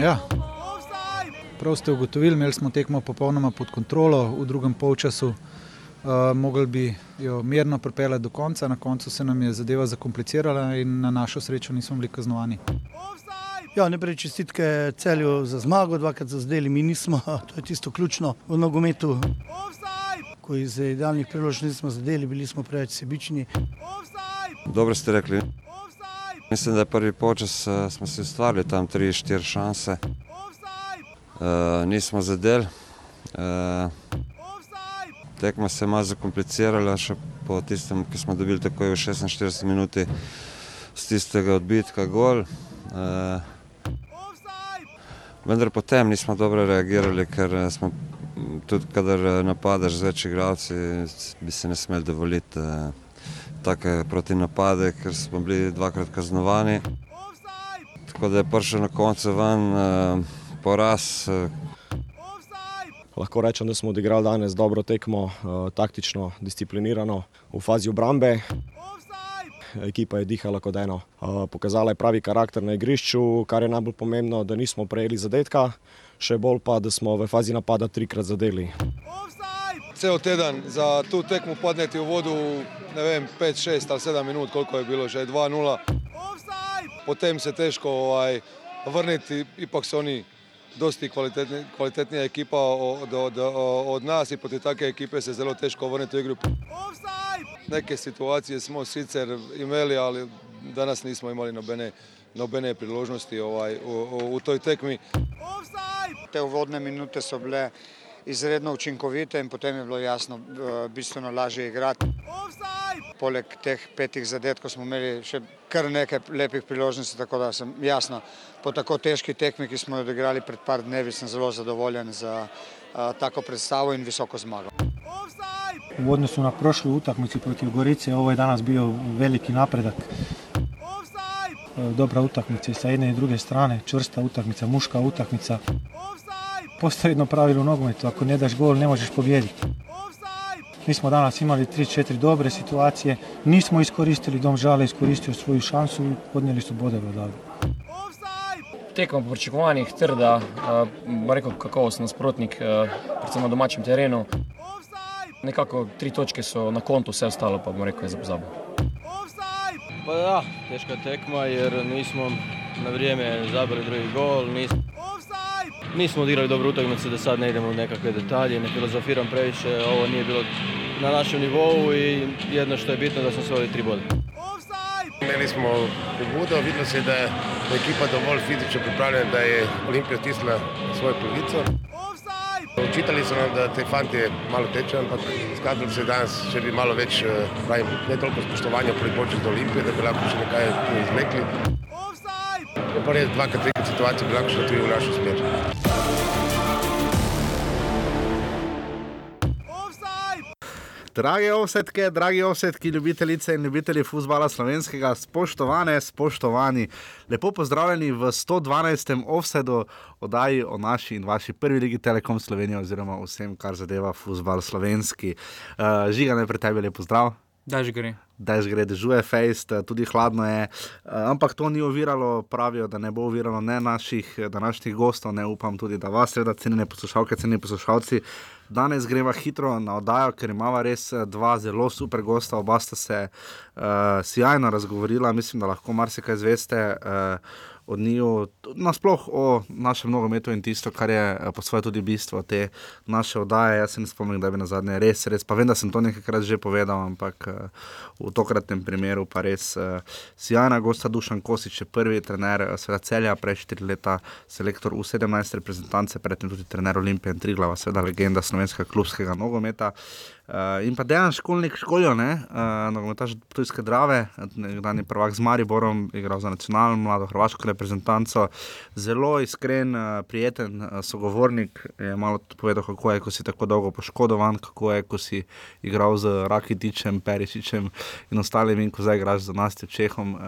Ja. Prav ste ugotovili, imeli smo tekmo popolnoma pod kontrolo v drugem polčasu. Uh, mogli bi jo mirno pripeljati do konca, na koncu se nam je zadeva zakomplicirala in na našo srečo nismo bili kaznovani. Ja, najprej čestitke celju za zmago, dvakrat za zdaj, mi nismo, to je tisto ključno v nogometu. Ko iz idealnih priložnosti nismo zadeli, bili smo preveč sebični. Dobro ste rekli. Mislim, da je prvi počas uh, smo si ustvarili tam 3-4 šanse. Uh, nismo zadeli. Uh, tekma se je malo zakomplicirala, še po tistem, ki smo dobili takoj v 46 minuti z tistega odbitka gol. Uh, vendar potem nismo dobro reagirali, ker smo tudi, kadar napadaš z več igralci, bi se ne smeli dovoliti uh, take proti napade, ker smo bili dvakrat kaznovani. Tako da je prišel na koncu ven uh, poraz. Uh, Lahko rečem, da smo odigrali danes dobro tekmo, taktično, disciplinirano, v fazi obrambe. Ekipa je dihala kot eno. Pokazala je pravi karakter na igrišču, kar je najbolj pomembno, da nismo prejeli zadetka, še bolj pa, da smo v fazi napada trikrat zadeli. Cel teden za tu tekmo padneti v vodu, ne vem, 5, 6 ali 7 minut, koliko je bilo, že 2-0. Potem se težko ovaj, vrniti, ipak so oni dosti kvalitetni, kvalitetnija ekipa od, od, od nas i proti takve ekipe se zelo teško vrniti u igru. Neke situacije smo sicer imeli, ali danas nismo imali nobene, nobene priložnosti ovaj, u, u, u toj tekmi. Te uvodne minute so bile izredno učinkovite in potem je bilo jasno bistveno lažje igrati. Poleg teh petih zadetkov smo imeli še kar nekaj lepih priložnosti, tako da sem jasno po tako težki tekmi, ki smo jo odigrali pred par dnevi, sem zelo zadovoljen za a, tako predstavo in visoko zmago. U odnosu na prošlu utakmicu protiv Gorice, ovo je danas bio veliki napredak. Dobra utakmica sa jedne i druge strane, čvrsta utakmica, muška utakmica. Postoji jedno pravilo u nogometu, ako ne daš gol ne možeš pobijediti. Mi smo danas imali 3-4 dobre situacije, nismo iskoristili, Dom Žale iskoristio svoju šansu i podnijeli su bodove odavde. Tekmo po pričakovanjih trda, bom rekel kakovosten nasprotnik, predvsem na domačem terenu. Nekako tri točke so na kontu, vse ostalo pa bom rekel je za pozabo. Pa da, teška tekma jer nismo na vrijeme zabili drugi gol, nismo, nismo odigrali dobru utakmicu da sad ne idemo u nekakve detalje, ne filozofiram previše, ovo nije bilo na našem nivou i jedno što je bitno da smo svojili tri boda. Imeli smo pobudo, videlo se da je ekipa dovolj fizično pripravljena, da je Olimpija stisnila svojo pravico. Učitali so nam, da te fantje malo tečejo, ampak skazalo se danes, če bi malo več, pravim, ne toliko spoštovanja proti počet do Olimpije, da bi lahko še nekaj tu izvlekli. Je pa res dvakrat, trikrat situacija bi lahko šla tudi v našo smer. Drage ovsetke, dragi ovsetki, ljubitelice in ljubitelji futbola slovenskega, spoštovane, spoštovani, lepo pozdravljeni v 112. offsetu oddaji o naši in vaši prvi ligi Telekom Slovenije oziroma vsem, kar zadeva futbol slovenski. Uh, žiga najprej tebi lepo zdrav. Da že gre. Da že gre, dežuje fejst, tudi hladno je, ampak to ni oviralo, pravijo, da ne bo oviralo ne naših današnjih gostov, ne upam tudi, da vas, seveda, cenjene poslušalke, cenjeni poslušalci. Danes greva hitro na oddajo, ker imamo res dva zelo super gosta, oba sta se uh, sjajno razgovorila, mislim, da lahko marsikaj zveste. Uh, Od njiju, nasplošno o našem nogometu in tisto, kar je po svoje tudi bistvo te naše oddaje. Jaz se ne spomnim, da bi na zadnje res, res, pa vem, da sem to nekajkrat že povedal, ampak v tokratnem primeru pa res sjajna gosta Dušan Kosič, je prvi trener Sveda Celja, prej štiri leta selektor v 17 reprezentance, predtem tudi trener Olimpije in Triglava, seveda legenda slovenskega klubskega nogometa. Uh, in pa dejansko školnik školijo, uh, nogometaš Tujske Drave, nekdanji prvak z Mariborom, igral za nacionalno mlado hrvaško reprezentanco, zelo iskren, uh, prijeten uh, sogovornik, je malo povedal, kako je, ko si tako dolgo poškodovan, kako je, ko si igral z Rakitičem, Perišičem in ostalimi, in ko zdaj igraš za nas, Čehom. Uh,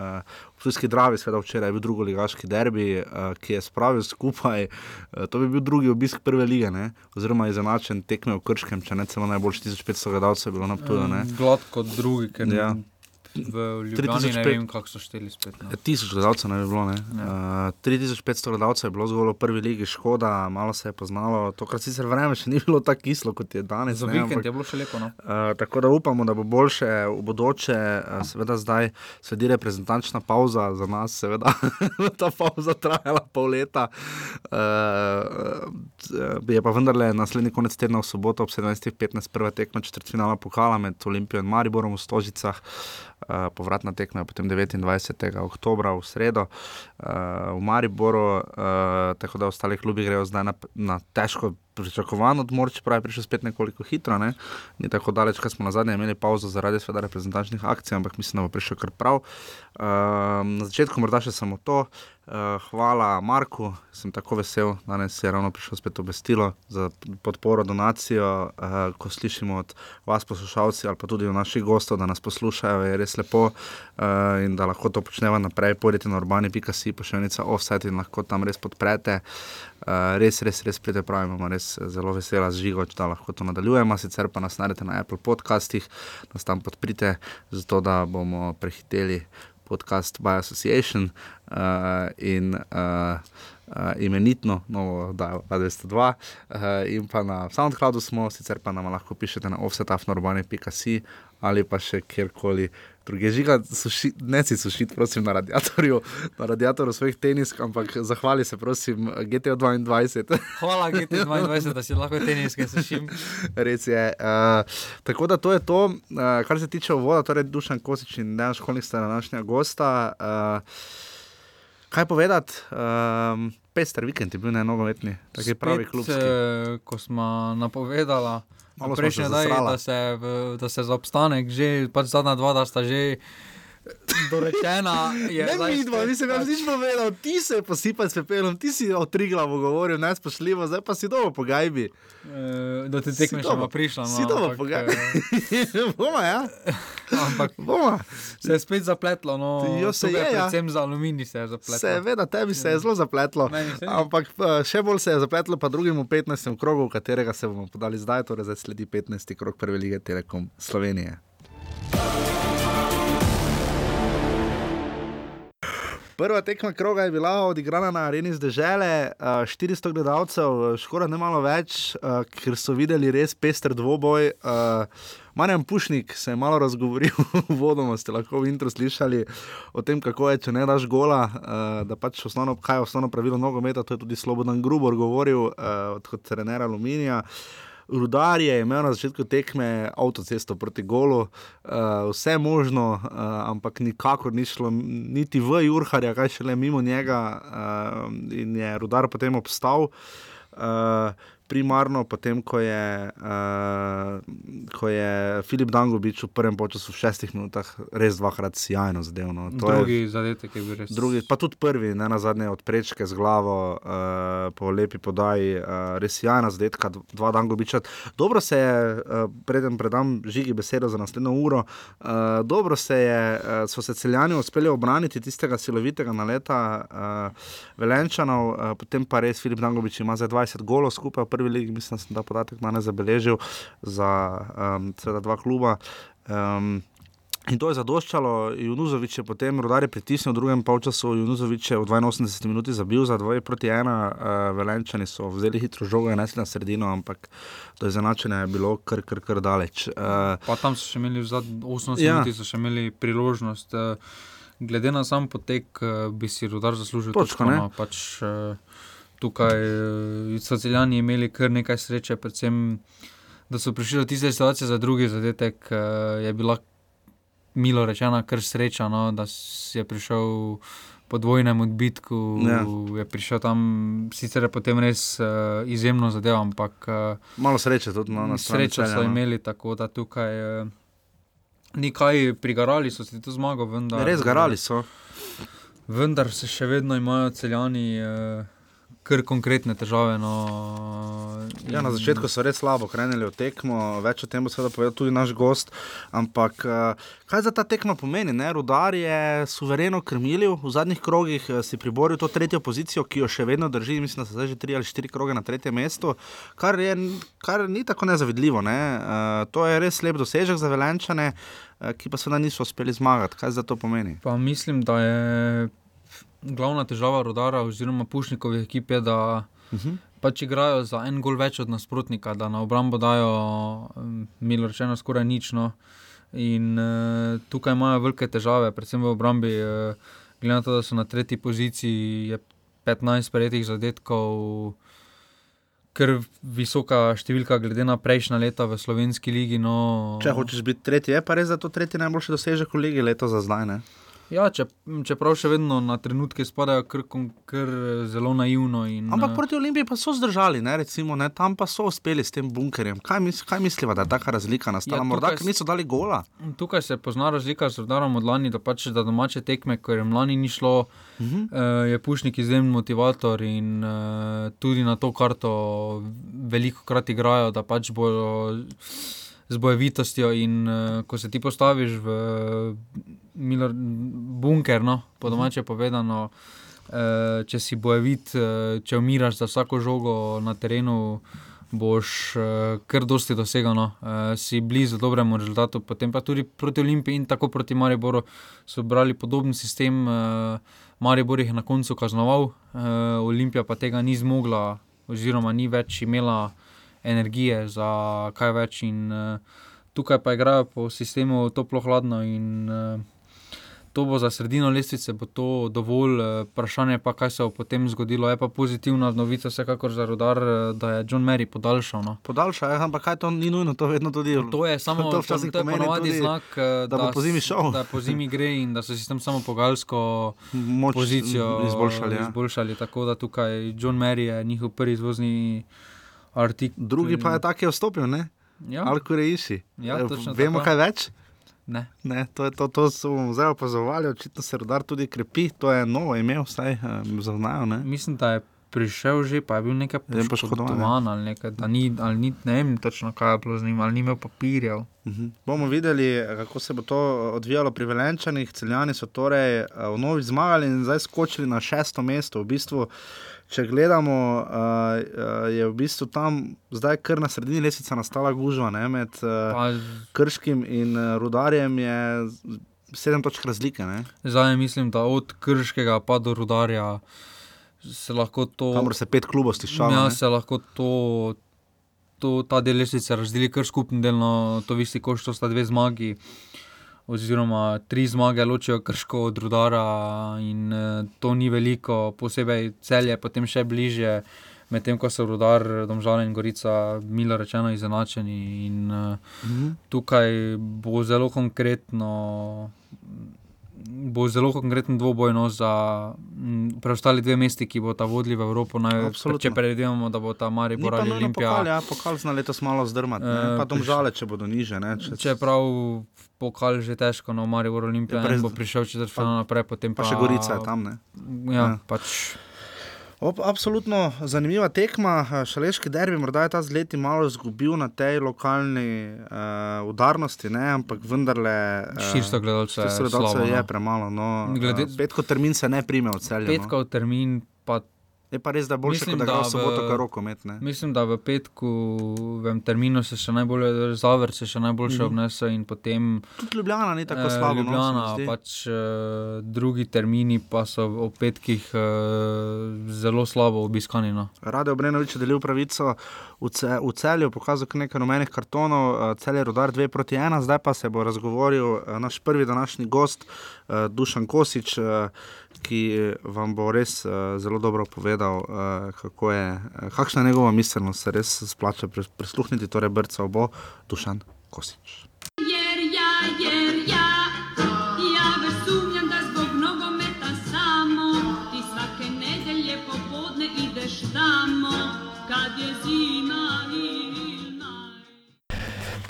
V Tujski Dravi, seveda včeraj je bil drugi ligaški derbi, uh, ki je spravil skupaj, uh, to bi bil drugi obisk prve lige, ne? oziroma izenačen tekme v Krškem, če ne celo najboljši 1500 gledalcev je bilo na Ptuju. Gladko drugi, ker Ja. V Ljubljani ne 3500 vem, kako so šteli spet. No. Tisoč gledalcev ne bi bilo. Ne? Ja. Uh, 3500 gledalcev je bilo zgolj v prvi ligi, škoda, malo se je poznalo. Tokrat sicer vreme še ni bilo tako kislo, kot je danes. Za ne, vikend ampak- je bilo še lepo. No. Uh, tako da upamo, da bo boljše v bodoče. Uh, seveda zdaj sledi reprezentančna pauza za nas, seveda ta pauza trajala pol leta. Uh, je pa vendarle naslednji konec tedna v soboto ob 17.15 prva tekma četrtfinala pokala med Olimpijo in Mariborom v Stožicah. Uh, povratna tekma je potem 29. oktober v sredo uh, v Mariboru, uh, tako da ostali klubi grejo zdaj na, na težko pričakovan odmor, čeprav je prišel spet nekoliko hitro. Ne? Ni tako daleč, ker smo na zadnje imeli pauzo zaradi sveda reprezentančnih akcij, ampak mislim, da bo prišel kar prav. Uh, na začetku morda še samo to. Uh, hvala Marku, sem tako vesel, danes je ravno prišlo spet obvestilo za podporo, donacijo. Uh, ko slišimo od vas, poslušalci, ali pa tudi od naših gostov, da nas poslušajo, je res lepo uh, in da lahko to počnemo naprej. Pojdite na še enica offset in lahko tam res podprete. Uh, res, res, res pridete prav, imamo res zelo vesela zžigo, da lahko to nadaljujemo. Sicer pa nas najdete na Apple podcastih, nas tam podprite, zato da bomo prehiteli podcast by Association uh, in uh, uh, imenitno novo oddajo 202. Uh, in pa na SoundCloudu smo, sicer pa nam lahko pišete na offsetafnorbani.si ali pa še kjerkoli. Druge žiga, suši, ne si sušiti, prosim, na radiatorju, na radiatorju svojih tenisk, ampak zahvali se, prosim, GTO 22. Hvala, GT22, da si lahko teniske sušim. Res je. Uh, tako da to je to, uh, kar se tiče uvoda, torej Dušan Kosič in Dejan Školnik sta današnja gosta. Uh, kaj povedati? Um, pester vikend je bil ne nogometni, tako je pravi klub. Eh, ko smo napovedala, Prejšnji zasrala. da, se v- da se za obstanek že, pač zadnja dva, da sta že dorečena. je Ne, mi dva, nisem jaz pač- nič povedal, ti se je posipal s pepelom, ti si o triglavo govoril, nespošljivo, zdaj pa si dobro po gajbi. Eh, Do te tekme še bo prišla. No, Si ampak, po gajbi. eh, Boma, ja. Ampak Boma. se je spet zapletlo. No, Jo, se je, ja. Predvsem za aluminij se je zapletlo. Seveda, tebi se je zelo zapletlo. Se. Ampak eh, še bolj se je zapletlo pa drugemu 15. krogu, v katerega se bomo podali zdaj, torej zdaj sledi 15. krog Prve lige Telekom Slovenije. Prva tekma kroga je bila odigrana na areni zdržele, 400 gledalcev, škoda ne malo več, eh, ker so videli res pester dvoboj. eh, Marjan Pušnik se je malo razgovoril, vodoma ste lahko v intro slišali o tem, kako je, če ne daš gola, eh, da pač osnovno, kaj je osnovno pravilo nogometa, to je tudi Slobodan Grubor govoril eh, kot trener Aluminija. Rudar je imel na začetku tekme avtocesto proti golu, uh, vse možno, uh, ampak nikakor ni šlo niti v Jurharja, kaj šele mimo njega, uh, in je rudar potem obstal. Uh, primarno, potem ko je, uh, ko je Filip Dangobič v prvem času v šestih minutah res dvakrat sjajno zadev. No. To je- Drugi zadetek je bil res. Drugi, pa tudi prvi, ne na zadnje od prečke z glavo, uh, po lepi podaji, uh, res jajna zadetka, dva dan gobiča. Dobro se je, uh, preden predam žigi besedo za naslednjo uro, uh, dobro se je, uh, so se celjani uspeli obraniti tistega silovitega naleta uh, Velenčanov, uh, potem pa res Filip Dangobič ima za 20 golov skupaj v prvi ligi, mislim, da sem ta podatek danes zabeležil za um, seveda dva kluba. Um, In to je zadoščalo, Junuzovič je potem rodar je pritisnil v drugem polčasu, Junuzovič je v 82 minuti zabil za 2 proti 1, uh, Velenčani so vzeli hitro žogo in nesli na sredino, ampak do izenačenja je bilo kar, kar, kar daleč. Uh, Pa tam so še imeli v zadnjih 18 Ja. minutah, so še imeli priložnost. eh, Glede na sam potek, eh, bi si rodar zaslužil Točko, točko. No, pač, eh, tukaj eh, so celjani imeli kar nekaj sreče, predvsem, da so prišli do tiste situacije za drugi zadetek, eh, je bila milo rečena kar sreča, no, da je prišel po dvojnem odbitku, Ja. je prišel tam, sicer je potem res uh, izjemno zadev, ampak uh, malo sreče tudi no, na strani Srečo so no. imeli, tako da tukaj uh, ni kaj prigarali, so si to zmago, vendar. Res garali so. Vendar se še vedno imajo celjani uh, kar konkretne težave. No, Ja, na začetku so res slabo krenili v tekmo, več o tem bo seveda povedal tudi naš gost. Ampak eh, kaj za ta tekmo pomeni? Ne? Rudar je suvereno krmilil, v zadnjih krogih eh, si priboril to tretjo pozicijo, ki jo še vedno drži, mislim, da so zdaj že tri ali štiri kroge na tretjem mestu, kar, je, kar ni tako nezavidljivo. Ne? Uh, to je res lep dosežek za velenčane, uh, ki pa seveda niso uspeli zmagati. Kaj za to pomeni? Pa mislim, da je glavna težava rodara oziroma pušnikove ekipe, da uh -huh. pač igrajo za en gol več od nasprotnika, da na obrambo dajo, milo rečeno, skoraj nič. No. In uh, tukaj imajo velike težave, predvsem v obrambi. Uh, glede na to, da so na tretji poziciji, je 15 prejetih zadetkov. Ker visoka številka, glede na prejšnja leta v slovenski ligi. No, Če hočeš biti tretji, je pa res, da je to tretji najboljši dosežek v ligi leto za zdaj. Ne? Ja, če, čeprav še vedno na trenutke spadajo kar, kar zelo naivno. In, Ampak proti Olimpiji pa so zdržali, ne, recimo, ne, tam pa so uspeli s tem bunkerjem. Kaj, mis, kaj misliva, da je taka razlika nastala? Ja, Morda, niso dali gola. Tukaj se pozna razlika z Rudarom od lani, da pač da domače tekme, ker jim lani ni šlo, uh -huh. uh, je Pušnik izjemen motivator in uh, tudi na to karto veliko krat igrajo, da pač bojo z bojevitostjo. In uh, ko se ti postaviš v Miller, bunker, no, po domače povedano, uh, če si bojevit, uh, če umiraš za vsako žogo na terenu. Boš uh, kar dosti dosegal, no. uh, si blizu dobremu rezultatu, potem pa tudi proti Olimpiji in tako proti Mariboru so brali podoben sistem. Uh, Maribor jih je na koncu kaznoval, uh, Olimpija pa tega ni zmogla, oziroma ni več imela energije za kaj več. In, uh, tukaj pa igrajo po sistemu toplo-hladno. In, uh, to bo za sredino lestvice, bo to dovolj. Uh, vprašanje pa, kaj se bo potem zgodilo. Je pa pozitivna novica, vsekakor za rodar, da je John Mary podaljšal. No. Podaljšal je, ampak kaj to ni nujno, to vedno tudi. To je samo to včasih to je ponovadi tudi, znak, uh, da bo po zimi šel. Da po zimi gre in da so si tam samo pogalsko Moč pozicijo izboljšali, ja. izboljšali. Tako da tukaj John Mary je njihov prvi izvozni artikel. Drugi pa je tak, je vstopil, ne? Ja. Alko reisi. Ja, Vemo tako. kaj več? Ne. Ne, to, je, to, to smo zdaj opazovali, očitno se rodar tudi krepi, to je novo ime, vsaj um, zaznajo. Ne? Mislim, da je prišel že, pa je bil nekaj poškodovan, poškodovan ali nekaj, da ni, ali ni, ne vem točno kaj je bilo z njim, ali ni imel papirjev. Mhm. Bomo videli, kako se bo to odvijalo pri Velenčanih. Celjani so torej eh, vnovič zmagali in zdaj skočili na šesto mesto. V bistvu, če gledamo, uh, je v bistvu tam zdaj kar na sredini lesica nastala gužva ne, med uh, Pa, Krškim in uh, Rudarjem. Je sedem točk razlike. Ne? zdaj mislim, da od Krškega pa do Rudarja se lahko to. Kamor se pet klubov stiščalo. Ja, ne. se lahko to, to, ta del lestvice razdeli kar skupno delno, to visi, koš to sta dve zmagi. Oziroma, tri zmage ločijo krško od rudara, in eh, to ni veliko, posebej celje, potem še bliže, medtem ko so rudar, domžale in gorica, milo rečeno, izenačeni. In, eh, Mhm. tukaj bo zelo konkretno. Bo zelo konkreten dvoboj no, za m, preostali dve mesti, ki bo ta vodili v Evropo. Naj, Absolutno. če predvidevamo, da bo ta Maribor ali Olimpija. pokal, ja, pokal zna letos malo zdrmati, Eh, ne, pa priš- domžale, če bodo niže. Ne, če, Čeprav pokal že težko, no Maribor Olimpija Ja, brez- bo prišel četrtfinale naprej, potem pa pa, še Gorica je tam. Ne. Ja, Ja. pač. Ob, absolutno zanimiva tekma. Šaleški derbi, morda je ta z leti malo izgubil na tej lokalni uh, udarnosti, ne, ampak vendarle. Uh, 400 gledalcev je 400 gledalcev slabo, je no. premalo. No, Glede- uh, petkov termin se ne prime od celja. No. Petkov termin pa. Je pa res, da je boljše, Mislim, kot da ga v soboto v- kar rokomet. ne. Mislim, da v petkovem terminu se še najbolj zaver, se še najboljše Mhm. obnese in potem. Tudi Ljubljana ni tako eh, slabo. no, se mi Ljubljana, zdi. pač eh, drugi termini pa so ob petkih eh, zelo slabo obiskani. No. Rade Obrenovič je delil pravico v, ce, v celju, pokazal nekaj rumenih kartonov, eh, cel je rodar 2 proti 1, zdaj pa se bo razgovoril eh, naš prvi današnji gost, eh, Dušan Kosič, eh, ki vam bo res eh, zelo dobro povedal, eh, kako je, eh, kakšna je njegova miselnost, se res splača prisluhniti, torej brca obo, Dušan Kosič.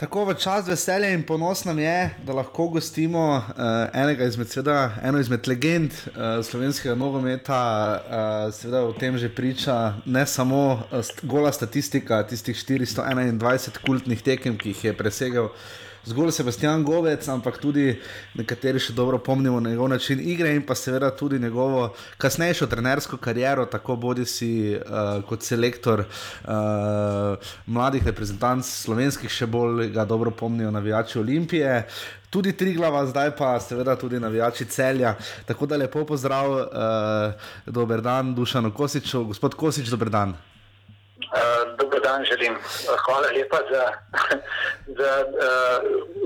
Tako v čast veselje in ponos nam je, da lahko gostimo uh, enega izmed, seveda, eno izmed legend uh, slovenskega nogometa. Uh, seveda o tem že priča ne samo uh, gola statistika tistih 421 kultnih tekem, ki jih je presegel zgolj Sebastian Govec, ampak tudi nekateri še dobro pomnimo njegov način igre in pa seveda tudi njegovo kasnejšo trenersko kariero, tako bodi si uh, kot selektor uh, mladih reprezentanc slovenskih, še bolj ga dobro pomnijo navijači Olimpije. Tudi tri glava, zdaj pa seveda tudi navijači celja. Tako da lepo pozdrav, uh, dober dan, Dušano Kosiču, gospod Kosič, dober dan. Uh, dober dan, želim. Hvala lepa za, za uh,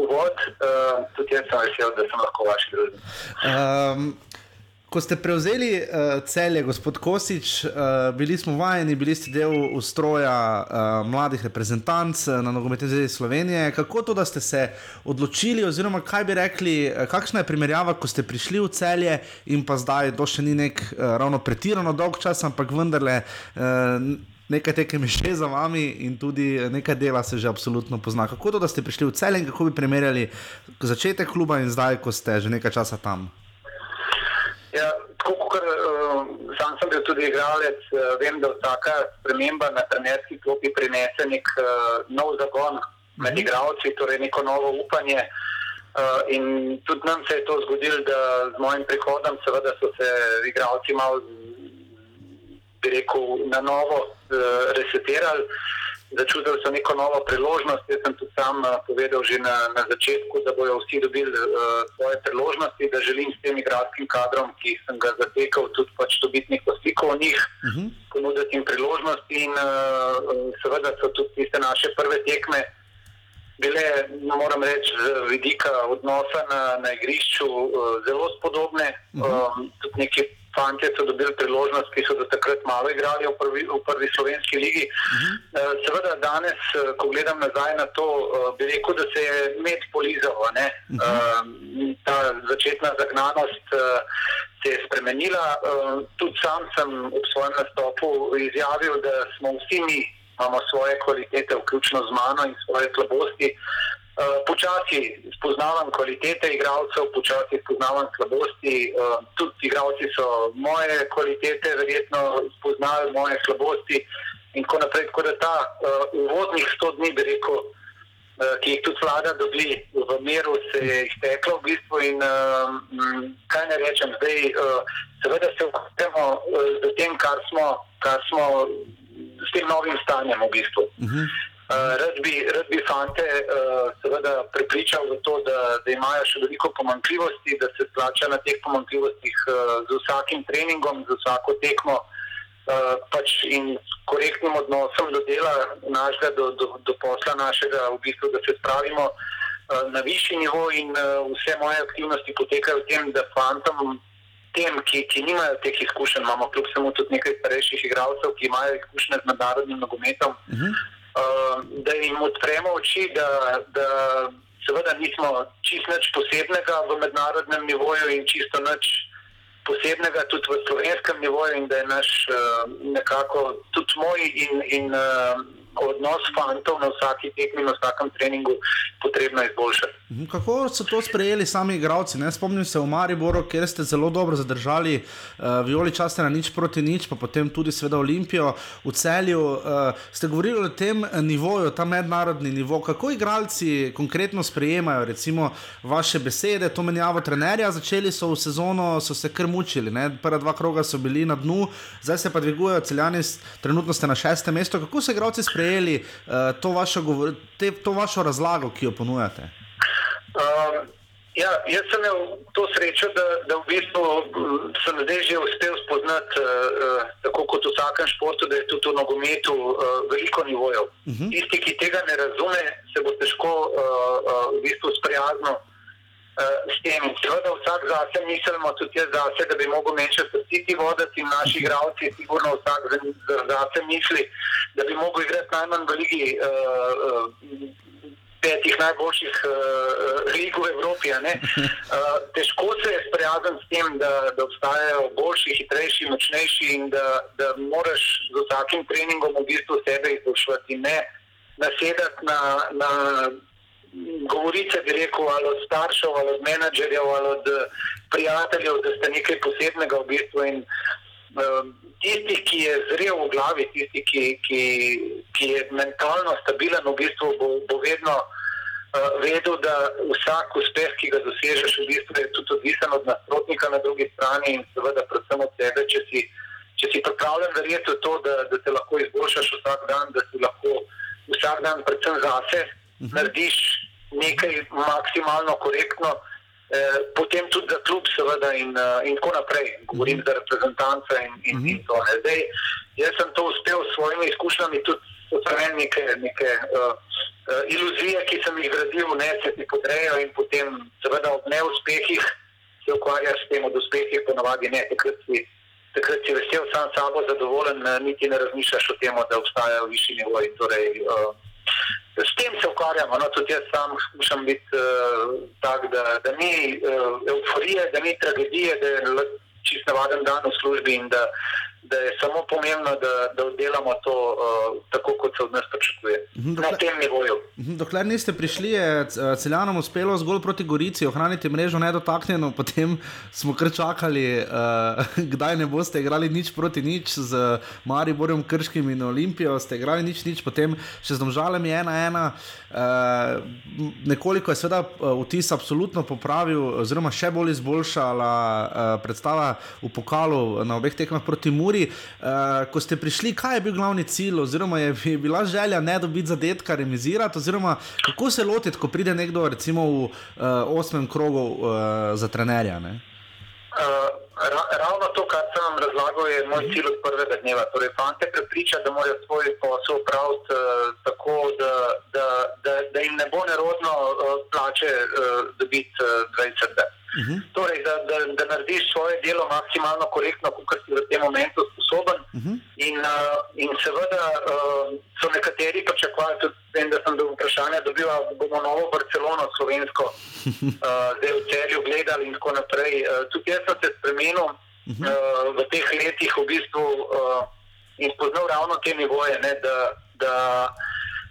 uvod. Uh, tudi jaz sem vesel, da sem lahko vaš družbi. Um, ko ste prevzeli uh, celje, gospod Kosič, uh, bili smo vajeni, bili ste del ustroja uh, mladih reprezentanc na nogometni zvezi Slovenije. Kako to, da ste se odločili, oziroma kaj bi rekli, kakšna je primerjava, ko ste prišli v celje in pa zdaj, to še ni nek uh, ravno pretirano dolg čas, ampak vendarle. Uh, nekaj tekem je še za vami in tudi nekaj dela se že absolutno pozna. Kako to, da ste prišli v celem, kako bi primerjali začetek kluba in zdaj, ko ste že nekaj časa tam? Ja, tako kot uh, sam sem bil tudi igralec, uh, vem, da vsaka sprememba na trenerski klopi prinese nek uh, nov zagon med mm -hmm. igralci, torej neko novo upanje. Uh, in tudi nam se je to zgodilo, da z mojim prihodom, seveda, so se igralci malo bi rekel, na novo resetirali, začutili so neko novo priložnost. Jaz sem tudi sam uh, povedal že na, na začetku, da bodo vsi dobili uh, svoje priložnosti, da želim s tem igralskim kadrom, ki sem ga zatekal, tudi pač dobiti neko sliko o njih, uh -huh. ponuditi jim priložnosti. In uh, seveda so tudi tiste naše prve tekme. Bile, moram reči, z vidika odnosa na, na igrišču uh, zelo spodobne. Uh -huh. um, tudi neki fanti so dobili priložnost, ki so do takrat malo igrali v prvi, v prvi slovenski ligi. Uh -huh. Seveda, danes, eh, ko gledam nazaj na to, eh, bi rekel, da se je med polizal. Uh -huh. Ta začetna zagnanost se je spremenila. Tudi sam sem v svojem nastopu izjavil, da smo vsi mi. Imamo svoje kvalitete, vključno z mano in svoje slabosti. Uh, počasi spoznavam kvalitete igralcev, počasi spoznavam slabosti. Uh, tudi igralci so moje kvalitete, verjetno spoznali moje slabosti. In tako naprej, tako da ta uh, uvodnih 100 dni, bi rekel, ki jih tudi vlada dobi v miru, se je izteklo v bistvu. In kaj ne rečem, zdaj, seveda se ukvarjamo z tem, kar smo, kar smo s tem novim stanjem v bistvu. Uh -huh. Uh, rad, bi, rad bi fante uh, seveda prepričal v to, da, da imajo še veliko pomankljivosti, da se splača na teh pomankljivostih uh, z vsakim treningom, z vsako tekmo uh, pač in korektnim odnosom do dela našega, do, do, do posla našega, v bistvu, da se spravimo uh, na višji nivo in uh, vse moje aktivnosti potekajo v tem, da fantom. Tem, ki, ki nimajo teh izkušenj, imamo kljub temu tudi nekaj starejših igralcev, ki imajo izkušnje z mednarodnim nogometom. Uh -huh. Uh, da jim odpremo oči, da, da seveda nismo čist nič posebnega v mednarodnem nivoju in čisto nič posebnega tudi v slovenskem nivoju, in da je naš uh, nekako tudi moj in, in uh, odnos fantov na vsaki tekmi, na vsakem treningu potrebno izboljšati. Mhm, kako so to sprejeli sami igravci? Ne? Spomnim se v Mariboru, kjer ste zelo dobro zadržali uh, Violi časa na nič proti nič, pa potem tudi seveda Olimpijo v celju. Uh, ste govorili o tem nivoju, ta mednarodni nivo. Kako igralci konkretno sprejemajo recimo vaše besede, to menjavo trenerja? Začeli so v sezono, so se kar mučili, ne? prva dva kroga so bili na dnu, zdaj se pa dvigujejo celjani, trenutno ste na šestem mestu. Kako so igralci sprejeli uh, to, vašo govor, te, to vašo razlago, ki jo ponujate? Um, ja, jaz sem imel to srečo, da, da v bistvu sem zdaj že uspel spoznati, uh, tako kot v vsakem športu, da je tudi v nogometu uh, veliko nivojev. Uh -huh. Tisti, ki tega ne razume, se bo težko uh, uh, v bistvu sprijazniti. Uh, s tem, seveda, vsak zase mislimo, tudi jaz zase, da bi lahko Manchester City voditi in naši igralci, sigurno vsak zase misli, da bi lahko igrati najmanj v ligi uh, uh, petih najboljših uh, lig v Evropi. Uh, težko se je sprijazniti s tem, da, da obstajajo boljši, hitrejši, močnejši in da, da moraš z vsakim treningom v bistvu sebe izboljšati, ne nasedati na. na govorice, bi rekel, ali od staršev, ali od menedžerjev, ali od eh, prijateljev, da ste nekaj posebnega v bistvu. In, um, tisti, ki je zrel v glavi, tisti, ki, ki, ki je mentalno stabilen, v bistvu bo, bo vedno uh, vedel, da vsak uspeh, ki ga dosežeš, v bistvu je tudi odvisen od nasprotnika na drugi strani in seveda predvsem od tebe, če si, če si pripravljen verjeti v to, da, da te lahko izboljšaš vsak dan, da si lahko vsak dan predvsem zase uh -huh. narediš nekaj maksimalno korektno. Eh, potem tudi za klub, seveda, in, uh, in tako naprej, govorim mm -hmm. za reprezentance. In, in, mm -hmm. in to, ne. Zdaj, jaz sem to uspel s svojimi izkušnjami, tudi odstraniti neke, neke uh, uh, iluzije, ki sem jih gradil, ne se ti podrejo, in potem, seveda, ob neuspehih se ukvarjaš s tem, od uspehih, ponavadi ne. Takrat si, takrat si vesel, sam sabo zadovoljen, niti ne razmišljaš o tem, da obstajajo višji nivoji. Torej, uh, S tem se ukvarjamo. No, tudi jaz sam skušam biti uh, tak, da, da ni uh, euforije, da ni tragedije, da je čist navaden dan v službi in da, da je samo pomembno, da, da oddelamo to uh, tako, kot se od nas pričakuje. Mhm, Na tem nivoju. Mhm, Dokler niste prišli, je eh, celjanom uspelo zgolj proti Gorici ohraniti mrežo nedotaknjeno, potem smo kar čakali, uh, kdaj ne boste igrali nič proti nič z Mariborjem, Krškim in Olimpijo, ste igrali nič, nič, potem še z domžalem je ena ena. Uh, nekoliko je seveda vtis absolutno popravil, oziroma še bolj izboljšala uh, predstava v pokalu na obeh tekmah proti Muri. Uh, ko ste prišli, kaj je bil glavni cilj, oziroma je bila želja ne dobiti zadetka, remizirati, oziroma kako se lotiti, ko pride nekdo recimo v uh, osmem krogu uh, za trenerja? Ne? Uh, ra, ravno to, kar sem vam razlagal, je moj cilj od prvega dneva. Torej, fante prepriča, da morajo svoj posel opraviti uh, tako, da, da, da, da jim ne bo nerodno uh, plače uh, dobiti uh, 20 let. Uh -huh. Torej, da, da, da narediš svoje delo maksimalno korektno, kot si v tem momentu sposoben. Uh -huh. in, uh, in seveda uh, so nekateri pričakovali, tudi vem, da sem do vprašanja dobil, da bomo novo Barcelono, slovensko, uh, zdaj v celju gledali in tako naprej. Uh, tudi jaz sem se spremenil uh -huh. uh, v teh letih v bistvu uh, in spoznal ravno te nivoje, ne, da, da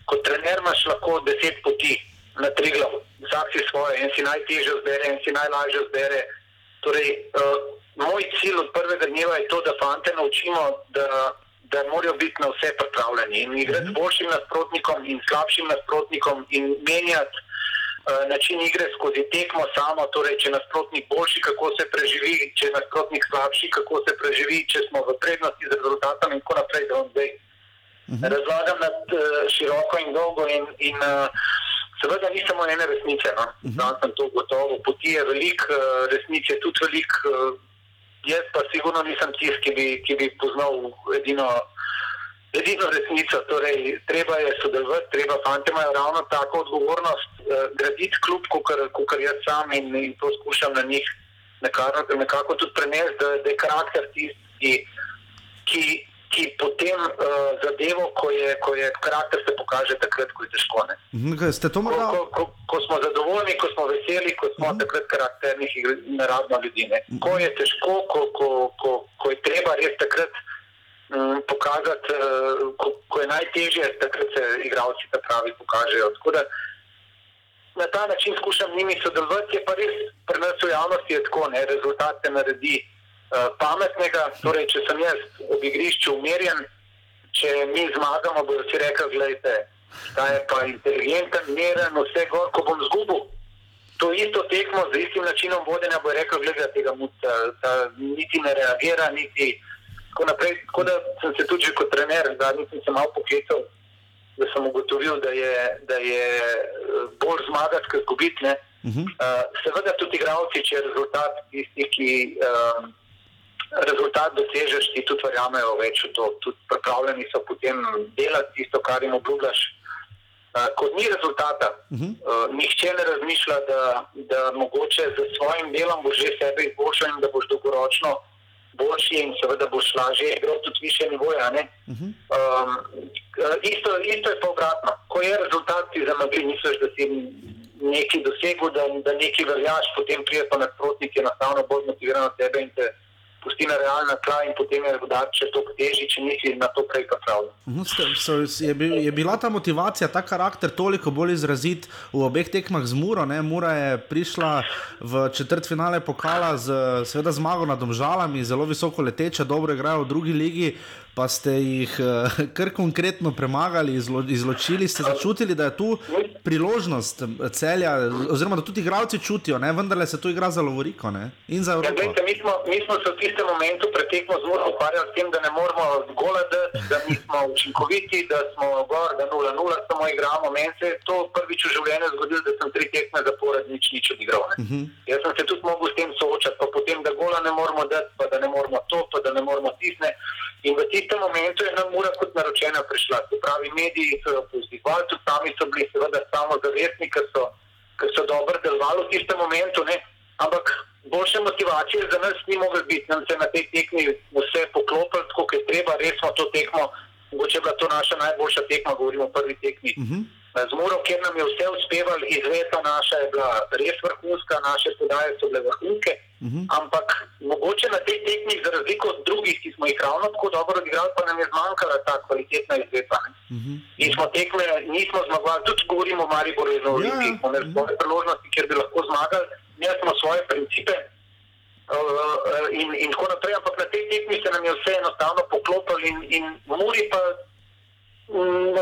kot trener imaš lahko deset poti na tri glav, vsak si svoje, en si najtežje zbere, en si najlažje zbere. Torej, uh, moj cilj od prvega dneva je to, da fante naučimo, da, da morajo biti na vse pripravljeni in igrati s boljšim nasprotnikom in slabšim nasprotnikom in menjati uh, način igre skozi tekmo samo, torej, če nasprotnik boljši, kako se preživi, če nasprotnik slabši, kako se preživi, če smo v prednosti z rezultatom in tako naprej, da vam zdaj razlagam na uh, široko in dolgo in, in uh, Seveda ni samo ene resnice. No? Uh -huh. Sam sem to gotovo. Poti je veliko, resnice je tudi veliko. Jaz pa sigurno nisem tisti, ki bi, ki bi poznal edino, edino resnico. Torej, treba je sodelovati, treba fanti imajo ravno tako odgovornost eh, graditi kljub, kot jaz sam in, in to skušam na njih nekako, nekako tudi prenesti, da, da je karakter tisti, ki ki potem uh, zadevo, ko je, ko je karakter, se pokaže takrat, ko je težko. Ste to morda? Ko, ko, ko smo zadovoljni, ko smo veseli, ko smo uh -huh. takrat karakternih in naravno ljudi. Uh -huh. Ko je težko, ko, ko, ko, ko je treba res takrat um, pokazati, uh, ko, ko je najtežje, takrat se igravci ta pravi pokažejo. Na ta način skušam z njimi sodelovati, je pa res pri nas v javnosti tako, ne, rezultat se naredi. Uh, pametnega, torej, če sem jaz ob igrišču umirjen, če mi zmagamo, bodo si rekli: Gledajte, ta je pa inteligenten, miren, vse gor, ko bom zgubil. To isto tekmo z istim načinom vodenja bo rekel: Gledajte, tega muca, ta niti ne reagira, niti tako naprej. Tako da sem se tudi kot trener, zadnjič sem se malo poklical, da sem ugotovil, da je, da je bolj zmagati, kot zgubiti. Uh -huh. uh, seveda tudi igravci, če je rezultat tisti, ki. Uh, rezultat dosežeš, ti tudi verjamejo več v to. Tudi pripravljeni so potem delati tisto, kar jim obljubljaš. Uh, kot ni rezultata, uh -huh. uh, nihče ne razmišlja, da, da mogoče z svojim delom boš že sebe izboljšal in da boš dolgoročno boljši in seveda boš lažje igral tudi više nivoje. Uh -huh. um, isto, isto je pa obratno. Ko je rezultat, ti zamagli, misliš, da si nekaj dosegel, da, da nekaj veljaš, potem prije pa nasprotnik je enostavno bolj motiviran od tebe in te spusti na realna tla in potem je še toliko težji, če nisi na to prej pripravljen. Mhm, Je, bil- je bila ta motivacija, ta karakter toliko bolj izrazit v obeh tekmah z Muro. Ne? Mura je prišla v četrt finale pokala z seveda, zmago nad Domžalami, zelo visoko leteče, dobro igrajo v drugi ligi. Pa ste jih eh, kar konkretno premagali, izlo, izločili, ste začutili, da je tu priložnost eh, celja, oziroma da tudi igralci čutijo, ne? vendarle se tu igra za Lovoriko ne? in za Ja, Evropo. glejte, mi, smo, mi smo se v tistem momentu pretekmo zelo ukvarjali s tem, da ne moramo gola dati, da nismo učinkoviti, da smo gor, da 0-0 samo igramo. Meni se je to prvič v življenju zgodilo, da sem tri tekme zapored nič nič odigral. ne. Mhm. Jaz sem se tudi mogel s tem soočati, pa potem, da gola ne moramo dati, pa da ne moramo to, pa da ne moramo tisne. In v tistem momentu je nam ura kot naročena prišla. Se pravi, mediji so jo povzdigovali, tudi sami so bili seveda samozavestni, ker so, ker so dobro delovali v tistem momentu. Ne? Ampak boljše motivacije za nas ni moglo biti. Nam se je na tej tekmi vse poklopilo, tako kot je treba, res smo to tekmo. Mogoče je bila to naša najboljša tekma, govorimo o prvi tekmi. Z Muro, kjer nam je vse uspevalo, izvedba naša je bila res vrhunska, naše podaje so bile vrhunske. Ampak mogoče na tej tekmi, za razliko od drugih, ki smo jih ravno tako dobro odigrali, pa nam je zmanjkala ta kvalitetna izvedba. ne. In smo tekme, nismo zmagovali, tudi govorimo o Mariboru in o Olimpiji, smo imeli svoje priložnosti, kjer bi lahko zmagali, imeli smo svoje principe. Uh, in, in tako naprej, ampak na tej tekmi se nam je vse enostavno poklopilo, in, in Muri pa mm,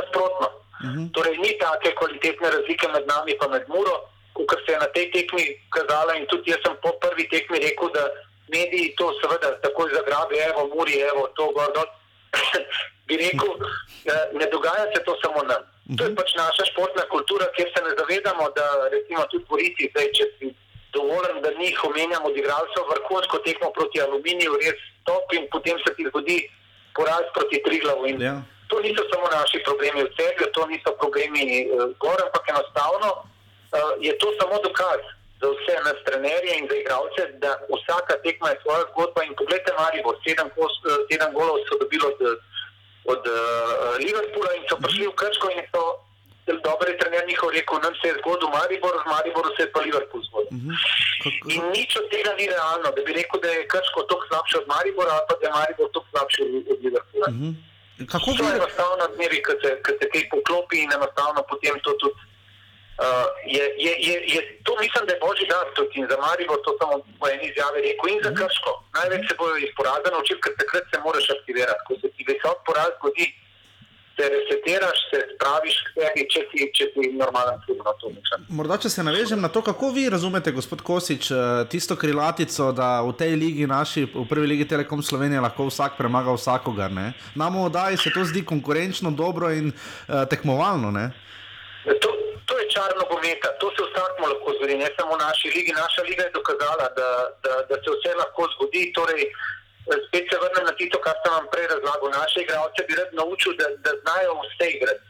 nasprotno. Torej, ni take kvalitetne razlike med nami in med Muro, kot se je na tej tekmi kazala. In tudi jaz sem po prvi tekmi rekel, da mediji to seveda takoj zagrabijo, evo, Muri, evo, to gor dol. Bi rekel, eh, ne dogaja se to samo nam. To je pač naša športna kultura, kjer se ne zavedamo, da recimo tudi Gorici, zdaj, če si dovoljen, da njih omenjam od igralcev, vrhunsko tekmo proti aluminiju, res top in potem se ti zgodi poraz proti Triglavu. In Ja. To niso samo naši problemi v celju, to niso problemi uh, gor, ampak enostavno uh, je to samo dokaz za vse nas trenerje in za igralce, da vsaka tekma je svoja zgodba. In pogledajte, Maribor, sedem, kos, uh, sedem golov so dobili od, od uh, Liverpoola in so prišli v Krško in so dobri trener njihov rekel, nam se je zgodil Maribor, v Mariboru se je pa Liverpool zgodil. In nič od tega ni realno, da bi rekel, da je Krško toliko slabše od Maribora, ali pa da je Maribor toliko slabše od Liverpoola. Kako To je enostavno odmeri, ko se, ko se kaj poklopi in enostavno potem to tudi. Uh, je, je, je, je, to mislim, da je božji dar tudi in za Maribor, to sem v eni izjavi rekel, in za Krško. Največ se bojo iz poraza naučili, ker takrat se moraš aktivirati. Ko se ti visok poraz zgodi, se resetiraš, se spraviš k sebi, če si, če si normalen mislim. Morda, če se navežem na to, kako vi razumete, gospod Kosič, eh, tisto krilatico, da v tej ligi, naši, v prvi ligi Telekom Slovenije, lahko vsak premaga vsakogar. Ne? Nam v oddaji se to zdi konkurenčno, dobro in uh, tekmovalno. Ne? To, to je čar nogometa, to se vsakmu lahko zgodi, ne samo v naši ligi. Naša liga je dokazala, da, da, da se vse lahko zgodi. Torej, spet se vrnem na tisto, kar sem vam prej razlagal. Naše igralce bi rad naučil, da, da znajo vse igrati.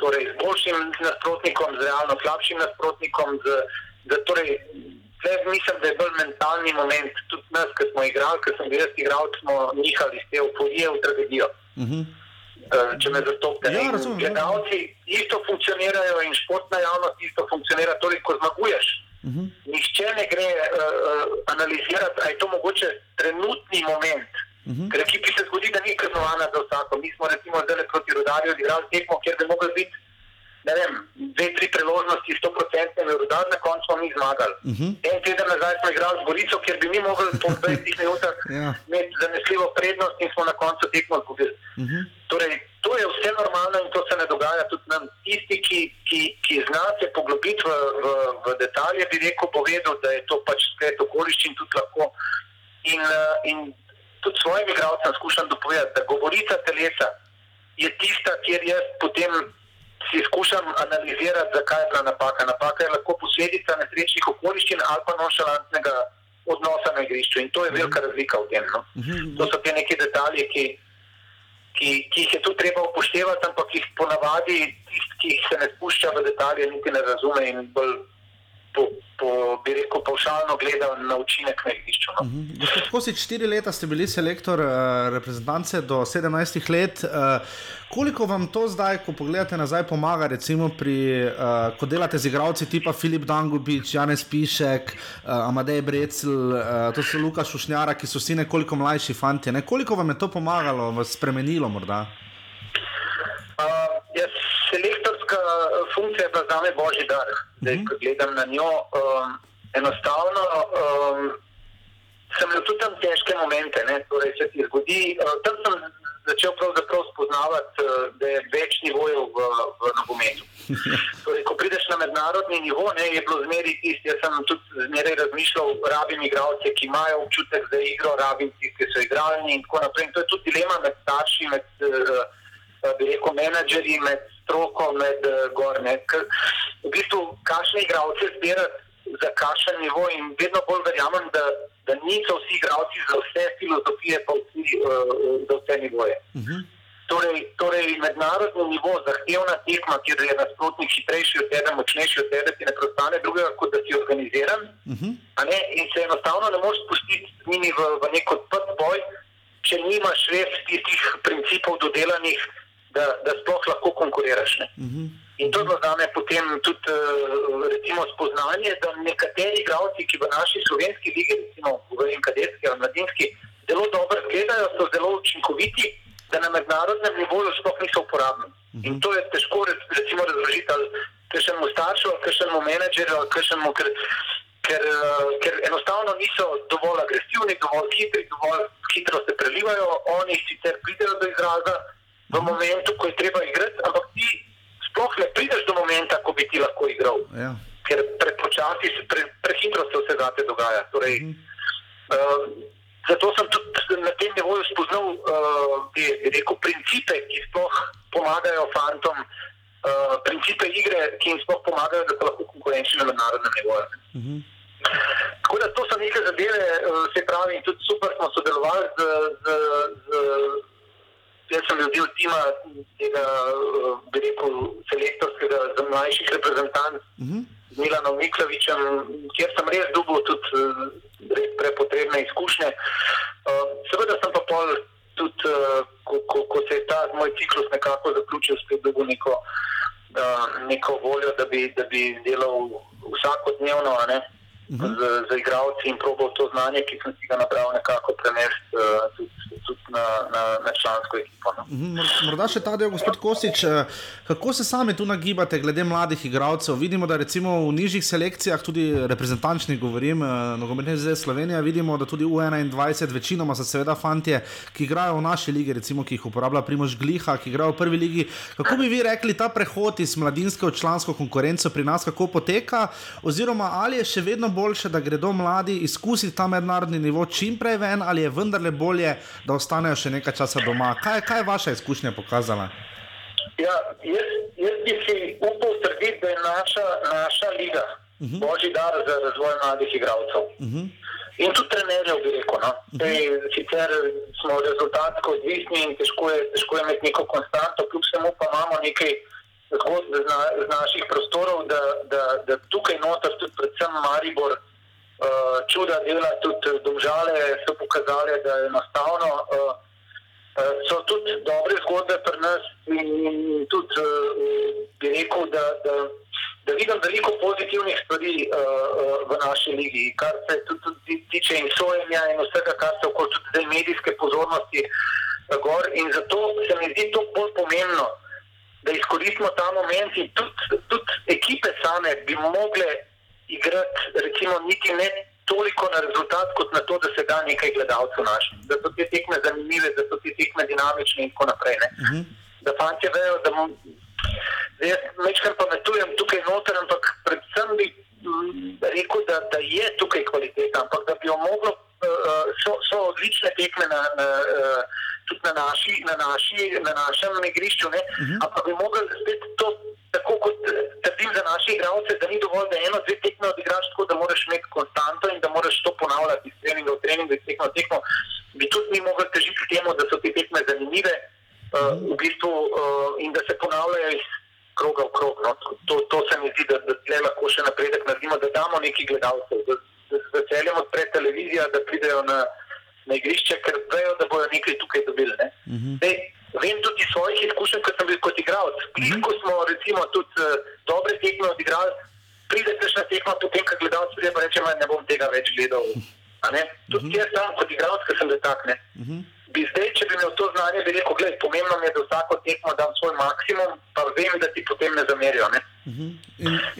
Torej, z boljšim nasprotnikom, z realno slabšim nasprotnikom. Z, da, torej, Tle mislim, da je bolj mentalni moment, tudi nas, ki smo igrali, ki sem bil jaz igral, smo nihali iz te euforije v tragedijo. Mhm. Eh, če me zastopite. Ja, In razumem, Gledalci isto funkcionirajo in športna javnost isto funkcionira, torej ko zmaguješ. Mhm. Nihče ne gre uh, uh, analizirati, ali je to mogoče trenutni moment. Mhm. Ker ekipi se zgodi, da ni kaznovana za vsako. Mi smo recimo zdaj proti rodarju odigrali tekmo, kjer bi mogli biti ne vem, dve, tri priložnosti, sto procentne, in rodar na koncu smo mi zmagali. Mhm. En teden nazaj smo igrali z Gorico, kjer bi mi mogli po 20 minutah Ja. imeti zanesljivo prednost in smo na koncu tekmo izgubili. Mhm. Torej, to je vse normalno in to se ne dogaja tudi nam. Tisti, ki, ki, ki zna se poglobiti v, v, v detalje, bi rekel, povedal, da je to pač splet okoliščin tudi lahko. In, eh, in tudi svojim igralcem skušam dopovedati, da govorica telesa je tista, kjer jaz potem si skušam analizirati, zakaj je bila napaka. Napaka je lahko posledica nesrečnih okoliščin ali pa nonšalantnega odnosa na igrišču. In to je velika razlika v tem. No? To so te neki detalji, ki, ki, ki jih je tu treba upoštevati, ampak jih ponavadi tisti, ki jih se ne spušča v detalje, niti ne razume in bolj po, po, bi rekel, pavšalno gledal na učinek na igrišču. No. Gospod Kosič, štiri leta ste bili selektor uh, reprezentance do 17 let. Uh, koliko vam to zdaj, ko pogledate nazaj, pomaga, recimo, pri, uh, ko delate z igravci tipa Filip Dangubič, Janez Pišek, uh, Amadej Brecl, uh, to so Luka Šušnjara, ki so vsi nekoliko mlajši fanti. Ne? Koliko vam je to pomagalo, vas spremenilo morda? Uh, jaz, selektorska funkcija je bila za me božji dar. Zdaj, ko gledam na njo, um, enostavno um, sem imel tudi tam težke momente. Ne? Torej, se ti zgodi, uh, tam sem začel pravzaprav spoznavati, uh, da je več nivojev v, v nogometu. Torej, ko prideš na mednarodni nivo, ne, je bilo zmeri tisti, jaz sem tudi zmeraj razmišljal, rabim igralce, ki imajo občutek za igro, rabim tisti, ki so igralni in tako naprej. In to je tudi dilema med starši, med uh, bi rekel, menedžerji, med stroko, med uh, gorne. Ker v bistvu, kakšne igralce zbirati za kakšen nivo in vedno bolj verjamem, da, da niso vsi igralci za vse filozofije, pa vsi uh, za vse nivoje. Uh -huh. Torej, torej, mednarodni nivo, zahtevna tekma, kjer je nasprotnik hitrejši od tebe, močnejši od tebe, ti ne prostane drugega, kot da si organiziran. Uh -huh. ne? In se enostavno ne moreš spustiti z njimi v, v neko odprt boj, če nimaš res tistih principov dodelanih, da, da sploh lahko konkuriraš. Uh -huh. In to je bilo za me potem tudi recimo, spoznanje, da nekateri igralci, ki v naši slovenski lige, recimo v kadetski ali mladinski, zelo dobro gledajo, so zelo učinkoviti, da na mednarodnem nivoju sploh niso uporabni. In to je težko recimo, razložiti ali kakšnemu staršu, ali kakšnemu menedžerju, ali kakšnemu, ker, ker, ker enostavno niso dovolj agresivni, dovolj hitri, dovolj hitro se prelivajo, oni sicer pridejo do izraza v momentu, ko je treba igrati, ampak ti sploh ne prideš do momenta, ko bi ti lahko igral. Ja. Ker prepočasi, pre, prehitro se vse zate dogaja. Torej, mm. uh, zato sem tudi na tem nivoju spoznal uh, bi, bi rekel, principe, ki sploh pomagajo fantom, uh, principe igre, ki jim sploh pomagajo, da so lahko konkurenčni na mednarodnem nivoju. Mm -hmm. Tako da to so neke zadeve, uh, se pravi, tudi super smo sodelovali z. z, z Jaz sem bil del tima tega, bi rekel, selektorskega za mlajših reprezentantov, uh -huh. z Milanom Miklavičem, kjer sem res dobil tudi res prepotrebne izkušnje. Seveda sem pa pol tudi, ko, ko, ko se je ta moj ciklus nekako zaključil, spet dobil neko, neko voljo, da bi, da bi delal vsakodnevno, ne? Uh -huh. Z, z igravci in probal to znanje, ki sem si ga nabral, nekako prenesti uh, tudi, tudi na, na, na člansko ekipo. No. Morda še ta del, gospod Kosič, kako se sami tu nagibate glede mladih igralcev? Vidimo, da recimo v nižjih selekcijah, tudi reprezentančnih, govorim, nogometne zdaj Slovenija, vidimo, da tudi U21, večinoma so seveda fantje, ki igrajo v naši ligi, recimo, ki jih uporablja Primož Gliha, ki igrajo v prvi ligi. Kako bi vi rekli, ta prehod iz mladinske v člansko konkurenco pri nas, kako poteka? Oziroma, ali je še vedno boljše, da gredo mladi izkusiti ta mednarodni nivo čim prej ven, ali je vendarle bolje, da ostanejo še nekaj časa doma? Kaj, kaj je vaša izkušnja pokazala? Ja, jaz, jaz bi si upal trditi, da je naša, naša liga uh -huh. božji dar za razvoj mladih igralcev. Uh -huh. In tudi trenerjev, bi rekel. No? Uh -huh. Ej, sicer smo rezultatsko odvisni in težko je, težko je imeti neko konstanto, kljub vsemu pa imamo nekaj zgodb z, na, z naših prostorov, da, da, da tukaj noter, tudi predvsem Maribor, uh, čuda dela, tudi domžale so pokazali, da je enostavno. Uh, So tudi dobre zgodbe pri nas, in tudi bi rekel, da, da, da vidim veliko pozitivnih stvari uh, v naši ligi, kar se tudi tiče in sojenja in vsega, kar se okoli tudi medijske pozornosti. Gor. In zato se mi zdi to bolj pomembno, da izkoristimo ta moment in tudi, tudi ekipe same bi mogle igrati, recimo, niti ne toliko na rezultat, kot na to, da se da nekaj gledalcev naših. Da so te tekme zanimive, da so te tekme dinamične in tako naprej. Uh -huh. Da fanti vejo, da. Jaz večkrat pametujem tukaj noter, ampak predvsem bi rekel, da, da je tukaj kvaliteta, ampak da bi jo moglo, so, so odlične tekme na, na, tudi na, naši, na, naši, na našem igrišču, uh -huh. ampak bi mogli spet to. Tako kot trdim za naše igralce, da ni dovolj, da eno, dve tekme odigraš tako, da moraš imeti konstanto in da moraš to ponavljati iz treninga v trening, iz tekmo v tekmo, bi tudi mi mogli težiti k temu, da so te tekme zanimive uh, v bistvu, uh, in da se ponavljajo iz kroga v krog. No. To, to se mi zdi, da, da tle lahko lahko še napredek naredimo, da damo neki gledalcev, da, da se veseljem odpre televizija, da pridejo na, na igrišče, ker vejo, da bodo nekaj tukaj dobili. Ne? Zdaj, vem tudi iz svojih izkušenj, kot sem bil kot igralec. Blisko smo recimo tudi uh, dobre tekme odigrali, pride se še na tekmo, potem, ko gledalec pride pa reče, "Ma, ne bom tega več gledal. A ne? Tudi jaz sam kot igralec, ki sem bil tak, ne. Bi zdaj, če bi imel to znanje, bi rekel, gledaj, pomembno mi je, da vsako tekmo dam svoj maksimum, pa vem, da ti potem ne zamerijo. Ne?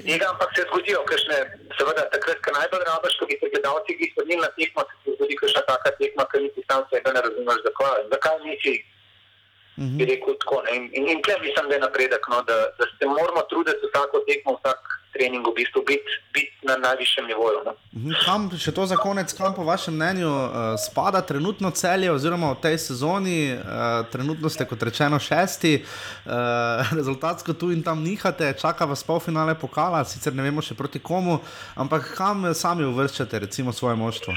Tega ampak se zgodijo, kakšne, seveda, takrat, ko najbolj rabiš, ko bi se gledalci so na tekmo, se ti zgodi kakšna taka tekma, ki niti sam sebe ne razumeš, zakaj, zakaj nisi. Bi rekel tako. Ne? In, in, in tukaj mislim, da je napredek, no, da, da se moramo truditi vsako tekmo, vsak trening v bistvu biti bit na najvišjem nivoju. No? Mhm, Kam, še to za konec, kam po vašem mnenju uh, spada trenutno celje, oziroma v tej sezoni, uh, trenutno ste kot rečeno šesti, uh, rezultatsko tu in tam nihate, čaka vas polfinale pokala, sicer ne vemo še proti komu, ampak kam sami uvrščate, recimo, svoje moštvo?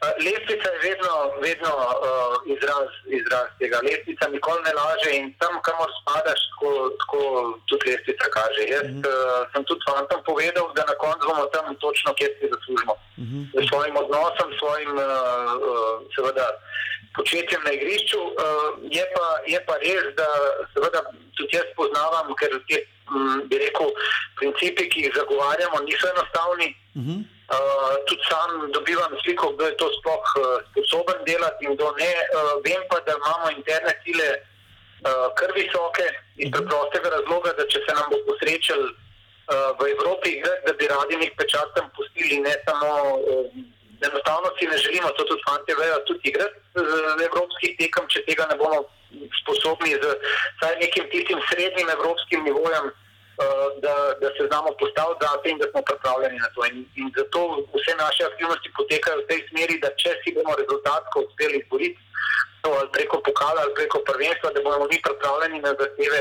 Uh, Lestvica je vedno, vedno uh, izraz, izraz tega. Lestvica nikoli ne laže in tam, kamor spadaš, tako, tako tudi lestvica kaže. Jaz mm -hmm. uh, sem tudi fantom povedal, da na koncu bomo tam točno, kjer si zaslužimo. Mm -hmm. S svojim odnosom, svojim uh, uh, seveda, početjem na igrišču. Uh, je, pa, je pa res, da seveda tudi jaz poznavam, ker te, m, bi rekel, principi, ki jih zagovarjamo, niso enostavni. Mm -hmm. Uh, tudi sam dobivam sliko, kdo je to sploh uh, sposoben delati in kdo ne. Uh, vem pa, da imamo interne cilje uh, kar visoke iz preprostega razloga, da če se nam bo posrečil uh, v Evropi igrati, da bi radi nek pečat tam pustili, ne samo. Uh, enostavno si ne želimo, to tudi fanti vejo, tudi igrati z evropskih tekem, če tega ne bomo sposobni z nekim tistim srednjim evropskim nivojem da, da se znamo postaviti zase in da smo pripravljeni na to. In, in zato vse naše aktivnosti potekajo v tej smeri, da če si bomo rezultatsko uspeli izboriti, ali preko pokala ali preko prvenstva, da bomo mi pripravljeni na zahteve,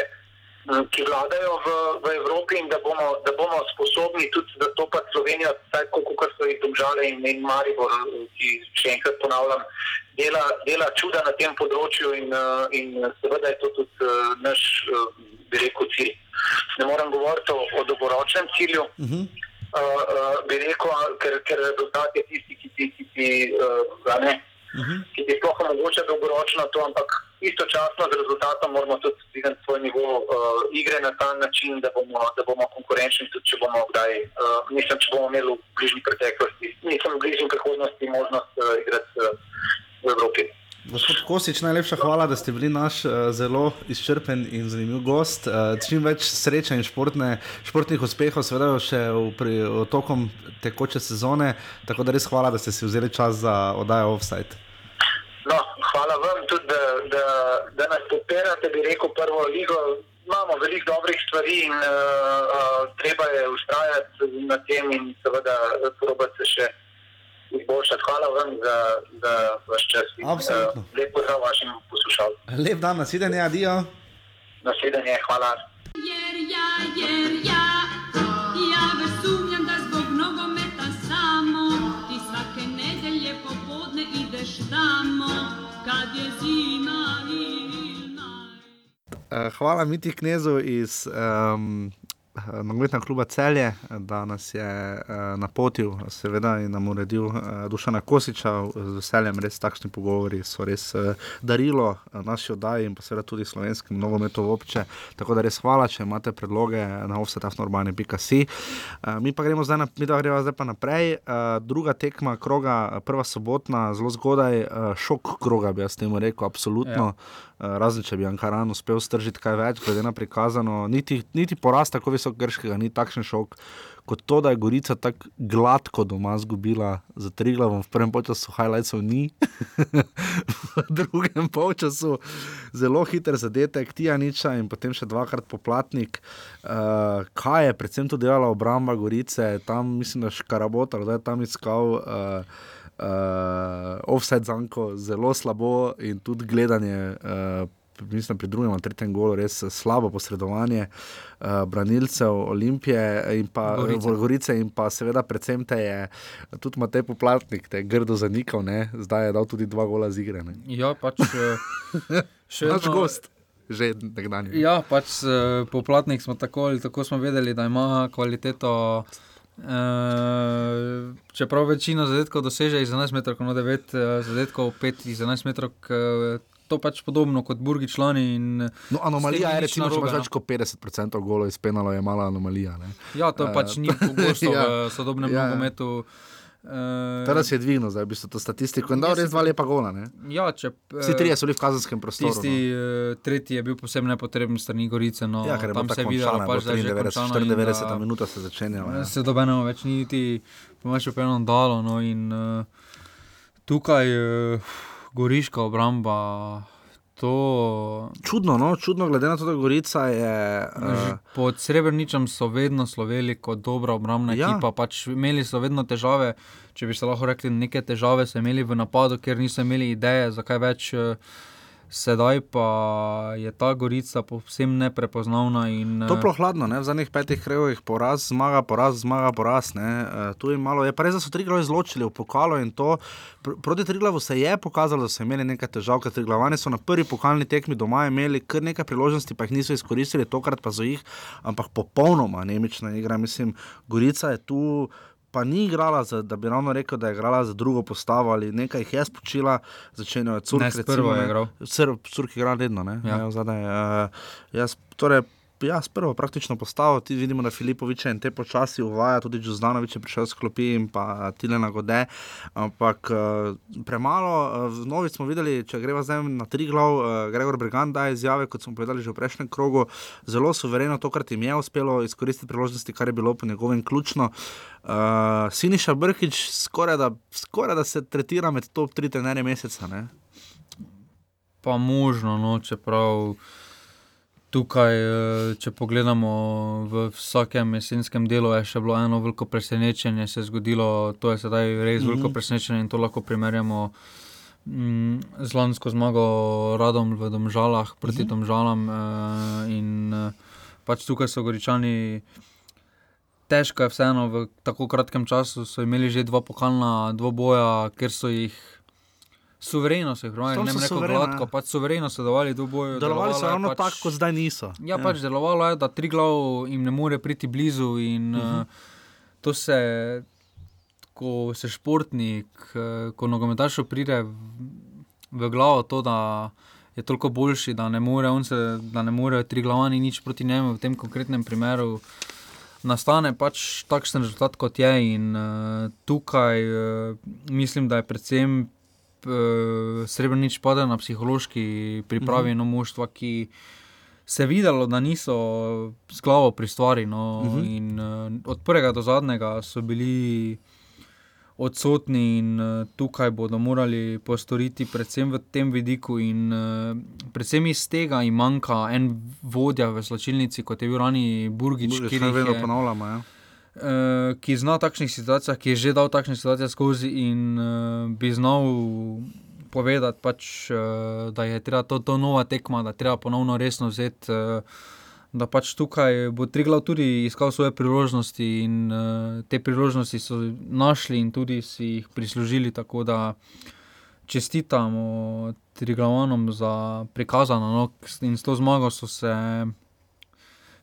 ki vladajo v, v Evropi in da bomo, da bomo sposobni tudi zastopati Slovenijo, tako kot so jih domžale in, in Maribor, ki še enkrat ponavljam, dela, dela čuda na tem področju in, in seveda je to tudi naš, bi rekel, cilj ne morem govoriti o, o dolgoročnem cilju. Uh -huh. uh, uh, bi rekel, ker, ker rezultat je tisti, ki ti, ki ti, uh, ne, uh -huh. ki ti sploh omogoča dolgoročno to, ampak istočasno z rezultatom moramo tudi dvigniti svoj nivo uh, igre na ta način, da bomo, da bomo konkurenčni, tudi če bomo kdaj, uh, mislim, če bomo imeli v bližnji preteklosti, nisem v bližnji prihodnosti možnost uh, igrati uh, v Evropi. Gospod Kosič, najlepša hvala, da ste bili naš uh, zelo izčrpen in zanimiv gost. Uh, čim več sreče in športne, športnih uspehov, seveda še v, pri, v tokom tekoče sezone. Tako da res hvala, da ste si vzeli čas za oddajo offside. No, hvala vam tudi, da, da, da nas podpirate, bi rekel, prvo ligo. Imamo veliko dobrih stvari in uh, uh, treba je ustrajati na tem in seveda probati se še izboljšati. Hvala vam za, za vaš čas. Absolutno. Uh, lep pozdrav vašim poslušalcem. Lep dan, nasvidenje, adijo. Nasvidenje, hvala. Jer ja, jer Uh, hvala Miti Knezu iz um, nogometnega kluba Celje, da nas je uh, napotil, seveda, in nam uredil uh, Dušana Kosiča. Z veseljem, res takšni pogovori so res uh, darilo uh, naši oddaji in pa seveda tudi slovenskim nogometu obče. Tako da res hvala, če imate predloge na offsetafnorbani.si. Uh, mi pa gremo zdaj, na, mi pa gremo zdaj pa naprej. Uh, druga tekma kroga, prva sobotna, zelo zgodaj, uh, šok kroga, bi jaz temu rekel, absolutno. Ja. Razen če bi Ankaran uspel stržiti kaj več, glede na prikazano, niti, niti porast tako visok grškega, ni takšen šok kot to, da je Gorica tako gladko doma zgubila za tri glavom, v prvem času highlightsov ni, v drugem času zelo hiter zadetek, Tijaniča in potem še dvakrat poplatnik. Uh, kaj je predvsem to delala obramba Gorice, tam mislim, da je škarabota, da je tam iskal. Uh, uh, offset zanko zelo slabo in tudi gledanje. Uh, Mislim, pri drugem ali tretjem golu res slabo posredovanje uh, branilcev Olimpije in pa Gorice. Gorice, in pa seveda, predvsem te je tudi Matej Poplatnik, te grdo zanikal, ne? zdaj je dal tudi dva gola z igre. Ne? Ja, pač še Naš gost, že nekdanji. Ja, pač Poplatnik smo tako ali tako smo vedeli, da ima kvaliteto Uh, čeprav večina zadetkov doseže iz 11 metrov, no 9 uh, zadetkov, 5 iz 11 metrov, uh, to pač podobno kot Burgi člani. In, No, anomalija je, recimo, če imaš narobe, no. več kot 50% golov iz penala, je mala anomalija. Ne? Ja, to Eh, pač ni pogosto ja. v sodobnem Ja. nogometu. Uh, Teraz je dvignil, zdaj v bistvu to statistiko in dal res dva lepa gola. Ne? Ja, če, Vsi trije so bili v kazenskem prostoru. Tisti no. tretji je bil posebno nepotreben strani Gorice. No. Ja, tam se je videlo, končano, pač, da je že 93, končano in 94 da- minuta se začenjalo. Ja. Se dobeno več ni niti, po mojem, penom dalo. No, in, uh, tukaj uh, Goriška obramba. To... Čudno, no? čudno, glede na to, da Gorica je. Že Uh, Pod Srebrničem so vedno sloveli kot dobra obrambna Ja. ekipa. Pač imeli so vedno težave, če bi se lahko rekli, neke težave so imeli v napadu, ker niso imeli ideje, zakaj več. eh, Sedaj pa je ta Gorica povsem neprepoznavna. In, eh, Toplo hladno, ne? v zadnjih petih krogih poraz, zmaga, poraz, zmaga, poraz. Uh, tu je malo, je res, da so tri glave izločili v pokalo in to pr proti Triglavu se je pokazalo, da so imeli nekaj težav, ker Triglavani so na prvi pokalni tekmi doma imeli kar nekaj priložnosti, pa jih niso izkoristili, tokrat pa so jih, ampak popolnoma nemična igra. Mislim, Gorica je tu. Pa ni igrala, za, da bi ravno rekel, da je igrala za drugo postavo ali nekaj jih je spočila, začenjajo s prvo je igral. Curk igra redno, ne? Ja. Ja. Zadaj, uh, jaz, torej, Ja, s prvo praktično postavo, ti vidimo, da Filipovič in te počasi uvaja, tudi Džuzdanovič je prišel s klopi in pa Tilena Gode, ampak uh, premalo. Uh, Novič smo videli, če greva zdaj na tri glav, uh, Gregor Brigant daje izjave, kot smo povedali že v prejšnjem krogu, zelo suvereno, tokrat jim je uspelo izkoristiti priložnosti, kar je bilo po njegovem ključno. Uh, Siniša Brkič skoraj da, skoraj da se tretira med top 3 trenerje meseca. Ne? Pa možno, no, čeprav tukaj, eh, če pogledamo v vsakem jesenskem delu, je še bilo eno veliko presenečenje, se je zgodilo, to je sedaj res Mhm. veliko presenečenje in to lahko primerjamo. mm, Z lansko zmago Radom v Domžalah, proti Mhm. Domžalam, eh, in eh, pač tukaj so Goričani. Težko je vseeno v tako kratkem času, so imeli že dva pokalna dvoboja, ker so jih suvereno se jih premagali, ne so suvereno, gladko, ja. pač suvereno so delovali dvoboju. Delovali so ravno pač- tako, kot zdaj niso. Ja, pač delovalo je, da tri glav jim ne more priti blizu. In, uh. -huh. uh, to se, ko se športnik, uh, ko nogometašu pride v, v glavo, to, da je toliko boljši, da ne more, se, da ne more tri glavani nič proti njemu v tem konkretnem primeru. Nastane pač takšen rezultat, kot je, in uh, tukaj uh, mislim, da je predvsem uh, srebrnič padel na psihološki pripravi Mhm. mm -hmm. moštva, ki se je videlo, da niso z glavo pri stvari. No, mm Mhm. -hmm. in, uh, od prvega do zadnjega so bili odsotni, in uh, tukaj bodo morali postoriti, predvsem v tem vidiku. In, uh, predvsem iz tega jim manjka en vodja v slačilnici, kot je bil Rani Burgič, Burgič, kar jih vedno ponavljamo, ja. Eh, ki zna v takšnih situacijah, ki je že dal takšne situacije skozi in uh, bi znal povedati, pač, uh, da je treba to, to nova tekma, da je treba ponovno resno vzeti. Uh, Da pač tukaj bo Triglav tudi iskal svoje priložnosti, in uh, te priložnosti so našli, in tudi si jih prislužili. Tako da čestitamo Triglavanom za prikazano. No, in s to zmago so, se,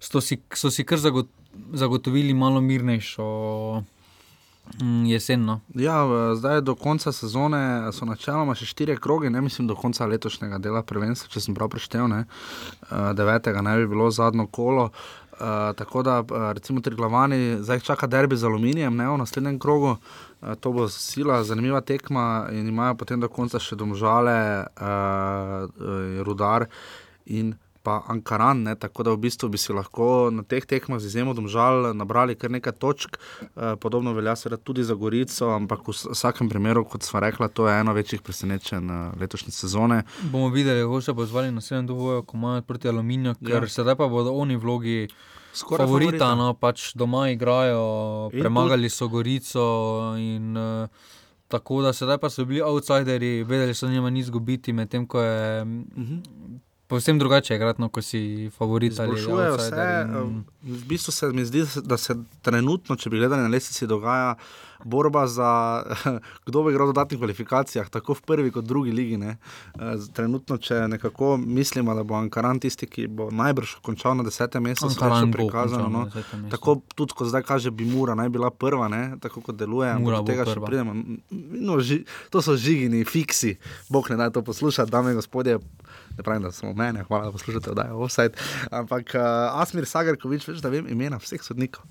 so, si, so si kar zagot, zagotovili malo mirnejšo mm, jesen. No. Ja, zdaj do konca sezone so načeloma še štiri kroge, ne mislim do konca letošnjega dela prvenstva, če sem prav preštel. Ne? Eh, Devetega naj bi bilo zadnjo kolo. Uh, tako da, eh, recimo, tri glavani, zdaj čaka derbi z aluminijem, ne v naslednjem krogu. Uh, to bo sila, zanimiva tekma in imajo potem do konca še domžale, uh, uh, rudar in pa Ankaran. Ne? Tako da v bistvu bi si lahko na teh tekmah z izjemo domžal nabrali kar nekaj točk. Uh, podobno velja seveda tudi za Gorico, ampak v vs- vsakem primeru, kot sva rekla, to je eno večjih presenečenj uh, letošnje sezone. Bomo videli, kako se bo zvali na sedem dvoboju, ko imajo proti aluminiju, ker Ja. ja. sedaj pa bodo oni vlogi. Skoraj favorita, favorita. no, pač doma igrajo, In premagali so Gorico. In, uh, tako da sedaj pa so bili outsideri, vedeli so, da nima nič izgubiti, medtem ko je uh Mhm. -huh. Povsem drugače igrati, no, ko si favorit ali Izboljšujejo outsider. se. in- eh, V bistvu se mi zdi, da se trenutno, če bi gledali na lestvici, dogaja borba za kdo bo igral v dodatnih kvalifikacijah, tako v prvi kot drugi ligi. Ne. Eh, Trenutno, če nekako mislimo, da bo Ankaran tisti, ki bo najbrž končal na desetem mestu, se je prikazano. No. Tako tudi, kot zdaj kaže, bi Mura naj bila prva, ne, tako kot deluje. Mura do tega še pridemo. No, ži, to so žigini, fiksi, bog ne da to poslušati, dame in gospodje. Ne pravim, da samo mene, hvala, da poslušate, da je offside. Ampak uh, Asmir Sagarkovič, veš, da vem imena vseh sodnikov.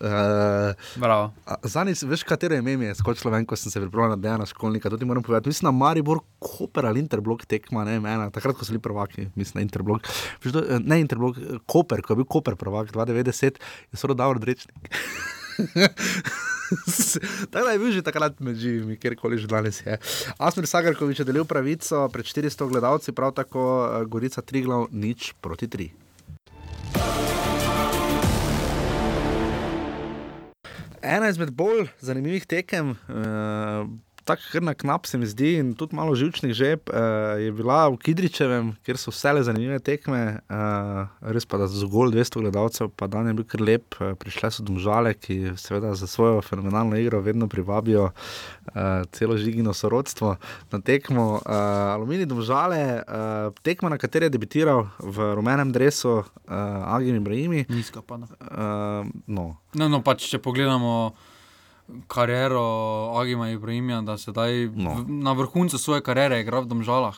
Uh, Bravo. Zadnjič, veš, katero ime je skočilo ven, ko sem se pripravljal na Dejana Školnika. To ti moram povedati. Mislim, na Maribor, Koper ali Interblok tekma, ne mena. Takrat, ko so bili prvaki, mislim, na Interblok. Veš, do, ne Interblok, eh, Koper, ko je bil Koper prvak 2090, je soro dal odrečnik. Tako da je bil že takrat med živimi, kjerkoli že danes je. Asmir Sagarkovič je delil pravico pred 400 gledalci, prav tako eh, Gorica Triglav, nič proti tri. Ena izmed bolj zanimivih tekem, uh, tako kar na knap se mi zdi, in tudi malo živčnih žep, uh, je bila v Kidričevem, kjer so vse zanimive tekme, uh, res pa da z zgolj 200 gledalcev, pa dan je bil kar lep, uh, prišle so domžale, ki seveda za svojo fenomenalno igro vedno privabijo uh, celo žigino sorodstvo na tekmo. Uh, Aluminij domžale, uh, tekma, na kateri je debitiral v rumenem dresu uh, Agim Ibrahimi. Nizka pada. Uh, no. No, no, pač, če pogledamo kariero Agima Ibrahima, da sedaj No. na vrhuncu svoje kariere igra v Domžalah.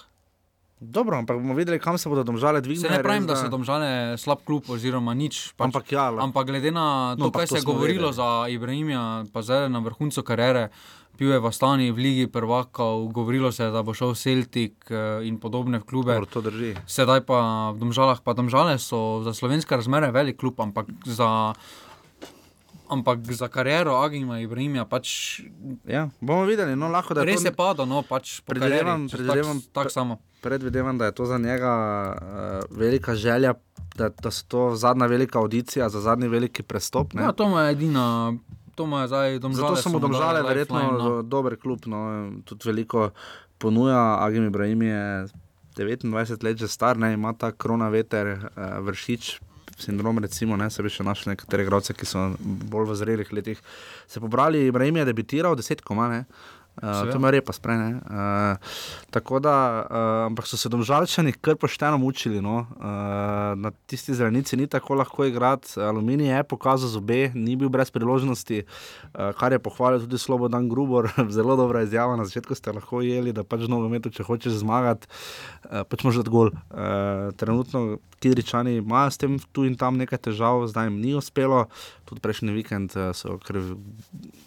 Dobro, ampak bomo videli, kam se bodo domžale dvignile. ne pravim, res da so Domžale slab klub oziroma nič. Pač, Ampak ja, lahko- ampak glede na No, to, ampak kaj to se je govorilo vedeli. za Ibrahima, pa zdaj na vrhuncu kariere, bil je v Astani, v Ligi prvakov, govorilo se je, da bo šel Celtic eh, in podobne klube. Dobro, to drži. Sedaj pa v Domžalah, pa Domžale so za slovenske razmere velik klub, ampak za, ampak za kariero Agima Ibrahima pač Ja, bomo videli, no, lahko da je res to... je padlo, no, pač Predvidevam, karieri, predvidevam, tak, tak samo. predvidevam, da je to za njega uh, velika želja, da, da so to zadnja velika audicija, za zadnji veliki prestop. Ne? Ja, to mu je edina, zdaj domžale. Zato so mu domžale verjetno no. dober klub, no, tudi veliko ponuja. Agim Ibrahim je 29 let že star, ne, ima ta krona veter, uh, vršič. Sindrom, recimo, ne, se bi še našli nekatere igralce, ki so bolj v zrelih letih. Se pobrali, Ibrahim je debitiral, deset koma, ne. Uh, Seveda. to me repa sprejme. Uh, tako da, uh, ampak so se domžalčani kar pošteno mučili. No. Uh, na tisti zelenici ni tako lahko igrati. Aluminij je pokazal zobe, ni bil brez priložnosti, uh, kar je pohvalil tudi Slobodan Grubor. Zelo dobra izjava. Na začetku ste lahko jeli, da pač nogometu, če hočeš zmagati, uh, pač moraš dati gol. Uh, trenutno Kidričani imajo s tem tu in tam nekaj težav, zdaj jim ni uspelo. Tudi prejšnji vikend uh, so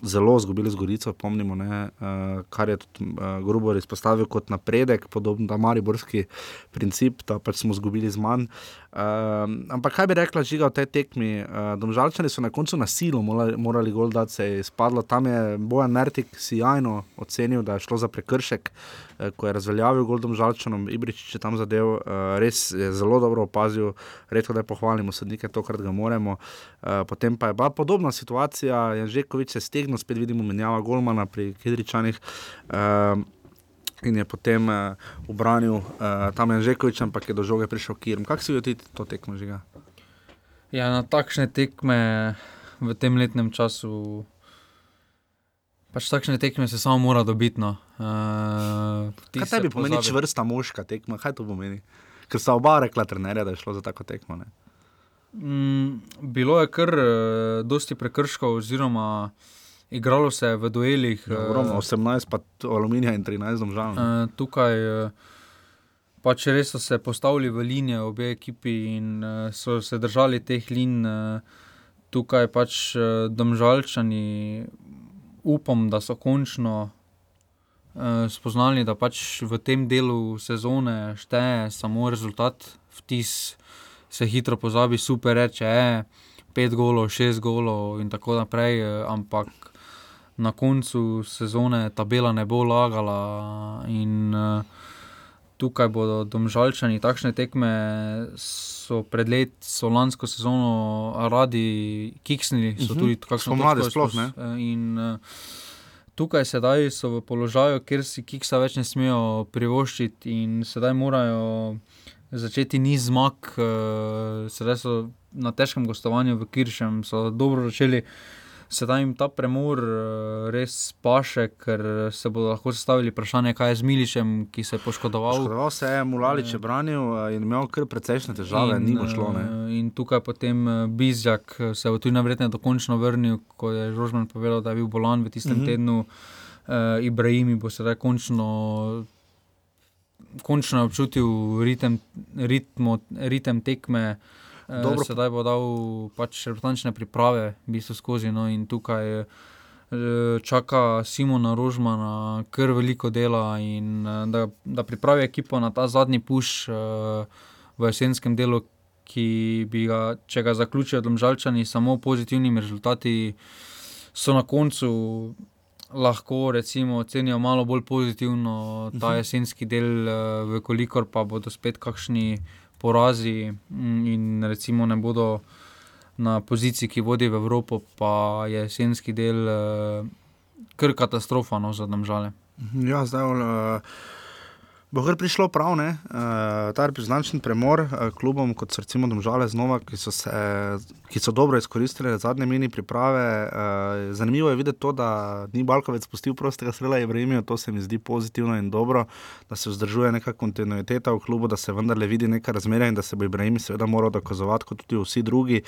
zelo izgubili z Gorico, pomnimo, ne, uh, kar je tudi uh, Grubor izpostavil kot napredek, podobno da Mariborski princip, da pač smo izgubili z manj. Uh, ampak kaj bi rekla žiga o tej tekmi? Uh, domžalčani so na koncu na silo morali, morali gol dati, se je izpadlo. Tam je Bojan Mertik sjajno ocenil, da je šlo za prekršek, uh, ko je razveljavil gol domžalčanom, Ibričič je tam zadev, uh, res je zelo dobro opazil, redko da pohvalimo sodnike, tokrat ga moremo. Uh, potem pa je bila podobna situacija, Janžekovič se stegnil, spet vidimo menjava Golmana pri Kedričanih. Uh, In je potem uh, obranil uh, tam Janžekovič, ampak je do žoge prišel Kirm. Kako si videl to tekmo žiga? Ja, na takšne tekme v tem letnem času, pač takšne tekme se samo mora dobiti. No. Uh, Kaj tebi pomeni čvrsta moška tekma? Kaj to pomeni? Ker sta oba rekla trenerja, da je šlo za tako tekmo. Ne? Mm, bilo je kar uh, dosti prekrškov, oziroma igralo se je v duelih. Ja, ogromno, 18 pa aluminija in 13 domžal. Uh, tukaj uh, pač res so se postavili v linije obe ekipi in uh, so se držali teh lin. Uh, tukaj pač uh, domžalčani, upam, da so končno uh, spoznali, da pač v tem delu sezone šteje samo rezultat, vtis se hitro pozabi, super reče, je pet golov, šest golov in tako naprej, eh, ampak na koncu sezone tabela ne bo lagala in uh, tukaj bodo domžalčani takšne tekme so pred let, so lansko sezono radi kiksnili, so Mhm. tudi kakšno točko sploh, ne? eh, In uh, tukaj sedaj so v položaju, kjer si kiksa več ne smejo privoščiti in sedaj morajo začeti niz zmag, uh, sedaj so na težkem gostovanju v Kiršem, so dobro začeli sedaj jim ta premor uh, res paše, ker se bodo lahko zastavili vprašanje, kaj je z Miličem, ki se je poškodoval. Poškodoval se je, Mulalič je branil uh, in imel kar precejšnje težave, in, ni mu šlo. Ne? eh, In tukaj potem eh, Bizjak eh, se je tudi najverjetneje dokončno vrnil, ko je Žožman povedal, da je bil bolan v tistem mm -hmm. tednu. Uh, Ibrahimi bo sedaj končno, končno občutil ritem, ritmo, ritem tekme. Eh, Dobro. sedaj bo dal pač reprezentančne priprave, v bistvu skozi. No, in tukaj eh, čaka Simona Rožmana kar veliko dela in eh, da, da pripravi ekipo na ta zadnji puš v jesenskem delu, ki bi ga, če ga zaključijo domžalčani, samo pozitivnimi rezultati, so na koncu. Lahko recimo ocenijo malo bolj pozitivno ta Mhm. jesenski del, eh, vkolikor pa bodo spet kakšni porazi mm, in recimo ne bodo na poziciji, ki vodi v Evropo, pa je jesenski del uh, kar katastrofa no, za domžale. Ja, zdaj uh, bo kar prišlo prav, ne? Uh, ta reprezentančni premor uh, klubom, kot so recimo Domžale znova, ki so, se, ki so dobro izkoristili zadnje mini priprave. Uh, zanimivo je videti to, da ni Balkovec spustil prostega strela Ibrahimijo, to se mi zdi pozitivno in dobro, da se vzdržuje neka kontinuiteta v klubu, da se vendarle vidi neka razmerja in da se bo Ibrahim seveda moral dokazovati kot tudi vsi drugi.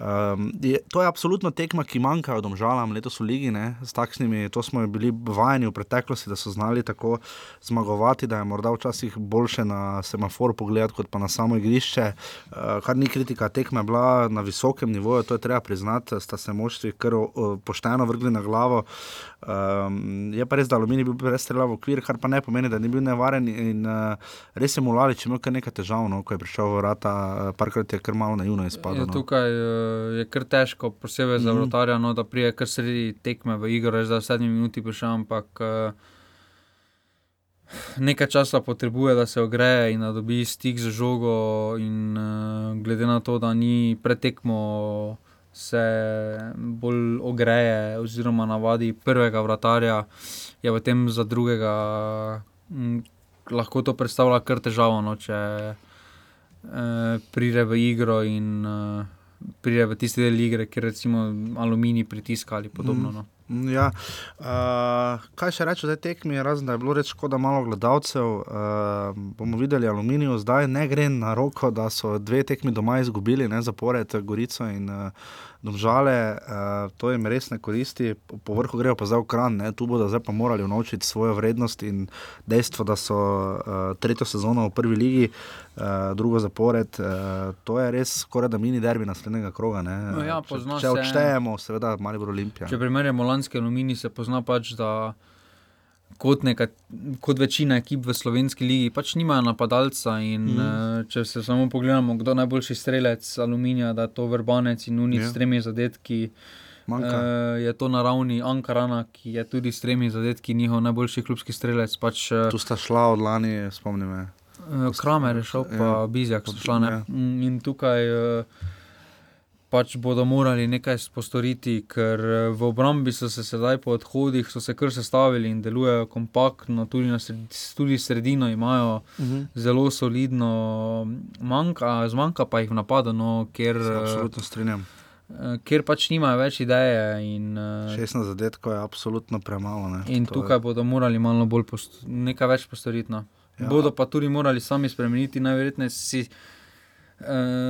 Um, je, to je absolutno tekma, ki manjka domžalam letos v Ligi. Ne, s takšnimi, to smo bili vajeni v preteklosti, da so znali tako zmagovati, da je morda včasih boljše na semafor pogledati, kot pa na samo igrišče. Uh, kar ni kritika, tekma je bila na visokem nivoju, to je treba priznati, sta se moštvi kar uh, pošteno vrgli na glavo. Um, je pa res, da Aluminij bil brez strela v okvir, kar pa ne pomeni, da ni bil nevaren. In, uh, res je Mulalič imel kar nekaj težav, no, ko je prišel v vrata, uh, parkrat je kar malo naivno izpadlo. Je, No. tukaj uh, je kar težko, posebej za Mhm. vrotarja, no, da prije kar sredi tekme v igro, res da v sedmi minuti prišel, ampak uh, nekaj časa potrebuje, da se ogreje in da dobi stik z žogo. In, uh, glede na to, da ni pretekmo, se bolj ogreje oziroma navadi prvega vratarja, je v tem za drugega m, lahko to predstavlja kar težavo, no, če uh, pride v igro in uh, pride v tisti del igre, kjer recimo aluminij pritiska ali podobno. No. Ja. Uh, kaj še reči o tej tekmi, razen da je bilo res škoda malo gledalcev. Uh, bomo videli aluminijo, zdaj ne gre na roko, da so dve tekmi doma izgubili, ne zapored Gorico in uh, Domžale. Uh, to jim res ne koristi, po, vrhu grejo pa zdaj v kran, ne? tu bodo zdaj pa morali unovčiti svojo vrednost in dejstvo, da so uh, tretjo sezono v prvi ligi, uh, drugo zapored. Uh, to je res skoraj da mini derbi naslednjega kroga. Ne? No ja, če, če odštejemo, seveda, malo bo Olimpija. Če primerjamo lanski aluminij, se pozna pač, da kot, neka, kot večina ekip v slovenski ligi pač nimajo napadalca. In, mm. Če se samo pogledamo, kdo je najboljši strelec aluminija, da je to Vrbanec in Unic Ja. s tremi zadetki. Manjka. Uh, je to na ravni Ankarana, ki je tudi s tremi zadetki njihov najboljši klubski strelec. Pač, uh, Tu sta šla od lani, spomnim me. Uh, Kramer je šel, pa Ja. ja. Bizjak so šla. Ja. Ja. In tukaj uh, pač bodo morali nekaj postoriti, ker eh, v obrambi so se sedaj po odhodih, so se kar sestavili in delujejo kompaktno, tudi, na sred, tudi sredino imajo uh Mhm. -huh. zelo solidno, manjka, zmanjka pa jih v napadu, no, ker, Se eh, absolutno strinjam. eh, ker pač nimajo več ideje. In, eh, 16 zadetkov je absolutno premalo. Ne. In To tukaj je, bodo morali malo bolj nekaj več postoriti. No. Ja. Bodo pa tudi morali sami spremeniti, najverjetneje si. Uh,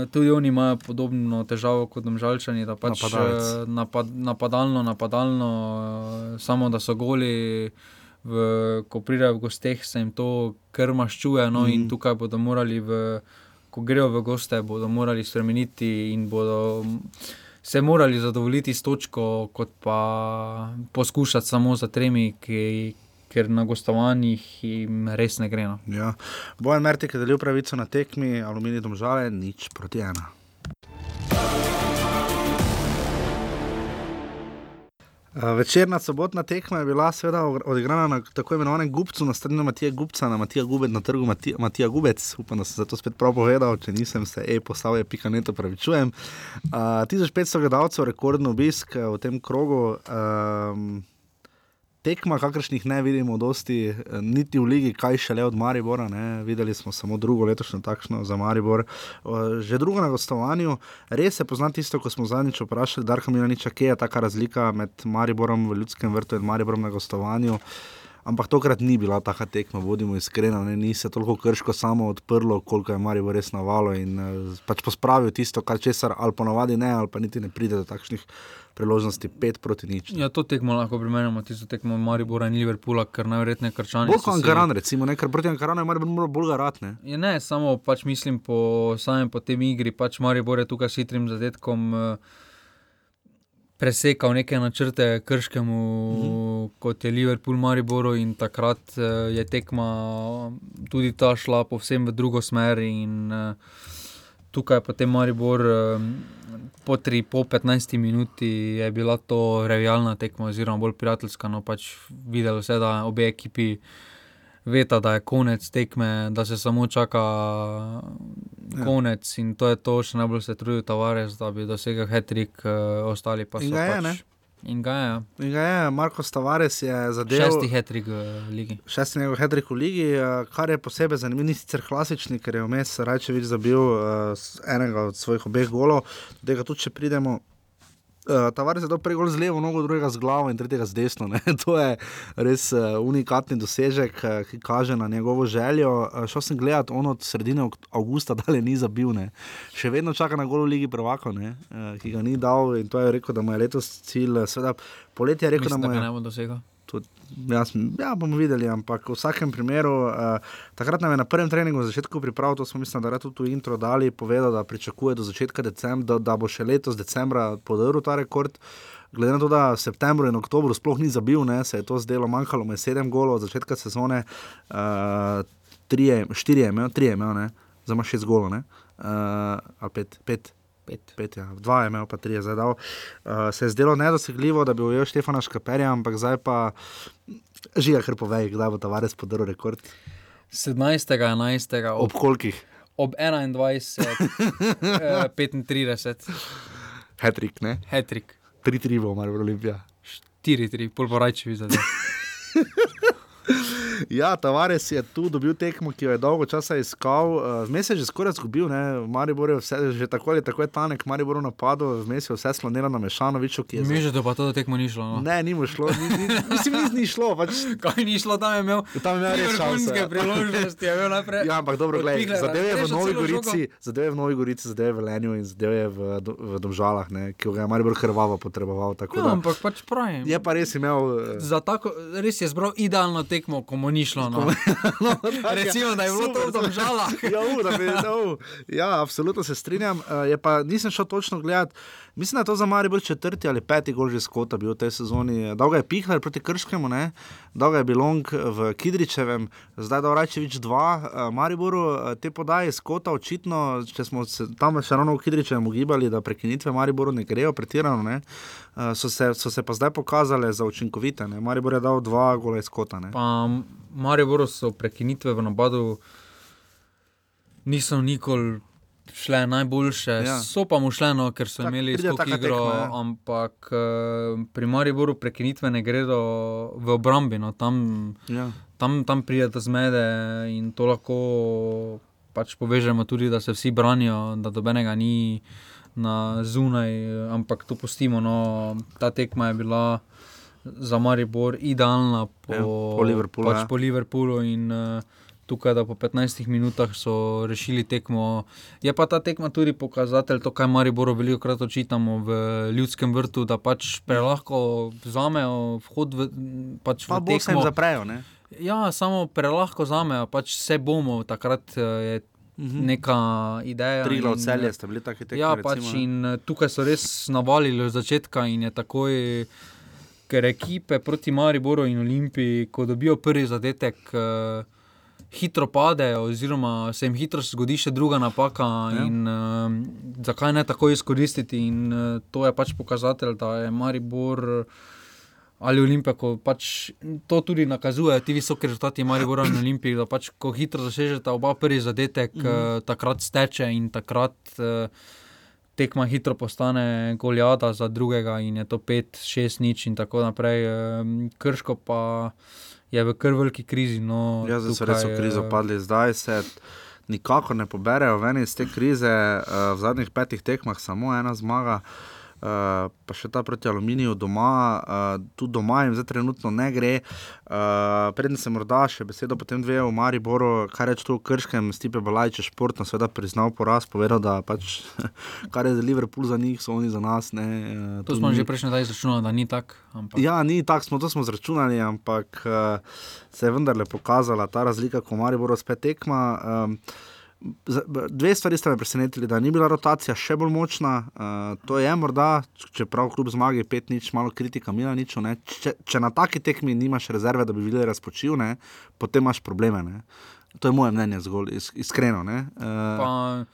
tudi oni imajo podobno težavo kot domžalčani, da pač Napadalec. eh, napad, napadalno, napadalno, uh, samo da so goli, v, ko pridejo v gosteh, se jim to kar maščuje. No, mm. In Mhm. tukaj bodo morali, v, ko grejo v goste, bodo morali spremeniti in bodo se morali zadovoljiti s točko, kot pa poskušati samo za tremi, ki, ker na gostovanjih jim res ne gre. No. ja. Bojan Mertik je delil pravico na tekmi, aluminij domžale, nič proti ena. Uh, Večerna sobotna tekma je bila seveda odigrana na tako imenovanem Gubcu, na strani Matija Gubca, na Matija Gubec, na trgu Matija, Matija Gubec. Upam, da sem se to spet prav povedal, če nisem se e postavil, pika neto pravičujem. Uh, 1500 gledalcev, rekordno obisk eh, v tem krogu. Um, tekma, kakršnih ne vidimo, dosti, eh, niti v Ligi, kaj šele od Maribora. Ne. Videli smo samo drugo letošnjo takšno za Maribor. Že drugo na gostovanju, res se pozna tisto, ko smo zadnjič vprašali, da je niča, kje je ta razlika med Mariborom v ljudskem vrtu in Mariborom na gostovanju. Ampak tokrat ni bila taka tekma, bodimo iskreni, ne, ni se toliko krško samo odprlo, koliko je Marijo res navalo in uh, pač pospravil tisto, kar česar ali ponovadi ne, ali pa niti ne pride do takšnih priložnosti, pet proti nič. Ja, to tekmo lahko primerjamo, tisto tekmo Maribora in Liverpoola, ker najverjetneje krčani. Bolj kot Ankaran, recimo, ne, ker proti Ankaranu je Maribor bolj garatne. Ja, ne, samo pač mislim po samem po tem igri, pač Maribor je tukaj s hitrim zadetkom. Uh, Presekal neke načrte krškemu, mm -hmm. kot je Liverpool, Mariboru, in takrat uh, je tekma tudi ta šla povsem v drugo smer. In, uh, tukaj je potem Maribor, uh, po 3, po 15 minuti je bila to revijalna tekma, oziroma bolj prijateljska. No, pač videlo se, da obe ekipi veta, da je konec tekme, da se samo čaka ja. konec. In to je to, še najbolj se trudi Tavares, da bi dosegel hetrik, uh, ostali pa so. In ga je, pač, ne? In ga je. In ga je, Marko Tavares je zadeval. Šesti hetrik v ligi. Šesti njegov hetrik v ligi, eh, kar je posebej zanimivo, ni sicer klasični, ker je vmes Rajčevič zabil uh, enega od svojih obeh golov, do tega tudi če pridemo. Uh, Tavares je dal prej z levo nogo, drugega z glavo in tretjega z desno. Ne? To je res uh, unikatni dosežek, uh, ki kaže na njegovo željo. Uh, šel sem gledat, on od sredine avgusta dalje ni zabil, ne? še vedno čaka na golo Ligi Prvako, uh, ki ga ni dal in to je rekel, da mu je letos cilj. Seveda, poletje je rekel, Mislim, da mu da je. ga ne bo dosegel. Tudi, jaz, ja, bomo videli, ampak v vsakem primeru, uh, takrat nam je na prvem treningu, na začetku priprav, to smo mislim, da je tudi v intro dali, povedal, da pričakuje do začetka decembra, da, da bo še letos decembra podaril ta rekord. Glede na to, da v septembru in oktobru sploh ni zabil, ne, se je to zdelo, manjkalo mu je sedem golov od začetka sezone, uh, trije, štiri je imel, tri je imel, ne, zdaj ima šest golov, ne, uh, ali pet, pet. Pet. Pet, ja. Dva je imel, pa tri je zdaj dal. Uh, se je zdelo nedosegljivo, da bi ujel Štefana Škaperja, ampak zdaj pa žiga, ker povej, kdaj bo Tavares podaril rekord. 17. 11. Ob kolikih? Ob 21. eh, 35. Hetrik, ne? Hetrik. 3-3 bo, mar bo Olimpija. 4-3, pol porajčevi za to. Ja, Tavares je tu dobil tekmo, ki jo je dolgo časa iskal. Vmes je že skoraj izgubil, Maribor je vse, že tako ali tako je tanek, Maribor je napadel, vmes je vse slonilo na Mešanoviču, ki je Mi že to pa to tekmo ni šlo. No. Ne, ni mu šlo, ni, ni, mislim, ni, ni šlo. Pač... Kaj ni šlo, tam je imel, tam je imel res vrhunske priložnosti, je imel naprej. Ja, ampak dobro, gledaj, zadev je v Novi Gorici, zadev je v Novi Gorici, zadev je v Lenju in zadev je v, v Domžalah, ne, ki ga je Maribor krvavo potreboval. Ja, Da, ampak pač pravim. Je pa res imel. Za tako, res je zbral idealno tekmo, ko mu ni šlo. No. no, Recimo, da je bilo to v Domžalah. ja, u, da bi, no, ja, absolutno se strinjam. Uh, pa, nisem šel točno gledat. Mislim, da je to za Maribor četrti ali peti gol že skota bil v tej sezoni. Dolga je Pihler proti Krškemu, ne? dolga je Bilong v Kidričevem, zdaj da Vrajčevič dva. Uh, Mariboru uh, te podaje skota očitno, če smo se tam še ravno v Kidričevem ugibali, da prekinitve Mariboru ne grejo pretirano, ne? Uh, so, se, so se pa zdaj pokazale za učinkovite. Ne? Maribor je dal dva gola iz skota. Ne? Pa Mariboru so prekinitve v napadu niso nikoli šle najboljše, ja. so pa mu šle, no, ker so tak, imeli skok igro, tekma, ja. ampak uh, pri Mariboru prekinitve ne gredo v obrambi, no, tam, ja. tam, tam pride do zmede in to lahko pač povežemo tudi, da se vsi branijo, da dobenega ni na zunaj, ampak to pustimo, no, ta tekma je bila za Maribor idealna po, ja, po Liverpoolu. Pač ja. po Liverpoolu in, uh, Tukaj, da po 15 minutah so rešili tekmo. Je pa ta tekma tudi pokazatelj, to, kar Mariboru veliko krat očitamo v ljudskem vrtu, da pač prelahko vzamejo vhod v, pač pa v tekmo. Pa se jim zaprejo, ne? Ja, samo prelahko vzamejo, pač vse bomo, takrat je neka ideja. Tri od celje ste bili taki tekmi. Ja, pač recimo, in tukaj so res navalili od začetka in je takoj. Ker ekipe proti Mariboru in Olimpiji, ko dobijo prvi zadetek, uh, hitro padejo, oziroma se jim hitro zgodi še druga napaka. Ja. In, uh, zakaj ne tako izkoristiti? In, uh, to je pač pokazatelj, da je Maribor ali Olimpija, ko pač to tudi nakazuje, ti visoki rezultati Maribora in Olimpije, da pač ko hitro zasežete oba prvi zadetek, mm. uh, takrat steče in takrat. Uh, tekma hitro postane goljada za drugega in je to 5-6 nič in tako naprej. Eh, Krško pa je v kar veliki krizi. No, Ja, zdaj so res v krizo eh, padli, zdaj se nikakor ne poberejo ven iz te krize. Uh, v zadnjih petih tekmah samo ena zmaga, uh, pa še ta proti aluminiju doma, uh, tu doma jim zdaj trenutno ne gre. Uh, Preden se morda še besedo potem dve v Mariboru, kar reč tu v Krškem, Stipe Balajč je športno seveda priznal poraz, povedal, da pač kar je za Liverpool za njih, so oni za nas. Ne, uh, To smo ni- že prejšnji dan izračunali, da ni tako. ampak- Ja, ni tako, smo to smo zračunali, ampak uh, se je vendarle pokazala ta razlika, ko Maribor spet tekma. Um, b- Dve stvari sta me presenetili, da ni bila rotacija še bolj močna. Uh, to je morda, čeprav kljub zmagi 5 nič, malo kritika Mila nič. Če, če na taki tekmi nimaš rezerve, da bi videl razpočil, ne, potem imaš probleme. Ne. To je moje mnenje, zgolj is, iskreno. Ne. Uh,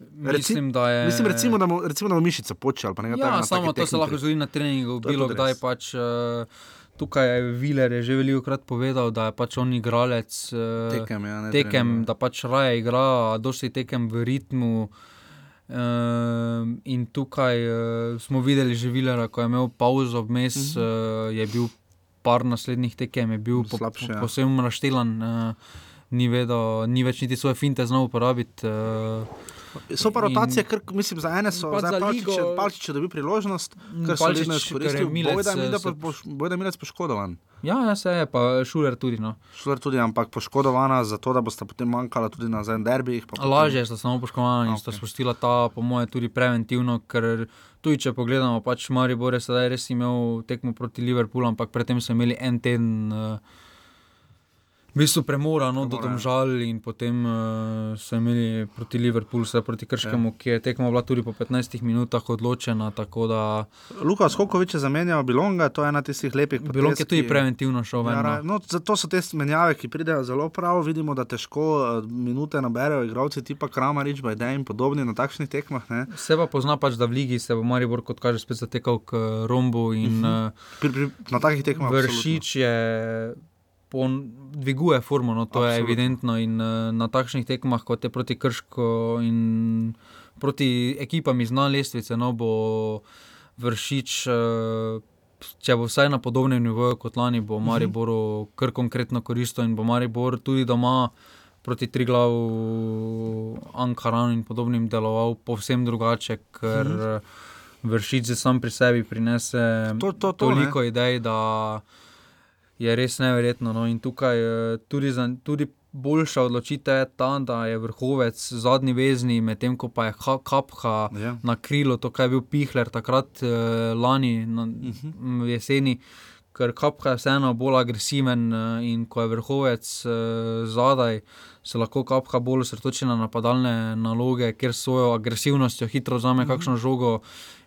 Pa, mislim, da je. Mislim, recimo, da mu, recimo, da mu mišica poče ali nekaj takega. Ja, samo to se lahko zgodi na treningu, bilo kdaj pač. Uh, Tukaj je Viler je že veliko krat povedal, da je pač on igralec eh, Tekem, ja, ne tekem trener, ja. da pač raje igra, dosti tekem v ritmu. Uh, in tukaj uh, smo videli že Vilera, ko je imel pauzo vmes, uh. -huh. uh, je bil par naslednjih tekem, je bil po, Slabše, po, ja. posebno raštelan, uh, ni, vedel, ni več niti svoje finte znal uporabiti. Uh, So pa rotacije, ker mislim, za ene so. Pa Zdaj Palčič, Palčič je dobil priložnost, Mm, ker so Palčič, vedno ker je izkoristili. Bojda eh, Milec se- poš- Bojda Milec poškodovan. ja, ja, se je, pa Šuler tudi. No. Šuler tudi, ampak poškodovana, zato da boste potem manjkala tudi na zadnjih derbijih. pa potem- Lažje sta samo poškodovana in sta spustila ta, po mojem, tudi preventivno, ker tudi če pogledamo, pač Maribor je sedaj res imel tekmo proti Liverpoolu, ampak predtem so imeli en teden. Uh, V bistvu premora, no, do Premora, ja. domžal, in potem uh, so imeli proti Liverpoolu, se proti Krškemu, ja. ki je tekma bila tudi po 15 minutah odločena. Da, Luka Skokovič je zamenjal Bilonga, to je ena tistih lepih potez, Bilong je tudi preventivno šel ven, Ja, no. no, zato so te menjave, ki pridejo zelo prav. Vidimo, da težko eh, minute naberejo igralci tipa Kramarič, Bajde in podobni na takšnih tekmah. Ne. Se pa pozna pač, da v ligi se bo Maribor, kot kaže, spet zatekal k rombu. In, Mhm. uh, Pri, pri, na takih tekmah. Vršič je. Pon- Dviguje formo, no, to absolutno. je evidentno. In uh, na takšnih tekmah, kot je proti Krško in proti ekipam iz dna lestvice, no, bo vršič, uh, če bo vsaj na podobnem nivoju kot lani, bo Mhm. Mariboru kar konkretno koristil in bo Maribor tudi doma. Proti Triglavu, Ankaranu in podobnim deloval povsem drugače, ker mm. vršič že sam pri sebi prinese To- to- to, toliko ne. idej, da je res neverjetno. No. In tukaj eh, tudi, za, tudi boljša odločitev je ta, da je vrhovec zadnji vezni, medtem ko pa je ha, kapha Ja. na krilo, to, kar je bil Pihler takrat eh, lani na, Mhm. uh -huh. jeseni. Ker kapha je vseeno bolj agresiven eh, in ko je vrhovec eh, zadaj, se lahko kapha bolj osredotoči na napadalne naloge, ker s svojo agresivnostjo hitro vzame Mhm. kakšno žogo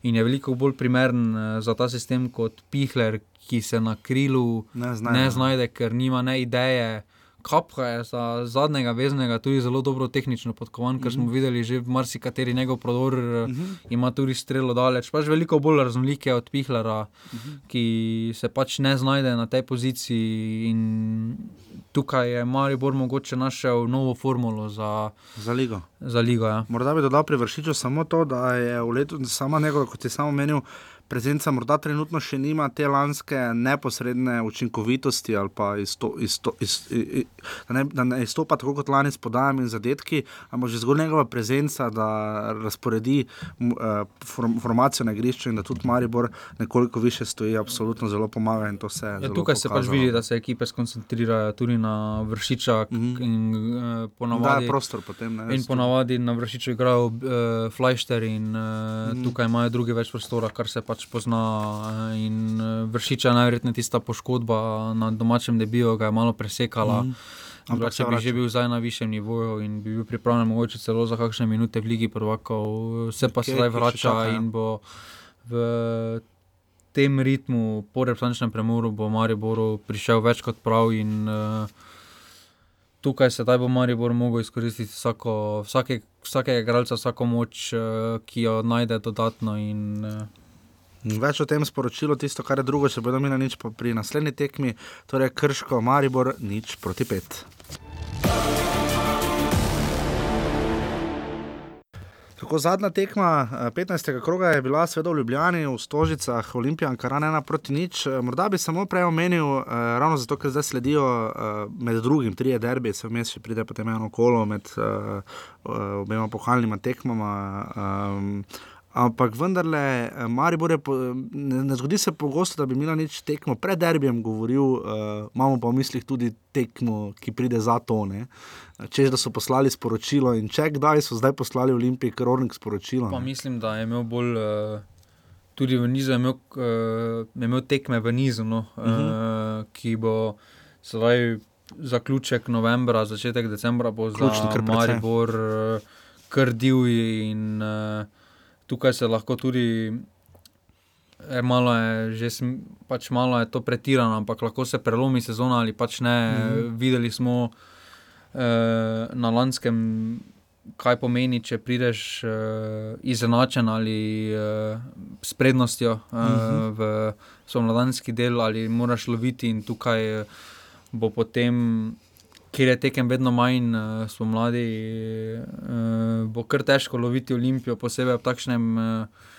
in je veliko bolj primeren eh, za ta sistem kot Pihler, ki se na krilu Ne znajde. ne znajde, ker nima ne ideje. Kapha je za zadnjega veznega tudi zelo dobro tehnično podkovan, ker smo Mhm. videli že marsikateri njegov prodor, mm ima tudi strelo daleč. Pač veliko bolj raznolik je od Pihlera, Mhm. ki se pač ne znajde na tej poziciji. In tukaj je Maribor mogoče našel novo formulo za, Za ligo. za ligo. Ja. Morda bi dodal pri vršiču samo to, da je v letu, sama njegova, kot je samo menil, prezenca morda trenutno še nima te lanske neposredne učinkovitosti ali pa isto, isto, is, i, i, da, ne, da ne izstopa tako kot lani s podajami in zadetki, ampak že zgolj njegova prezenca, da razporedi eh, form, formacijo na igrišču in da tudi Maribor nekoliko više stoji, absolutno zelo pomaga in to se je. Ja, zelo tukaj se pač pokazalo. vidi, da se ekipe skoncentrirajo tudi na vršiča mm -hmm. in uh, ponavadi. Daje Mhm. prostor potem, ne, In res ponavadi na vršiču igrajo uh, Fleischter in uh, mm. -hmm. tukaj imajo drugi več prostora, kar se pač pozna. Uh, in uh, vršiča je najverjetneje tista poškodba na domačem debiju, ga je malo presekala. Mm. Ampak če bi že bil zdaj na višjem nivoju in bi bil pripravljen, mogoče celo za kakšne minute v Ligi prvakov, se pa Kje- sedaj vrača čaka, ja. in bo v tem ritmu, po reprezentančnem premoru, bo Mariboru prišel več kot prav. In, uh, tukaj sedaj bo Maribor mogel izkoristiti vsako, vsake, vsakega igralca, vsako moč, ki jo najde dodatno. In, Več o tem sporočilo, tisto, kar je drugo, če bodo imeli nič pa pri naslednji tekmi, torej Krško, Maribor, nič proti pet. Kako zadnja tekma eh, 15. kroga je bila seveda v Ljubljani, v Stožicah, Olimpija, Ankaran ena proti nič. Eh, Morda bi samo prej omenil, eh, ravno zato, ker zdaj sledijo eh, med drugim trije derbi, se vmes še pride potem eno kolo med eh, eh, obema pohalnima tekmama. Eh, Ampak vendarle, eh, Maribor je, po, ne, ne zgodi se pogosto, da bi imela nič tekmo pred derbijem govoril, uh, imamo pa v mislih tudi tekmo, ki pride za to. Ne? Češ, da so poslali sporočilo in če kdaj so zdaj poslali Olimpiji krornik sporočilo. Pa ne. mislim, da je imel bolj. Uh, Tudi v nizu je imel, uh, imel tekme v nizu, no, uh. -huh. uh, ki bo sedaj zaključek novembra, začetek decembra, bo Ključni za. Maribor uh, kar divji. In, uh, tukaj se lahko tudi, eh, malo je, že, sm- pač malo je to pretirano, ampak lahko se prelomi sezona ali pač ne. Mhm. Videli smo uh, na lanskem, kaj pomeni, če prideš uh, izenačen ali uh, s prednostjo uh, Mhm. v somladanski del, ali moraš loviti in tukaj eh, bo potem. Ker je tekem vedno manj, uh, smo mladi, uh, bo kar težko loviti Olimpijo, posebej v takšnem uh,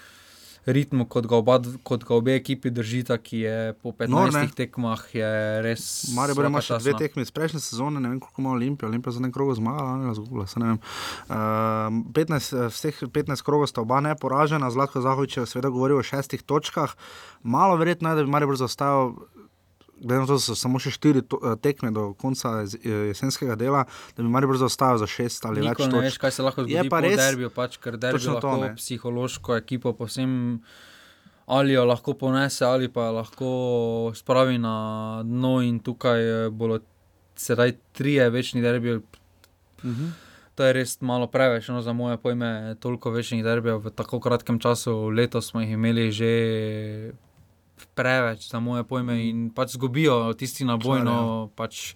ritmu, kot ga, oba, kot ga obe ekipi držita, ki je po 15 Nor, tekmah je res. Maribor ima še svaka dve tekmi iz prejšnje sezone, ne vem koliko ima Olimpija. Olimpija za nekaj kroga zmagala, ne vem. Uh, 15, eh, vseh 15 krogov sta oba neporažena, Zlatko Zahovič je seveda govoril o šestih točkah. Malo verjetno je, da bi Maribor zaostajal. Glede na to, da so samo še štiri to, eh, tekme do konca eh, jesenskega dela, da bi Maribor zaostajal za šest ali več Nikoli ne točk. veš, kaj se lahko zgodi po res, derbiju, pač, ker derbi točno to, lahko ne. psihološko ekipo posem ali jo lahko ponese, ali pa lahko spravi na dno in tukaj eh, bodo sedaj trije večni derbi. Mhm. To je res malo preveč no, za moje pojme, toliko večnih derbijev v tako kratkem času. Letos smo jih imeli že preveč za moje pojme in pač zgubijo tisti naboj. Čar, No, pač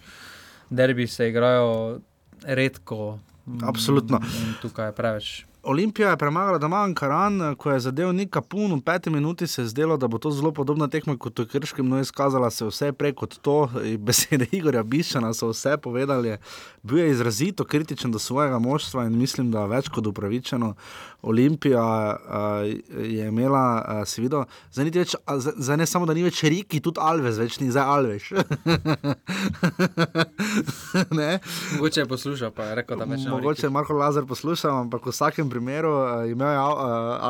derbi se igrajo redko. Absolutno. In tukaj je preveč. Olimpija je premagala doma Ankaran, ko je zadev Nika Pun, v peti minuti se je zdelo, da bo to zelo podobna tekma kot v Krškem, no izkazala se je vse prej kot to. Besede Igorja Bišana so vse povedali. Bil je izrazito kritičen do svojega moštva in mislim, da več kot upravičeno. Olimpija uh, je imela, uh, si videl, zdaj, niti več, zdaj ne samo, da ni več Riki, tudi Alves, več ni zdaj Alves. Mogoče je poslušal, pa je rekel, da več ne. Mogoče je Marko Lazar poslušal, ampak v vsakem primeru uh, imel je uh,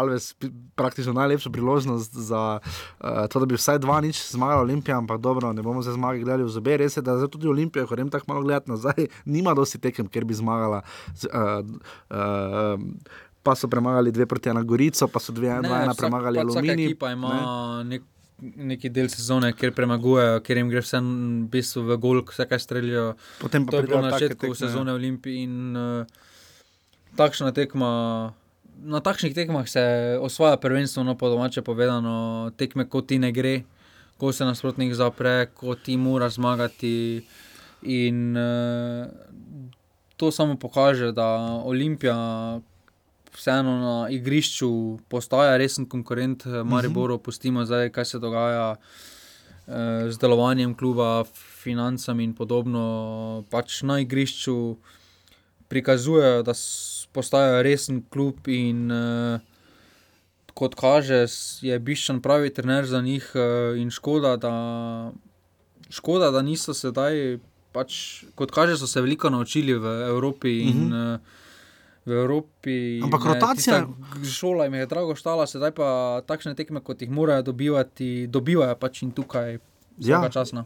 Alves praktično najlepšo priložnost za uh, to, da bi vsaj dva nič zmagal Olimpija, ampak dobro, ne bomo zdaj zmage gledali v zobe. Res je, da zdaj tudi Olimpija, ko grem tako malo gledati nazaj, nima dosti tekem, ker bi zmagala. Z, uh, uh, Pa so premagali dve proti ena Gorico, pa so dve, dva ena premagali pač Vsaka Aluminij. ekipa ima ne. nek, neki del sezone, kjer premagujejo, ker jim gre vse v bistvu v gol, vse kaj streljajo. Potem pa to je bilo na začetku tekme, ja. sezone Olimpije in uh, takšna tekma. Na takšnih tekmah se osvaja prvenstvo, no po domače povedano, tekme, ko ti ne gre, ko se nasprotnik zapre, ko ti mora zmagati. In uh, to samo pokaže, da Olimpija vseeno na igrišču postaja resen konkurent eh, Mariboru, pustimo zdaj, kaj se dogaja eh, z delovanjem kluba, financami in podobno. Pač na igrišču prikazujejo, da postajajo resen klub in eh, kot kaže, je Biščan pravi trener za njih eh, in škoda, da, škoda, da niso sedaj, pač, kot kaže, so se veliko naučili v Evropi in Mhm. eh, v Evropi. Ampak ne, rotacija- tista Šola jim je drago štala, sedaj pa takšne tekme, kot jih morajo dobivati, dobivajo pač in tukaj. Ja,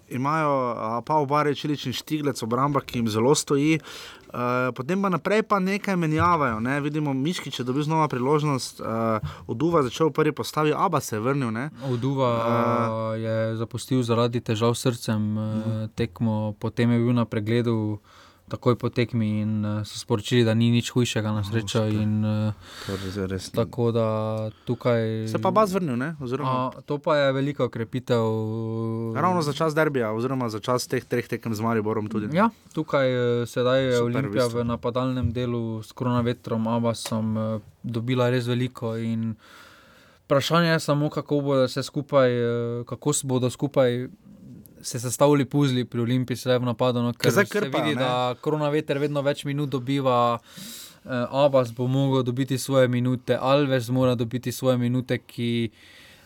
imajo pa obare Čilič in Štiglec, obramba, ki jim zelo stoji. Uh, potem pa naprej pa nekaj menjavajo. Ne? Vidimo, Miški, če dobi znova priložnost, uh, oduva začel v prvi postavi, Aba se je vrnil. Ne? Oduva uh, je zapustil zaradi težav s srcem uh, tekmo, potem je bil na pregledu. Takoj po tekmi in uh, so sporočili, da ni nič hujšega na srečo. In, uh, res. tako da tukaj. Se pa Baz vrnil, ne? Oziroma, A, to pa je velika okrepitev. ravno za čas derbija, oziroma za čas teh treh tekem z Mariborom tudi. ne? Ja, tukaj eh, sedaj je Super, Olimpija v napadalnem delu s koronavetrom, Abasom eh, dobila res veliko. in Vprašanje je samo, kako bodo vse skupaj, eh, kako se bodo skupaj. Se sestavili puzli pri Olimpiji, sedaj v napadu. No, ker zdaj se vidi, ne? da koronaveter vedno več minut dobiva, Uh, Abbas bo mogel dobiti svoje minute, Alves mora dobiti svoje minute, ki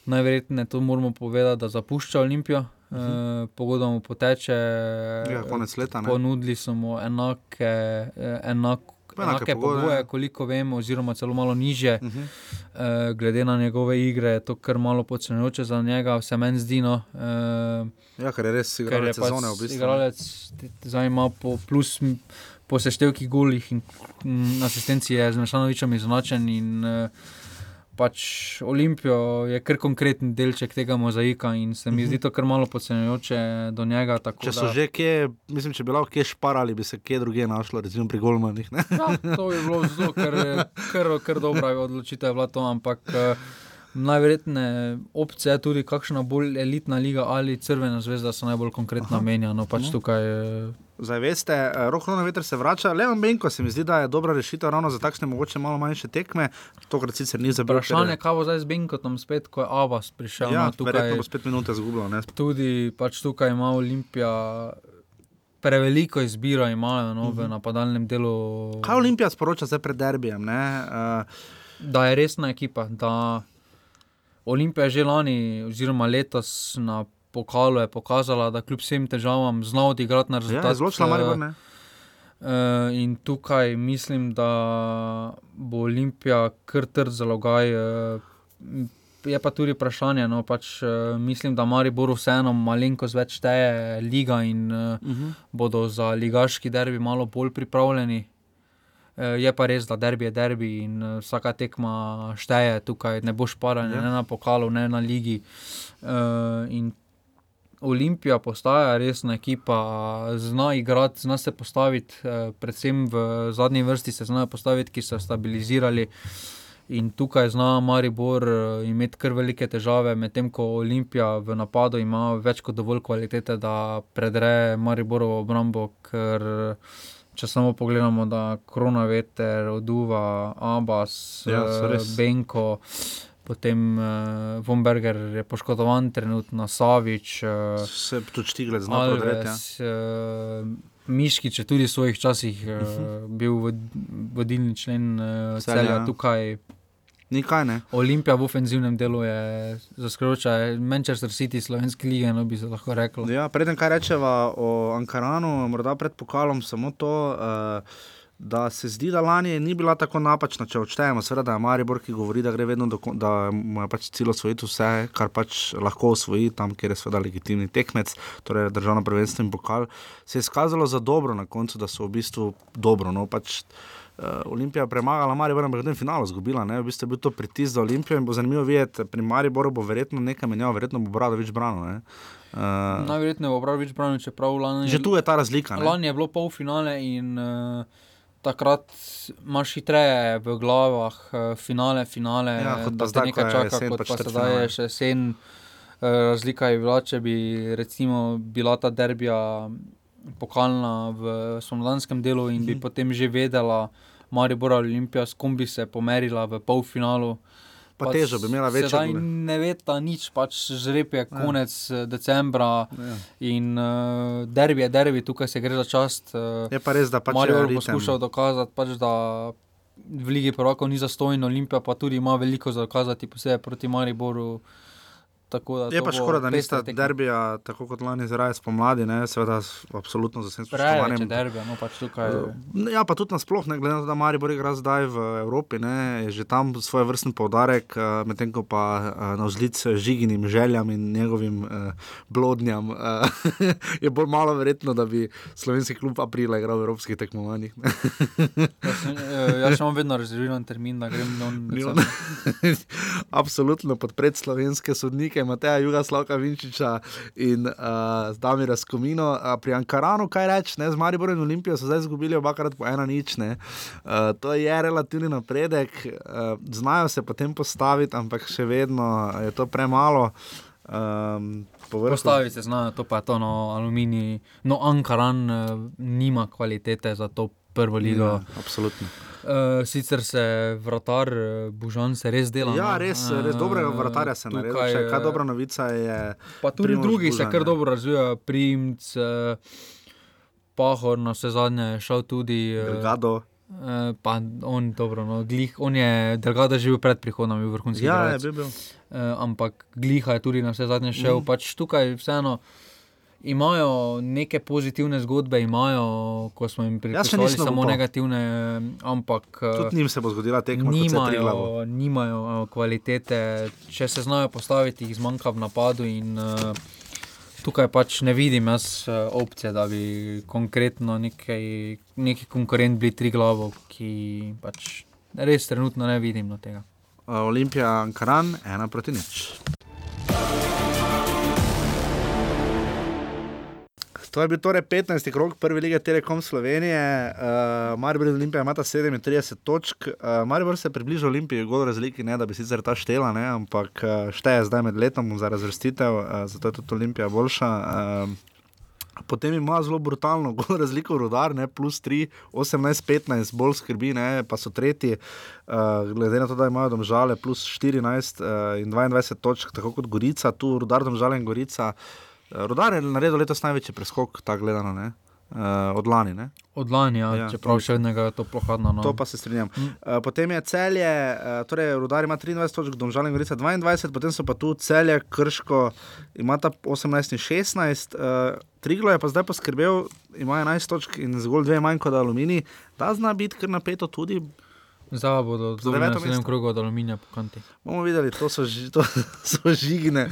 najverjetneje to moramo povedati, da zapušča Olimpijo. Uh -huh. uh, Pogodba mu poteče. Ja, konec leta, ne? Ponudili so mu enake, eh, enak, Pa enake enake pogoje, pogoje, koliko vem, oziroma celo malo niže. Uh -huh. Uh, glede na njegove igre je to kar malo podcenjujoče za njega, se meni zdi. No. Uh, Ja, ker je res igralec sezone v bistvu. Igralec zdaj ima po plus po seštevkih golih in m, asistenci je z Mešanovičem izenačen. In, uh, pač Olimpijo je kar konkreten delček tega mozaika in se mi zdi to kar malo podcenjujoče do njega. Če so da- že kje, mislim, če bi lahko kje šparali, bi se kje drugje našlo, recimo pri Golmanih. Ja, to bi bilo zelo, ker, ker, ker dobra je odločitev, je bila to, ampak eh, najverjetneje opcija je tudi kakšna bolj elitna liga ali Crvena zvezda, so najbolj konkretno menja. No, pač Mhm. tukaj, eh, Zdaj veste, eh, na veter se vrača, Leon Benko se mi zdi, da je dobra rešitev ravno za takšne mogoče malo manjše tekme. Tokrat sicer ni zabil. Vprašanje, kaj bo zdaj z Benkotom, spet, ko je Abbas prišel. Ja, no, tukaj, bo spet minute zgubljal. tudi pač tukaj ima Olimpija preveliko izbiro, imajo no, v Mhm. napadalnem delu. Kaj Olimpija sporoča zdaj pred derbijem? ne? Eh, Da je resna ekipa. Da Olimpija je že lani, oziroma letos na pokalu je pokazala, da kljub vsem težavam zna odigrati na rezultat. Ja, zelo šla Maribor, ne? Uh, in tukaj mislim, da bo Olimpija kar trd zalogaj. Uh, je pa tudi vprašanje. No, pač, uh, mislim, da Maribor vseeno malenkost več šteje liga in uh, uh Mhm. -huh. bodo za ligaški derbi malo bolj pripravljeni. Uh, je pa res, da derbi je derbi in uh, vsaka tekma šteje, tukaj ne boš paranja, Ja. ne na pokalu, ne na ligi. Uh, in Olimpija postaja resna ekipa, zna igrati, zna se postaviti, eh, predvsem v zadnji vrsti se znajo postaviti, ki so stabilizirali. In tukaj zna Maribor eh, imeti kar velike težave, medtem ko Olimpija v napadu ima več kot dovolj kvalitete, da predre Mariborovo obrambo, ker če samo pogledamo, da Krona veter, Oduva, Abbas, Ja, eh. Benko. Potem uh, Vomberger je poškodovan, trenutno Savič, uh, Se tudi Štiglec zna prodreti, ja. Miškič je tudi v svojih časih uh, bil vod, vodilni člen uh, Celja, celja ja. tukaj. Nikaj ne. Olimpija v ofenzivnem delu je zaskrbljujoča, Manchester City, slovenski lige, no bi se lahko reklo. Ja, preden kaj rečeva o Ankaranu, morda pred pokalom, samo to, uh, da se zdi, da lani ni bila tako napačna, če odštejemo. Seveda, da je Maribor, ki govori, da gre vedno do konca, da mu je pač cilj osvojiti vse, kar pač lahko osvoji, tam, kjer je seveda legitimni tekmec, torej državno prvenstvo in pokal, se je izkazalo za dobro na koncu, da so v bistvu dobro. No, pač, Uh, Olimpija je premagala Maribor, ampak v tem finalu izgubila. Ne? V bistvu je bil to pritisk za Olimpijo in bo zanimivo videti, pri Mariboru bo verjetno nekaj menjal, verjetno bo Bradovič branil. Uh, Najverjetneje bo prav več branil, čeprav lani. Že tu je ta razlika. Ne? Lani je bilo pol finale in uh, takrat imaš hitreje v glavah, uh, finale, finale, Ja, kot pa zdaj, nekaj čaka, jesen, kot pač pa četrtfinale. sedaj je še sen. Uh, razlika je bila, če bi recimo bila ta derbija pokalna v somlanskem delu in bi Mhm. potem že vedela, Maribor ali Olimpija, s kom bi se pomerila v polfinalu. Pa težo bi imela večjo Sedaj gule. ne ve ta nič, pač žreb je konec ja. decembra Ja. in uh, derbi je derbi, tukaj se gre za čast. Uh, Je pa res, da pač je Marijo ritem. poskušal dokazati, pač, da v Ligi prvakov ni zastojn, Olimpija pa tudi ima veliko za dokazati, posebej proti Mariboru. Tako Je pa škoda, da nista derbija, tako kot lani, zraven spomladi, ne, seveda, absolutno za vsem Preveč spoštovanjem. je derbija, no pač tukaj. Eh, Ja, pa tudi nasploh, ne glede na to, da Maribor igra zdaj v Evropi, ne, je že tam svoj vrsten poudarek, eh, medtem ko pa eh, na vzlic žiginim željam in njegovim uh, blodnjam uh, je bolj malo verjetno, da bi slovenski klub aprila igral v evropskih tekmovanjih. ne. Jaz, sem- jaz še imam vedno rezerviran termin, da grem don. Milijon. Absolutno podpreti slovenske sodnike, Mateja Jugoslavka Vinčiča in uh, Damira Skomino. Uh, pri Ankaranu, kaj reči, z Mariborom in Olimpijo so zdaj izgubili obakrat po ena nič. ne. Uh, to je relativni napredek, uh, znajo se potem postaviti, ampak še vedno je to premalo. Um, povrhu- Postaviti se znajo, to pa je to, no, aluminij. No, Ankaran uh, nima kvalitete za to prvo ligo. Ja, absolutno. Uh, sicer se vratar, uh, Bužan se res dela. Ja, no. res, res dobrega vratarja se naredi. tukaj, Še Kaj eh, dobra novica je. Pa tudi Primož drugi se Bužan, kar ne. dobro razvijajo, Primc, eh, Pahor, na vse zadnje je šel tudi. eh, Delgado. Eh, pa on, dobro, no, glih, on je delgado že bil pred prihodom, bil vrhunski. Ja, igralec. je bil. bil. Eh, ampak gliha je tudi na vse zadnje šel. Mm. Pač tukaj vseeno imajo neke pozitivne zgodbe, imajo, ko smo jim pripisovali nisem samo upal. negativne, ampak eh, Tudi njim se bo zgodila tekma, nimajo, nimajo eh, kvalitete, če se znajo postaviti, jih zmanjka v napadu. In, uh, tukaj pač ne vidim jaz eh, opcije, da bi konkretno nekaj, neki konkurent bili tri glavo, ki pač res trenutno ne vidim na tega. Olimpija Ankaran, ena proti nič. To je bil torej 15. krok prve lige Telekom Slovenije. Uh, Maribor in Olimpija imata 37 točk. Uh, Maribor se je približal Olimpiji, gol razliki, ne da bi sicer ta štela, ne, ampak uh, šteje zdaj med letom za razvrstitev, uh, zato je tudi Olimpija boljša. Uh, Potem ima zelo brutalno gol razliko rodar, ne, plus 3, 18-15, bolj skrbi, ne, pa so tretji, uh, glede na to, da imajo domžale plus 14 uh, in 22 točk, tako kot Gorica, tu rodar domžale in Gorica. Uh, rodar je naredil letos največji preskok, tako gledano, ne, uh, od lani. Ne. Od lani, ja, Ja, čeprav še vedno je to pohladno. No. To pa se strinjam. Uh, potem je celje, uh, torej Rudar ima 23 točk, Domžal in Gorica 22, potem so pa tu celje, Krško, imata 18 in 16. Uh, Triglo je pa zdaj poskrbel, ima 11 točk in zgolj dve manj kot Alumini. Da zna biti kar napeto tudi. Zdaj bodo deveto na naslednjem mesto. krogu od aluminija po kanti. Bomo videli, to so, ži, to so žigne.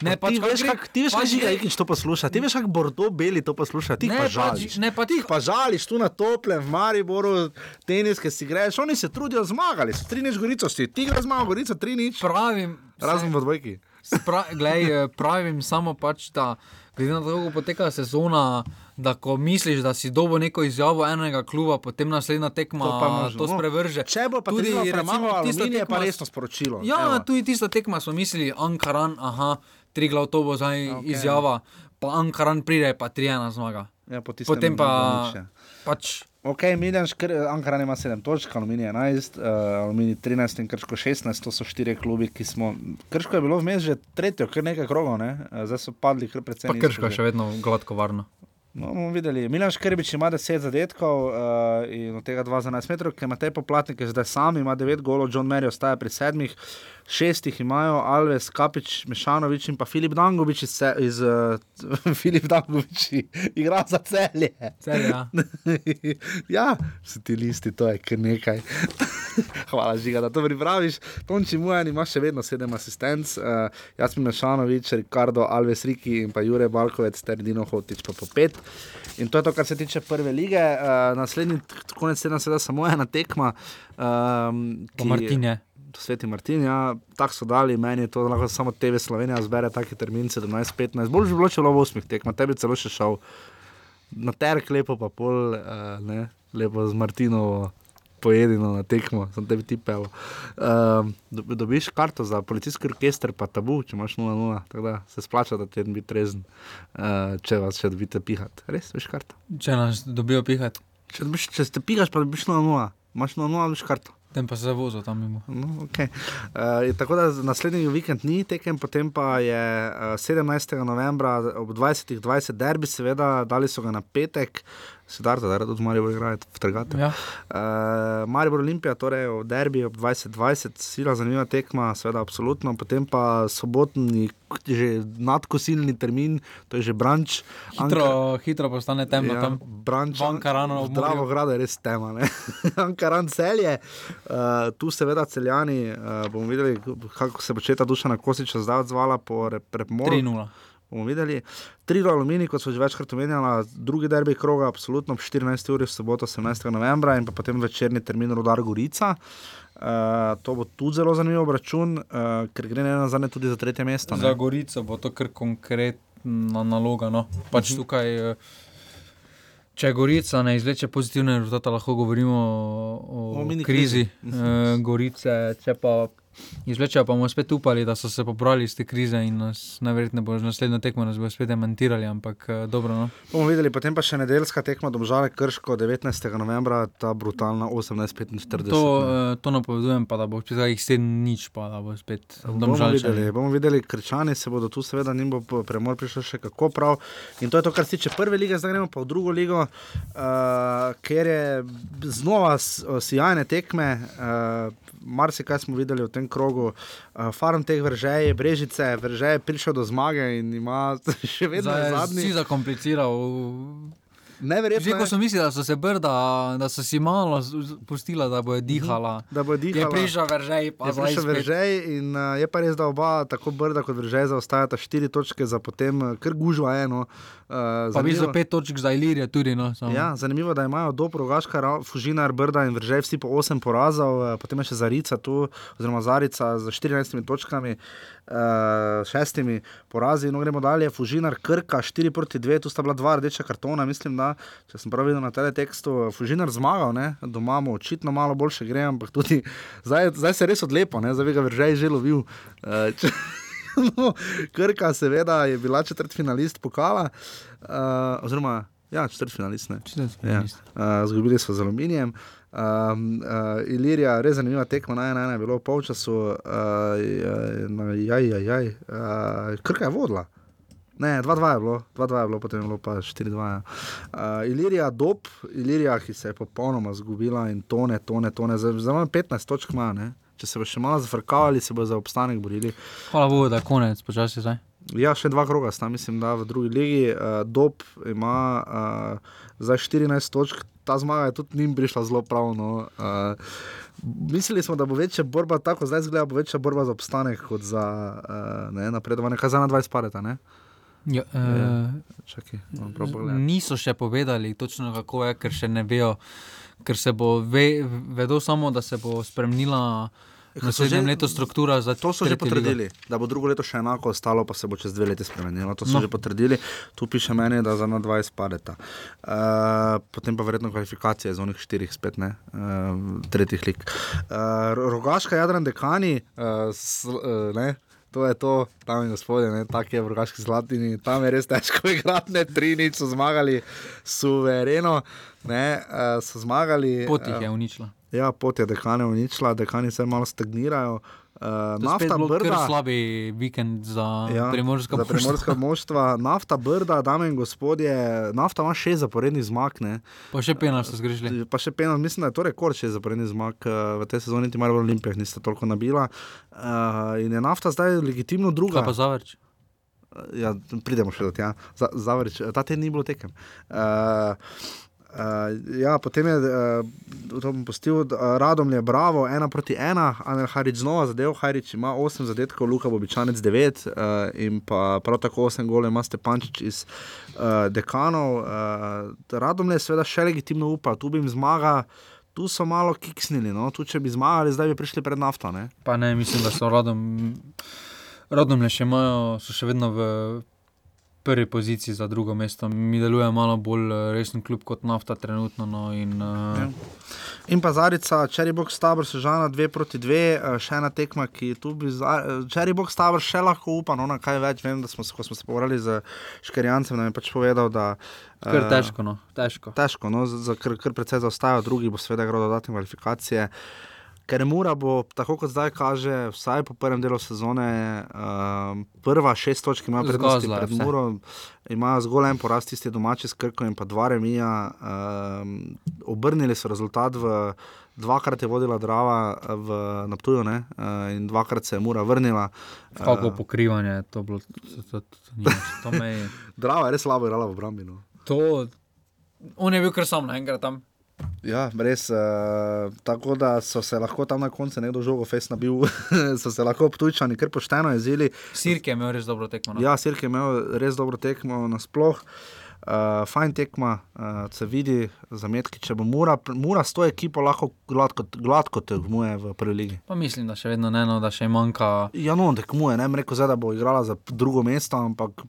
Ne, Pa pač ti ko veš, kak, ti veš, kaj pač žiga, gre- Ikič to posluša. Ti veš, kako Bordeaux beli to posluša. Ti Ne, pa pač- žališ. ne, pač- ti pa žališ tu na toplem, v Mariboru, teniske si greš. Oni se trudijo zmagali. So tri nič gorico, si ti gre zmagal, gorica tri nič. Pravim, Razen v dvojki. Spra glej, eh, pravim samo pač, da glede na to, kako poteka sezona, da ko misliš, da si dobo neko izjavo enega kluba, potem naslednja tekma To možno. to sprevrže. Če bo pa tudi premagal Aluminij, je pa resno sporočilo. Ja, Evo. tudi tista tekma smo mislili, Ankaran, aha, tri glav to bo zdaj okay. izjava, pa Ankaran pride, pa tri ena zmaga. Ja, po Potem pa ja. pač. Ok, Miljanš, Ankaran ima 7 točk, Aluminij 11, uh, Aluminij 13 in Krško 16, to so štiri klubi, ki smo. Krško je bilo vmes že tretjo, kar nekaj krogov, ne? uh, zdaj so padli kar precej. Pa krško je še vedno gladko varno. No, bomo videli. Milan Škrbič ima 10 zadetkov uh, in od tega 2 za 11 metrov, ker ima te poplatnike zdaj sam, ima 9 golov, John Mary ostaja pri sedmih, šestih imajo Alves, Kapič, Mešanovič in pa Filip Dangovič iz, iz uh, Filip Dangovič igra za celje. Celje, ja. ja, so ti listi, to je kar nekaj. Hvala, Žiga, da to pripraviš. Tonči Mujan ima še vedno sedem asistenc, uh, Jasmin Mešanovič, Ricardo Alves Riki in pa Jure Balkovec ter Dino Hotič pa po pet. In to je to, kar se tiče prve lige. Uh, naslednji konec tedna seveda samo ena tekma. Um, Pa Martin je. Sveti Martin, ja, tako so dali, meni to lahko samo TV Slovenija zbere taki termin 17-15. Bolj že bilo, če bilo v osmih tekmah, tebi celo še šel na terk, lepo pa pol, uh, ne, lepo z Martinovo pojedino na tekmo, sem tebi ti pel. Um, dobiš karto za policijski orkester, pa tabu, če imaš 0-0, tako da se splača, da ti biti trezen, uh, če vas še dobite pihat. Res, veš karto. Če nas dobijo pihati. Če, dobiš, če ste pihaš, pa dobiš 0-0, imaš 0-0, dobiš karto. Tem pa se vozijo tam mimo. No, okay. uh, tako da naslednji vikend ni tekem, potem pa je uh, 17. novembra ob 20.20 derbi, seveda, dali so ga na petek, sedaj da tudi Marijo igrajo v Trgatu. Ja. Uh, Maribor Olimpija, torej v derbi ob 20.20, sila zanimiva tekma, seveda, absolutno. Potem pa sobotni, že nadkosilni termin, to je že branč. Hitro, hitro postane temno Ja, tam. Branč, Ankarano ob Zdravo, grado je res tema. Ankaran celje, uh, tu seveda celjani, uh, bomo videli, kako se bo četa duša na Kosiča zdaj odzvala po premoru. 3:0. Bomo videli. Tri alumini, kot so že večkrat omenjali, drugi derbi kroga, absolutno ob 14. uri v soboto 17. novembra in potem večerni termin Rudar Gorica. Uh, to bo tudi zelo zanimiv račun, uh, ker gre ne na zadnje tudi za tretje mesto. ne. Za Gorico bo to kar konkretna naloga. No. Pač Mhm. tukaj, eh, če Gorica ne izleče pozitivne rezultate, lahko govorimo o, O o krizi krizi. Mhm. eh, Gorice. Če pa izvlečejo, pa bomo spet upali, da so se pobrali iz te krize in nas najverjetneje bo naslednjo tekmo nas bo spet demantirali, ampak eh, dobro. No. Bomo videli, potem pa še nedeljska tekma domžale Krško 19. novembra, ta brutalna 18:45. To, eh, to napovedujem, pa da bo spet jih sedem nič, pa da bo spet Bomo domžalčani. videli, bomo videli, krčani se bodo tu, seveda, njim bo premor prišel še kako prav. In to je to, kar se tiče prve lige, zdaj gremo pa v drugo ligo, uh, ker je znova sijajne tekme. Uh, Marsikaj smo videli v tem krogu, uh, farm teh vržej, brežice, vržej je prišel do zmage in ima še vedno Zdaj je je zadnji. Si zakompliciral. Neverjetno Že ko je. so mislili, da so se brda, da so si malo pustila, da bo dihala. Da bo dihala. Je prišel veržej, pa je zdaj prišel spet. veržej in uh, je pa res, da oba, tako brda kot veržej, zaostajata štiri točke za potem, uh, kar gužva eno. Uh, Pa bi za pet točk za Ilirijo tudi. No, samo. Ja, zanimivo je, da imajo dobro rogaška, Fužinar, Brda in Vržej vsi po 8 porazov, eh, potem je še Zarica tu, oziroma Zarica z 14 točkami, uh, šestimi porazi. No, gremo dalje, Fužinar, Krka, 4 proti 2, tu sta bila dva rdeča kartona, mislim, da, če sem prav videl na teletekstu, Fužinar zmagal, ne? doma mu očitno malo boljše gre, ampak tudi zdaj, zdaj se res odlepo, ne? zdaj bi ga Vržej že lovil. Uh, če... No, Krka, seveda, je bila četrt finalist pokala, uh, oziroma ja, četrt finalist. Ne. Ja. Uh, zgubili so z aluminijem. Um, uh, Ilirija, res zanimiva tekma, naj ena je bilo v polčasu, uh, jaj, jaj, jaj. Uh, Krka je vodila. Ne, 2-2 je bilo, 2-2 je bilo, potem je bilo pa 4-2. Ja. Uh, Ilirija, dob, Ilirija, ki se je popolnoma zgubila in tone, tone, tone, zdaj imamo 15 točk, ima, ne. Če se bo še malo zafrkavali, se bo za obstanek borili. Hvala Bogu, da je konec, počasi zdaj. Ja, še dva kroga sta, mislim, da v drugi ligi. Uh, Dob ima uh, zdaj 14 točk, ta zmaga je tudi njim prišla zelo pravno. Uh, mislili smo, da bo večja borba, tako zdaj zgleda, bo večja borba za obstanek kot za uh, ne, napredovanje. Kaj za na 20 pareta, ne? Uh, moram prav pogledati. niso še povedali točno kako je, ker še ne vejo, ker se bo ve, vedo samo, da se bo spremenila Ja, so naslednje že- leto struktura za To so že tretjo ligo. potrdili, da bo drugo leto še enako ostalo, pa se bo čez dve leti spremenilo. To so No. že potrdili, tu piše meni, da za na 20 padeta. Uh, potem pa verjetno kvalifikacije za onih štirih, spet ne, uh, tretjih lik. Uh, rogaška Jadran dekani, uh, s, uh, ne. To je to, tam je gospodje, tako je v rogaški zlatini, tam je res težko igrati, ne tri nič so zmagali, suvereno, ne, uh, so zmagali. Pot jih je uničila. Ja, pot je dekane uničila, dekani se malo stagnirajo. Uh, To je spet nafta bilo kar brda. slabi vikend za Ja, primorska za primorska moštva, nafta brda, dame in gospodje, nafta ima šest zaporednih zmag. Ne. Pa še penal so zgrešili. Pa še penal, mislim, da je to rekord šest zaporednih zmag eh, v tej sezoni, ti malo v Olimpijah nista toliko nabila. Uh, in je nafta zdaj legitimno druga. Kaj pa Zavrč? Ja, pridemo še do tega. Za, Zavrč, ta teden ni bilo tekem. Uh, Uh, ja, potem je uh, to bom postil, uh, Radom je bravo, ena proti ena, Anel Harič znova zadev, Harič ima 8 zadetkov, Luka Bobičanec 9 uh, in pa prav tako 8 gole ima Stepančič iz uh, dekanov. Uh, Radom je seveda še legitimno upa, tu bi jim zmaga, tu so malo kiksnili, no? tu če bi zmagali, zdaj bi prišli pred nafto. Ne? Pa ne, mislim, da so rodom, rodom le še imajo, so še vedno v prvi poziciji za drugo mesto. Mi deluje malo bolj eh, resen klub kot nafta trenutno. No, in, uh, In pa Zarica, Cherry Box Tabor, Sežana 2 proti 2, eh, še ena tekma, ki tu bi. za- eh, Cherry Box Tabor še lahko upa, no na kaj več. Vem, da smo, ko smo se pogovarjali z Škerjancem, nam je pač povedal, da. Eh, težko, no, težko. Težko, no, za, kar, kar precej zaostajajo, drugi bo seveda igral dodatne kvalifikacije. Ker Mura bo, tako kot zdaj kaže, vsaj po prvem delu sezone, um, prva šest točk ima prednosti Zgazla je pred. Muro, imajo zgolj en poraz, tisti domači s Krkom in pa dva remija. Um, obrnili so rezultat, v, dvakrat je vodila Drava v Naptuju ne, uh, in dvakrat se je Mura vrnila. Kako pokrivanje je to bilo, to, to, to, to me je. Drava je res slabo igrala v obrambi. No. To, on je bil kar sam naenkrat tam. Ja, res. Uh, tako da so se lahko tam na koncu nekdo žogo fest nabil, so se lahko obtujčani, ker pošteno jezili. Sirke je imel res dobro tekmo. No. Ja, Sirke je imel res dobro tekmo nasploh. Uh, fajn tekma, uh, se vidi, zametki, če bo Mura, Mura s to ekipo lahko gladko, gladko tekmuje v prvi ligi. Pa mislim, da še vedno ne, no, da še manjka. Ja, no, tekmuje, ne rekel, zdaj, da bo igrala za drugo mesto, ampak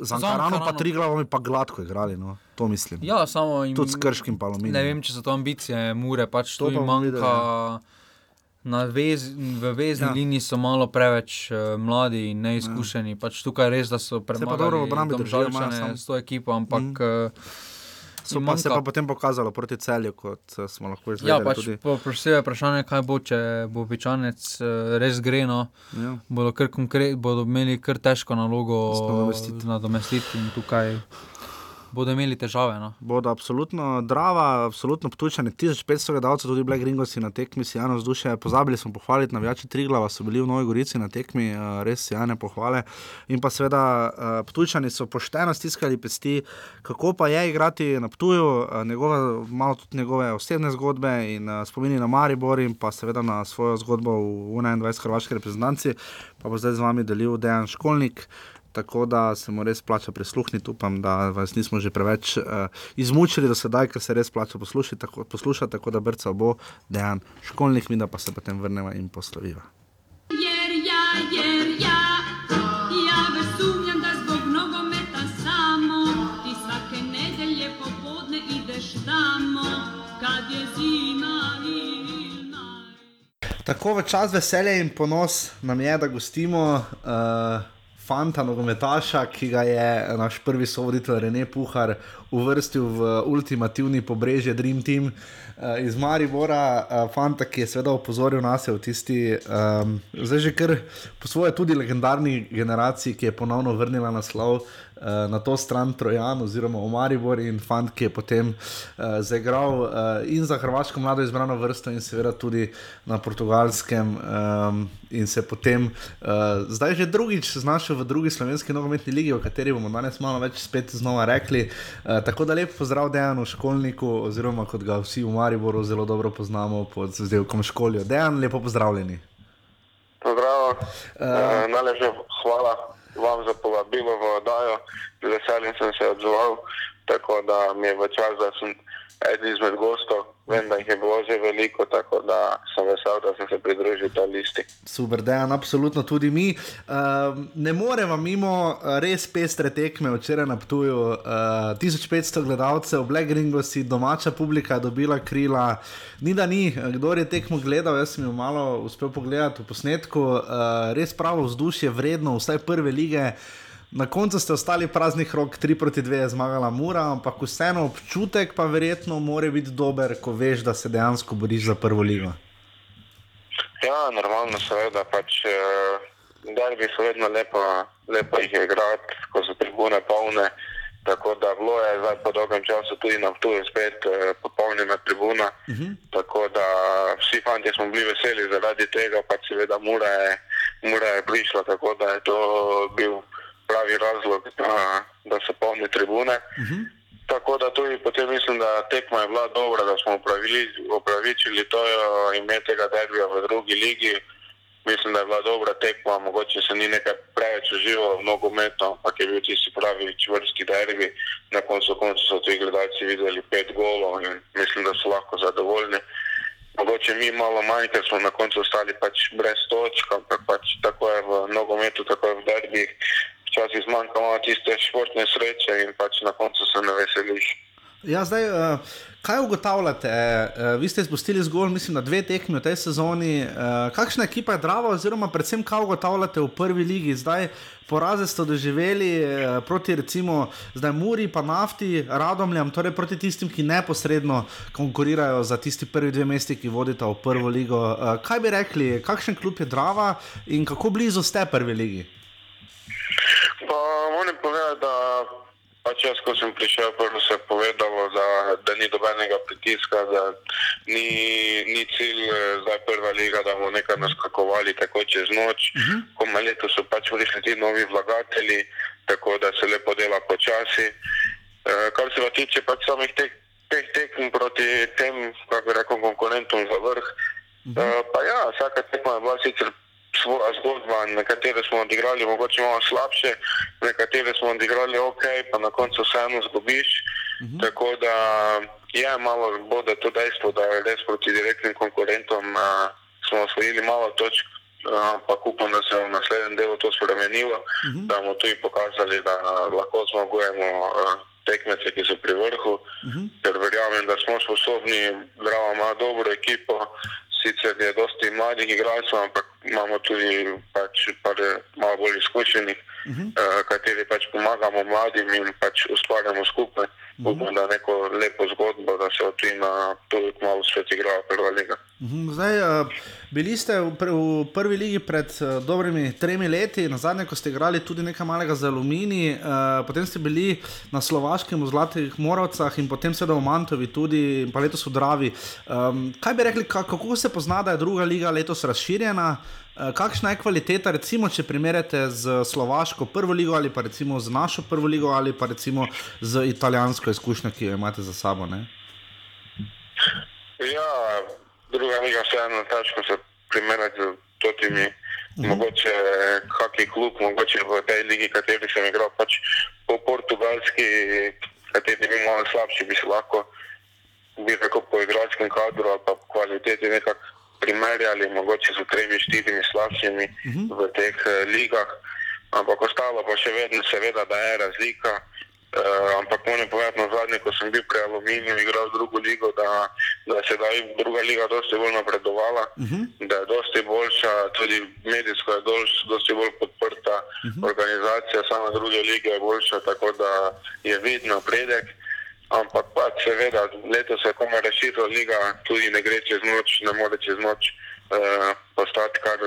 za Ankarano pa Ankarano. tri glavami pa gladko igrali, no, to mislim. Ja, samo jim, Tudi s krškim pa aluminijem. Ne vem, če so to ambicije, mure, pač To to pa manjka. videli, Na vez, v vezni Ja. ja. liniji so malo preveč uh, mladi in neizkušeni. Ja. Pač tukaj res, da so pa dobro obrambi držijo, imajo s to ekipo, ampak mm. uh, So pa se pa potem pokazalo proti celju, kot eh, smo lahko izvedeli. Ja, pač tudi. po- posebej vprašanje, kaj bo, če bo Pičanec eh, res gre. No. Ja. Bodo, kar konkret, bodo imeli kar težko nalogo nadomestiti in tukaj bodo imeli težave. No. Bodo absolutno drava, absolutno ptučani. 1500 gledalcev, tudi Black Ringosi na tekmi, sjajno vzdušje. Pozabili smo pohvaliti navijači Triglava, so bili v Novi Gorici na tekmi, eh, res sjajne pohvale. In pa seveda eh, ptučani so pošteno stiskali pesti, kako pa je igrati na Ptuju, eh, njegove, malo tudi njegove osebne zgodbe in spomini na Maribor in pa seveda na svojo zgodbo v 21 hrvaški reprezentanci. Pa bo zdaj z vami delil Dejan Školnik. Tako da se mu res plača prisluhniti, upam, da vas nismo že preveč uh, izmučili do sedaj, ker se res plača poslušati, tako, posluša, tako da brca bo dejan školnik, mi da pa se potem vrnemo in posloviva. Jer ja, jer ja, ja već sumnjam da zbog nogometa samo ti svake nedelje popodne ideš tamo kad je zima ili Tako v čas veselja in ponos nam je, da gostimo uh, fanta, nogometaša, ki ga je naš prvi sovoditelj Rene Puhar uvrstil v ultimativni pobrežje Dream Team uh, iz Maribora. Uh, fanta, ki je seveda opozoril nas v tisti, um, zdaj že kar po svoje tudi legendarni generaciji, ki je ponovno vrnila naslov. Eh, Na to stran Trojan, oziroma v Maribor, in fant, ki je potem uh, zaigral uh, in za Hrvaško mlado izbrano vrsto, in seveda tudi na portugalskem, um, in se potem uh, zdaj že drugič znašel v drugi slovenski nogometni ligi, o kateri bomo danes malo več spet znova rekli. Uh, tako da lep pozdrav Dejanu Školniku, oziroma kot ga vsi v Mariboru zelo dobro poznamo pod zdevkom Školijo. Dejan, lepo pozdravljeni. Zdravo, uh, najlepša hvala vam za povabilo v oddajo. Z veseljem sem se odzval, tako da mi je v čas, da sem eden izmed gostov. Vem, da jih je bilo že veliko, tako da sem vesel, da sem se pridružil ta listi. Super, Dejan, absolutno tudi mi. Uh, ne moremo mimo eh, res pestre tekme včeraj na Ptuju. Uh, 1500 gledalcev, Black Ringosi, domača publika je dobila krila. Ni da ni, kdo je tekmo gledal, jaz sem jo malo uspel pogledati v posnetku. Uh, res pravo vzdušje, vredno, vsaj prve lige. Na koncu ste ostali praznih rok, 3 proti 2 je zmagala Mura, ampak vseeno občutek pa verjetno mora biti dober, ko veš, da se dejansko boriš za prvo ligo. Ja, normalno, seveda, pač uh, derbi so vedno lepo, lepo jih je igrati, ko so tribune polne. Tako da bilo je zdaj po dolgem času tudi na Ptuju spet uh, popolnjena tribuna. Uh -huh. Tako da vsi fanti smo bili veseli zaradi tega, pač seveda Mura je, Mura je prišla, tako da je to bil pravi razlog, da, da se polni tribune. Uh -huh. Tako da tudi potem mislim, da tekma je bila dobra, da smo upravili, upravičili to ime tega derbija v drugi ligi. Mislim, da je bila dobra tekma, mogoče se ni nekaj preveč uživalo v nogometu, ampak je bil tisti pravi čvrsti derbi. Na koncu koncu so tudi gledalci videli pet golov in mislim, da so lahko zadovoljni. Mogoče mi malo manj, ker smo na koncu ostali pač brez točk, ampak pač tako je v nogometu, tako je v derbih. Včasih zmanjka malo tiste športne sreče in pač na koncu se ne veseliš. Ja, zdaj, uh, kaj ugotavljate? Uh, vi ste izpustili zgolj, mislim, dve tekmi v tej sezoni. Uh, kakšna ekipa je Drava, oziroma predvsem kaj ugotavljate v prvi ligi? Zdaj, poraze ste doživeli uh, proti recimo zdaj Muri, pa Nafti, Radomljam, torej proti tistim, ki neposredno konkurirajo za tisti prvi dve mesti, ki vodita v prvo ligo. Uh, kaj bi rekli, kakšen klub je Drava in kako blizu ste prvi ligi? Pa moram povedati, da pač jaz, ko sem prišel, prvo se je povedalo, da, da ni dobenega pritiska, da ni, ni cilj eh, zdaj prva liga, da bomo nekaj naskakovali tako čez noč. Uh -huh. Ko na leto so pač prišli ti novi vlagatelji, tako da se lepo dela počasi. E, kar se pa tiče pač samih teh, teh tekm proti tem, kako bi rekel, konkurentom za vrh, uh -huh. e, pa ja, vsaka tekma je bila sicer zgodba, nekatere smo odigrali mogoče malo slabše, nekatere smo odigrali ok, pa na koncu vseeno zgubiš. Uh -huh. Tako da je malo bode to dejstvo, da res proti direktnim konkurentom a, smo osvojili malo točk, ampak upam, da se je v naslednjem delu to spremenilo, uh -huh. da bomo tudi pokazali, da lahko zmagujemo a, tekmece, ki so pri vrhu, uh -huh. ker verjamem, da smo sposobni, Drava ima dobro ekipo, sicer je dosti mladih igralcev, ampak imamo tudi pač par malo bolj izkušenih, uh -huh. uh, kateri pač pomagamo mladim in pač ustvarjamo skupaj. Uh -huh. Upam, da neko lepo zgodbo, da se od tega tudi malo svet igra prva liga. Mhm, Zdaj, eh, bili ste v, pr v prvi ligi pred eh, dobrimi tremi leti, na zadnje, ko ste igrali tudi nekaj malega za Alumini, uh, potem ste bili na Slovaškem v Zlatih Moravcah in potem seveda v Mantovi, tudi pa letos v Dravi. Um, kaj bi rekli, kako se pozna, da je druga liga letos razširjena? Uh, kakšna je kvaliteta, recimo, če primerjate z Slovaško prvo ligo ali pa recimo z našo prvo ligo ali pa recimo z italijansko izkušnjo, ki jo imate za sabo? Ne? Ja, druga liga vseeno težko se primerjati z totimi. -hmm. Mogoče kakšen klub, mogoče v tej ligi, kateri sem igral, pač po portugalski, kateri bi malo slabši, bi se lahko, bi rekel, po igračkem kadru ali pa kvaliteti nekako primerjali, mogoče z tremi, štirimi slabšimi mm -hmm. v teh uh, ligah. Ampak ostalo pa še vedno, seveda, da je razlika. Uh, ampak moram povedati, na zadnje, ko sem bil pri Aluminiju, igral drugo ligo, da, da se da druga liga dosti bolj napredovala, uh -huh. da je dosti boljša, tudi medijsko je dolž, dosti bolj podprta, uh -huh. organizacija sama druge lige je boljša, tako da je vid napredek. Ampak pa seveda, letos je komaj rešitev liga, tudi ne gre čez noč, ne more čez noč uh, postati kar,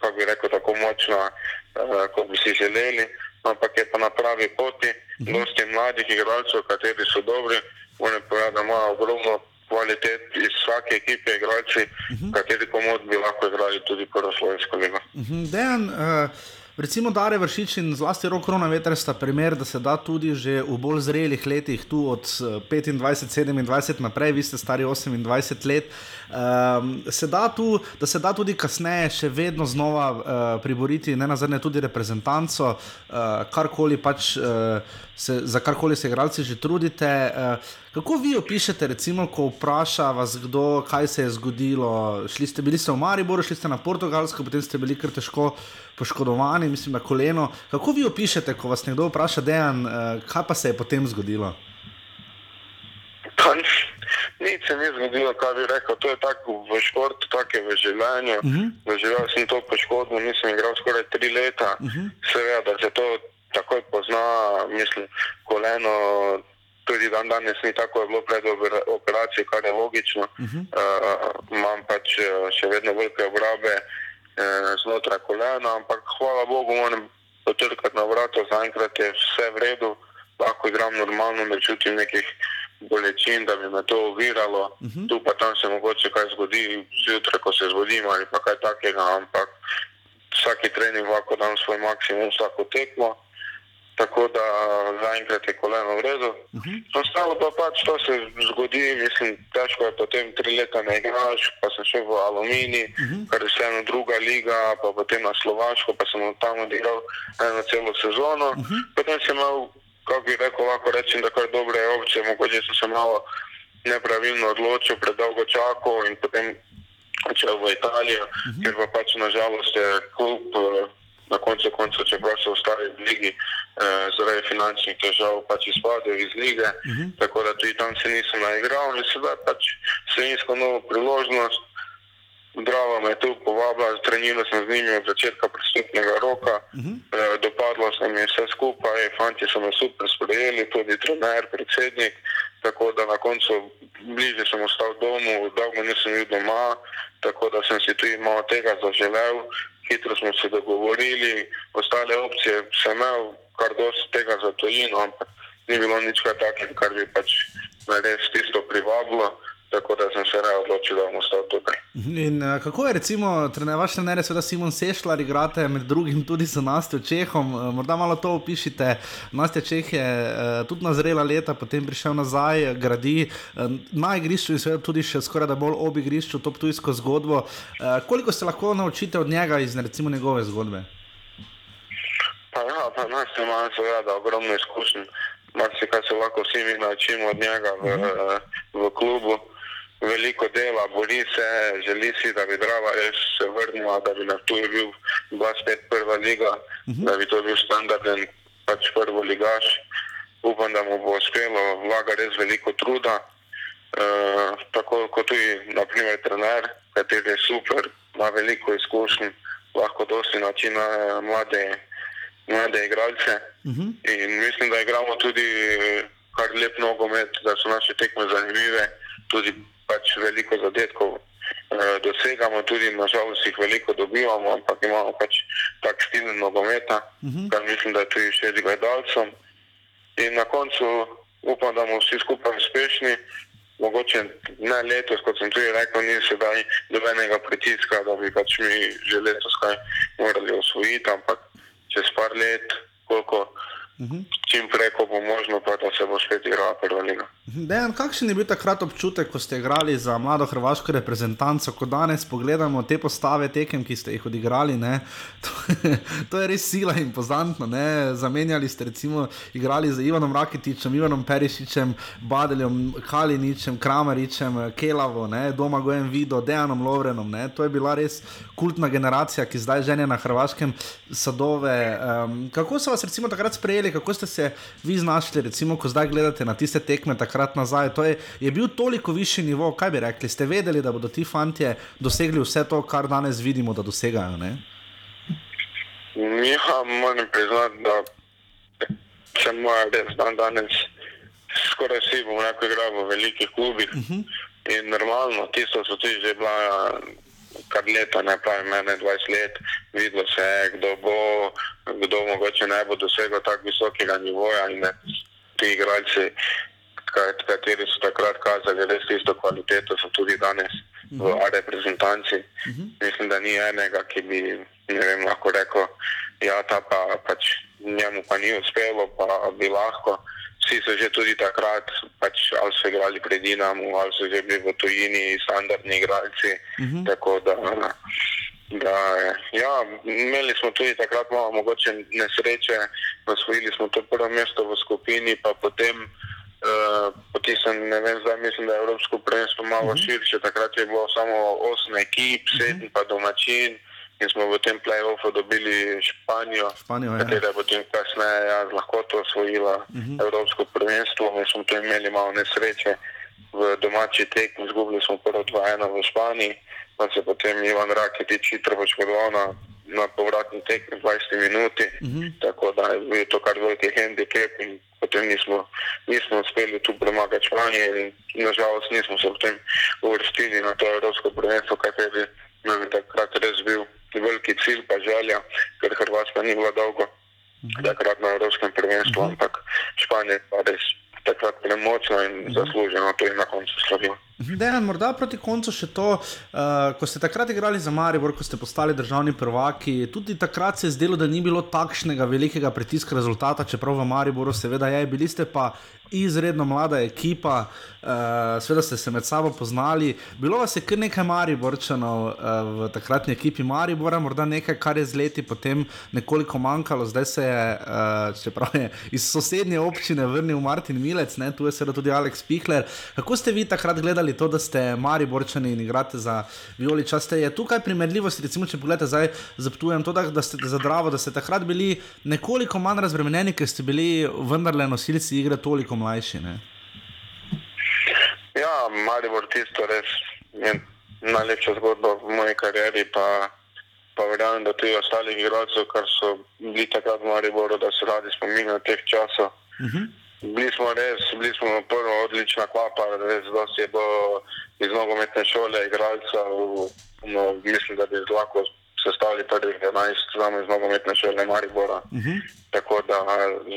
kako bi rekel, tako močna, uh, kot bi si želeli ampak je pa na pravi poti. Dosti mladih igralcev, kateri so dobri, moram povedati, da imajo ogromno kvalitet iz vsake ekipe, igralci, uh -huh. kateri komod bi lahko igrali tudi prvo slovensko ligo. Uh -huh. Dejan, uh... Recimo, Dare Vršič in zlasti rok Rona Veter sta primer, da se da tudi že v bolj zrelih letih, tu od 25, 27 naprej, vi ste stari 28 let, um, se da, tu, da se da tudi kasneje še vedno znova uh, priboriti, ne nazadnje tudi reprezentanco, uh, karkoli pač. Uh, Se, za karkoli se igralci že trudite. Kako vi opišete, recimo, ko vpraša vas kdo, kaj se je zgodilo? Šli ste, bili ste v Mariboru, šli ste na Portugalsko, potem ste bili kar težko poškodovani, mislim, na koleno. Kako vi opišete, ko vas nekdo vpraša, dejan, kaj pa se je potem zgodilo? Nič se ni zgodilo, kaj bi rekel. To je tako v športu, tako je v življenju. Uh -huh. Doživel sem to poškodbo, nisem igral skoraj tri leta. Uh -huh. Seveda, da se to takoj pozna, mislim, koleno. Tudi dan danes ni tako, je bilo pred operacijo, kar je logično. Uh -huh. uh, imam pač še vedno velike obrabe uh, znotraj kolena, ampak hvala Bogu, moram potrkati na vrata, zaenkrat je vse v redu, lahko igram normalno, ne čutim nekih bolečin, da bi me to oviralo. Uh -huh. Tu pa tam se mogoče kaj zgodi, zjutraj, ko se zbudim ali pa kaj takega, ampak vsaki trening lahko dam svoj maksimum, vsako tekmo. Tako da zaenkrat je koleno v redu. Uh -huh. Ostalo pa pač to se zgodi, mislim, težko je potem tri leta ne igraš, pa sem šel v Alumini, uh -huh. kar je vseeno druga liga, pa potem na Slovaško, pa sem tam odigral eno celo sezono. Uh -huh. Potem sem imel kako bi rekel, lahko rečem, da kar dobre opcije, mogoče sem se malo nepravilno odločil, predolgo čakal in potem odšel v Italijo, uh -huh. ker pa pač nažalost je klub na koncu koncev, čeprav so ostali v ligi, eh, zaradi finančnih težav pač izpadel iz lige, uh -huh. tako da tudi tam se nisem naigral in sedaj pač se iskal novo priložnost. Drava me je tu povabila, treniral sem z njimi od začetka pristopnega roka, uh -huh. e, dopadlo se mi vse skupaj, fanti so me super sprejeli, tudi trener, predsednik, tako da na koncu bliže sem ostal domu, dolgo nisem bil doma, tako da sem si tudi malo tega zaželel, hitro smo se dogovorili, ostale opcije sem imel, kar dosti tega za tojino, ampak ni bilo nič kaj takega, kar bi pač res tisto privabilo tako da sem se raje odločil, da bom ostal tukaj. In uh, kako je, recimo, trener, vaš trener, seveda Simon Sešljar, igrate med drugim tudi z Nastjo Čehom. Uh, morda malo to opišite. Nastja Čeh je uh, tudi na zrela leta, potem prišel nazaj, gradi uh, na igrišču in seveda tudi še skoraj da bolj ob igrišču, to tujsko zgodbo. Uh, koliko se lahko naučite od njega iz recimo njegove zgodbe? Pa ja, pa nas ima seveda ogromno izkušenj. Marsikaj se lahko vsi mi naučimo od njega v, uh -huh. v klubu veliko dela, bori se, želi si, da bi Drava res se vrnila, da bi na tuji bil 25 prva liga, uh -huh. da bi to bil standarden pač prvo ligaš. Upam, da mu bo uspelo, vlaga res veliko truda. Uh, tako kot tudi, naprimer, trener, kateri je super, ima veliko izkušenj, lahko dosti načina mlade, mlade igralce. Uh -huh. In mislim, da igramo tudi kar lep nogomet, da so naše tekme zanimive, tudi pač veliko zadetkov eh, dosegamo, tudi nažalost jih veliko dobivamo, ampak imamo pač tak stil nogometa, uh -huh. kar mislim, da je tudi všeč gledalcem. In na koncu upam, da bomo vsi skupaj uspešni. Mogoče ne letos, kot sem tudi rekel, ni sedaj dobenega pritiska, da bi pač mi že letos kaj morali osvojiti, ampak čez par let, koliko uh -huh. čim prej, ko bo možno, pa da se bo spet igrala prva liga. Dejan, kakšen je bil takrat občutek, ko ste igrali za mlado hrvaško reprezentanco, ko danes pogledamo te postave tekem, ki ste jih odigrali? Ne? To, to je res sila in pozantno. Ne? Zamenjali ste recimo igrali z Ivanom Rakitičem, Ivanom Perišičem, Badeljem, Kaliničem, Krameričem, Kelavo, ne? doma Gojem Vido, Dejanom Lovrenom. Ne? To je bila res kultna generacija, ki zdaj ženja na hrvaškem sadove. Um, kako so vas recimo takrat sprejeli, kako ste se vi znašli, recimo, ko zdaj gledate na tiste tekme? takrat nazaj. To je, je bil toliko višji nivo, kaj bi rekli? Ste vedeli, da bodo ti fanti dosegli vse to, kar danes vidimo, da dosegajo? Ne? Ja, moram priznati, da se moja res dan danes skoraj vsi, bom rekel, igra v velikih klubih. Uh -huh. In normalno, tisto so tudi že bila kar leta, ne pravim, mene 20 let, videlo se je, kdo bo, kdo mogoče ne bo dosegel tako visokega nivoja in ne, ti igralci kateri so takrat kazali res isto kvaliteto, so tudi danes uh -huh. v Mhm. reprezentanci. Uh -huh. Mislim, da ni enega, ki bi vem, lahko rekel, ja, ta pa pač njemu pa ni uspelo, pa bi lahko. Vsi so že tudi takrat, pač, ali so igrali pred Dinamo, ali so že bili v tujini, standardni igralci. Uh -huh. Tako da, da ja, imeli smo tudi takrat malo mogoče nesreče, osvojili smo to prvo mesto v skupini, pa potem Uh, potisem, ne vem, zdaj mislim, da je Evropsko prvenstvo malo uh -huh. širše. Takrat je bilo samo osem ekip, sedem uh -huh. pa domačin in smo v tem play-offu dobili Španijo, Španijo katera je potem kasneje ja, lahko to osvojila uh -huh. Evropsko prvenstvo. Mi smo tu imeli malo nesreče v domači tekmi, izgubili smo prvo 2-1 v Španiji, pa se potem Ivan Rakitič hitro poškodoval na, na povratni tekmi v 20 minuti, uh -huh. tako da je bil to kar veliki handicap potem nismo, nismo uspeli tu premagati Španije in nažalost nismo se potem uvrstili na to Evropsko prvenstvo, kateri nam je takrat res bil veliki cilj pa želja, ker Hrvatska ni bila dolgo takrat na Evropskem prvenstvu, ampak Španija je pa res takrat premočna in zasluženo to je na koncu slavila. Dejan, morda proti koncu še to, uh, ko ste takrat igrali za Maribor, ko ste postali državni prvaki, tudi takrat se je zdelo, da ni bilo takšnega velikega pritiska rezultata, čeprav v Mariboru seveda je, bili ste pa izredno mlada ekipa, uh, seveda ste se med sabo poznali. Bilo vas je kar nekaj Mariborčanov uh, v takratni ekipi Maribora, morda nekaj, kar je z leti potem nekoliko manjkalo, zdaj se je, uh, čeprav je iz sosednje občine vrnil Martin Milec, ne, tu je seveda tudi Aleks Pihler. Kako ste vi takrat gledali to, da ste Mariborčani in igrate za Violi časte? Je tukaj primerljivost, recimo, če pogledate zdaj, zaptujem to, da, da ste za Dravo, da ste takrat bili nekoliko manj razbremenjeni, ker ste bili vendarle nosilci igre toliko mlajši. Ne? Ja, Maribor tisto res je najlepša zgodba v moji karieri, pa, pa verjamem, da tudi ostalih igralcev, kar so bili takrat v Mariboru, da se radi spominjajo teh časov. Uh -huh. Bili smo res, bili smo prvo odlična klapa, res dosti je bilo iz nogometne šole igralcev, no, mislim, da bi lahko sestavili prvih 11 samo iz nogometne šole Maribora. Uh -huh. Tako da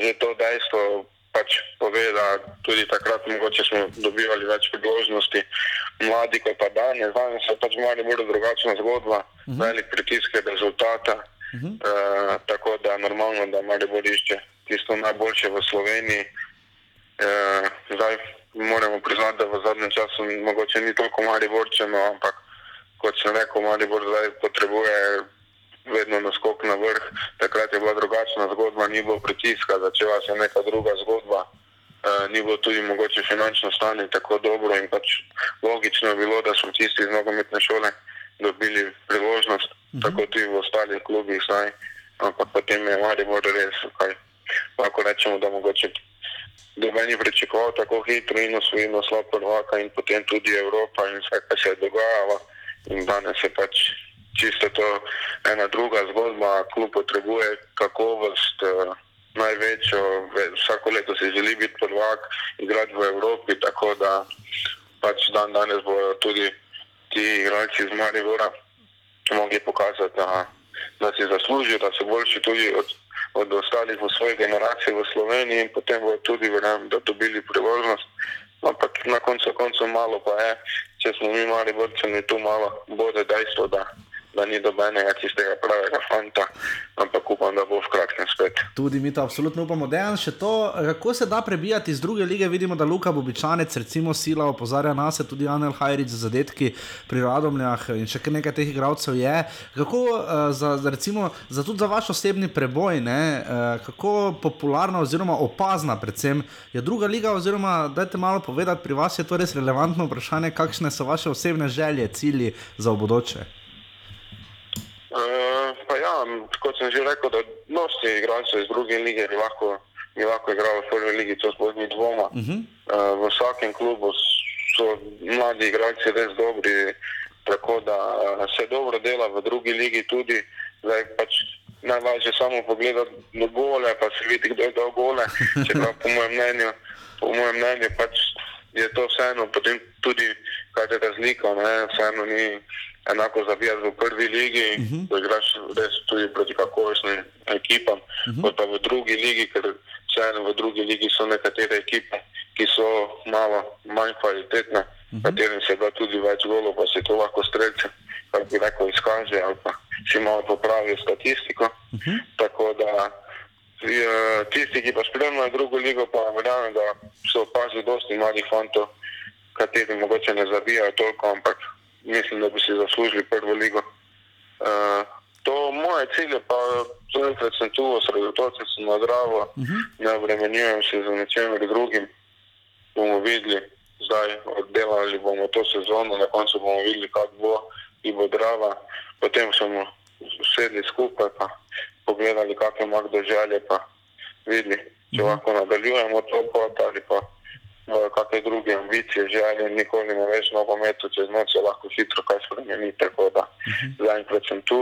že to dejstvo pač pove, da tudi takrat mogoče smo dobivali več priložnosti, mladi kot pa danes. Danes je pač malo bolj drugačna zgodba, uh -huh. velik pritisk je rezultata. Uh -huh. uh, tako da normalno, da malo bolj išče tisto najboljše v Sloveniji. Uh, zdaj moramo priznati, da v zadnjem času mogoče ni toliko mali borčeno, ampak kot sem rekel, mali bor zdaj potrebuje vedno naskok na vrh. Takrat je bila drugačna zgodba, ni bilo pritiska, začela se neka druga zgodba. Uh, ni bilo tudi mogoče finančno stanje tako dobro in pač logično je bilo, da smo tisti iz nogometne šole dobili priložnost, uh -huh. tako tudi v ostalih klubih zdaj. Ampak potem je Maribor res, kaj lahko rečemo, da mogoče da ni pričakoval tako hitro in osvojil naslov prvaka in potem tudi Evropa in vse, kar se je dogajalo. In danes je pač čisto to ena druga zgodba, klub potrebuje kakovost. Uh, Največjo, ve- vsako leto si želi biti prvak, igrati v Evropi, tako da pač dan danes bodo tudi ti igralci iz Maribora mogli pokazati, da, da si zaslužijo, da so boljši tudi od, od ostalih v svoji generaciji v Sloveniji in potem bodo tudi, verjamem, da dobili priložnost. Ampak na koncu koncev malo pa je, če smo mi mali vrčani, tu malo bode dejstvo, da, da ni dobenega tistega pravega fanta, ampak upam, da bo v kratkem spet. Tudi mi to absolutno upamo. Dejan, še to, kako se da prebijati iz druge lige. Vidimo, da Luka Bobičanec, recimo Sila, opozarja nas, tudi Anel Hajrič za zadetki pri Radomljah in še nekaj teh igralcev je. Kako uh, za, za, recimo, za tudi za vaš osebni preboj, ne, uh, kako popularna oziroma opazna predvsem je druga liga, oziroma dajte malo povedati, pri vas je to res relevantno vprašanje, kakšne so vaše osebne želje, cilji za bodoče. Uh, pa ja, kot sem že rekel, da dosti igralcev iz druge lige bi lahko, bi lahko igral v prvi ligi, to sploh ni dvoma. Uh -huh. Uh, v vsakem klubu so mladi igralci res dobri, tako da uh, se dobro dela v drugi ligi tudi. Zdaj pač najlažje samo pogledati do gole, pa se vidi, kdo je dal gole. Čeprav po mojem mnenju, po mojem mnenju pač je to vseeno, potem tudi kaj je razlika, ne? vseeno ni enako zabijati v prvi ligi, uh -huh. da igraš res tudi proti kakovostnim ekipam, uh -huh. kot pa v drugi ligi, ker vseeno v drugi ligi so nekatere ekipe, ki so malo manj kvalitetne, uh -huh. katerim se da tudi več golov, pa se to lahko streljce, kar bi rekel, izkaže ali pa si malo popravijo statistiko. Uh -huh. Tako da eh, tisti, ki pa spremljajo drugo ligo, pa verjamem, da so opazili dosti mladih fantov, kateri mogoče ne zabijajo toliko, ampak mislim, da bi si zaslužili prvo ligo. Uh, to moje cilje pa zaenkrat sem tu, osredotočen sem na zdravo, uh -huh. ne obremenjujem se z ničemer drugim. Bomo videli, zdaj oddelali bomo to sezono, na koncu bomo videli, kako bo in bo drava. Potem smo sedli skupaj pa pogledali, kakšne ima kdo želje, pa videli, če lahko nadaljujemo to pot ali pa uh, kakšne druge ambicije, želje, nikoli ne veš v nogometu, čez noč se lahko hitro kaj spremeni, tako da zaenkrat sem tu,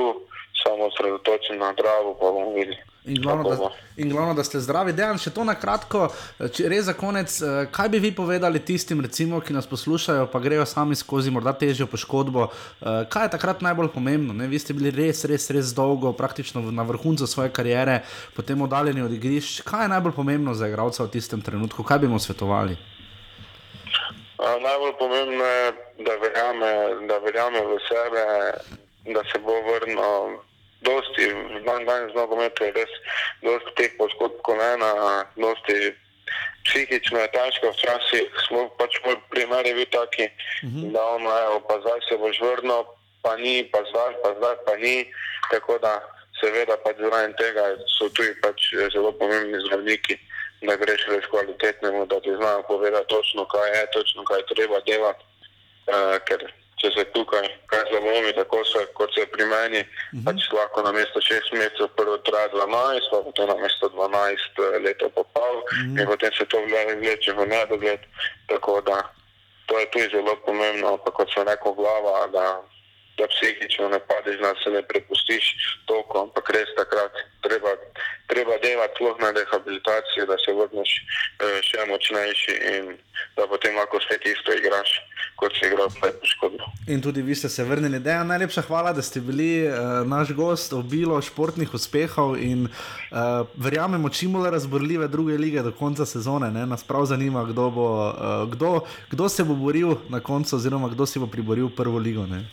samo osredotočen na zdravo, pa bomo videli. In glavno, da, in glavno, da ste zdravi. Dejan, še to na kratko, če res za konec, eh, kaj bi vi povedali tistim, recimo, ki nas poslušajo, pa grejo sami skozi morda težjo poškodbo. eh, Kaj je takrat najbolj pomembno? Ne? Vi ste bili res, res, res dolgo, praktično na vrhuncu svoje kariere, potem oddaljeni od igrišč. Kaj je najbolj pomembno za igralca v tistem trenutku? Kaj bi mu svetovali? Najbolj pomembno je, da verjame, da verjame v sebe, da se bo vrnil. Dosti, dan danes z nogometom je res dosti teh poškodb kolena, dosti psihično je težko, včasih smo pač moj primer je bil taki, da ono, evo, pa zdaj se boš vrnil, pa ni, pa zdaj, pa zdaj, pa ni, tako da seveda pač zraven tega so tudi pač zelo pomembni zdravniki, da greš res kvalitetnemu, da ti znajo povedati točno, kaj je, točno kaj treba delati, uh, ker če se tukaj kaj zalomi, tako se, kot se pri meni, uh -huh. pač lahko na mesto 6 mesecev prvo traja 12, pa potem na mesto 12 leto pa pol uh -huh. in potem se to vle- vleče v nedogled, tako da to je tudi zelo pomembno, pa kot sem rekel, glava, da, da psihično ne padeš, da se ne prepustiš toliko, ampak res takrat treba, treba delati na rehabilitaciji, da se vrneš eh, še močnejši in da potem lahko spet isto igraš, kot si igral pred poškodbo. In tudi vi ste se vrnili. Dejan, najlepša hvala, da ste bili uh, naš gost, obilo športnih uspehov in uh, verjamemo čim bolj razborljive druge lige do konca sezone. Ne? Nas prav zanima, kdo, bo, uh, kdo, kdo se bo boril na koncu, oziroma kdo si bo priboril prvo ligo. Ne?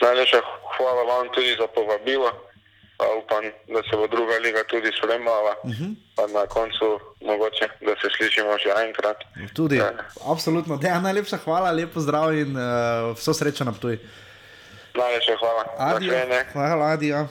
Najlepša hvala vam tudi za povabilo. Pa upam, da se bo druga liga tudi spremljala. Uh -huh. Pa na koncu mogoče, da se slišimo še enkrat. Tudi, absolutno. Dejan, najlepša hvala, lepo zdrav in uh, vso srečo na tuj. Najlepša hvala. Adijo. Hvala, adijo.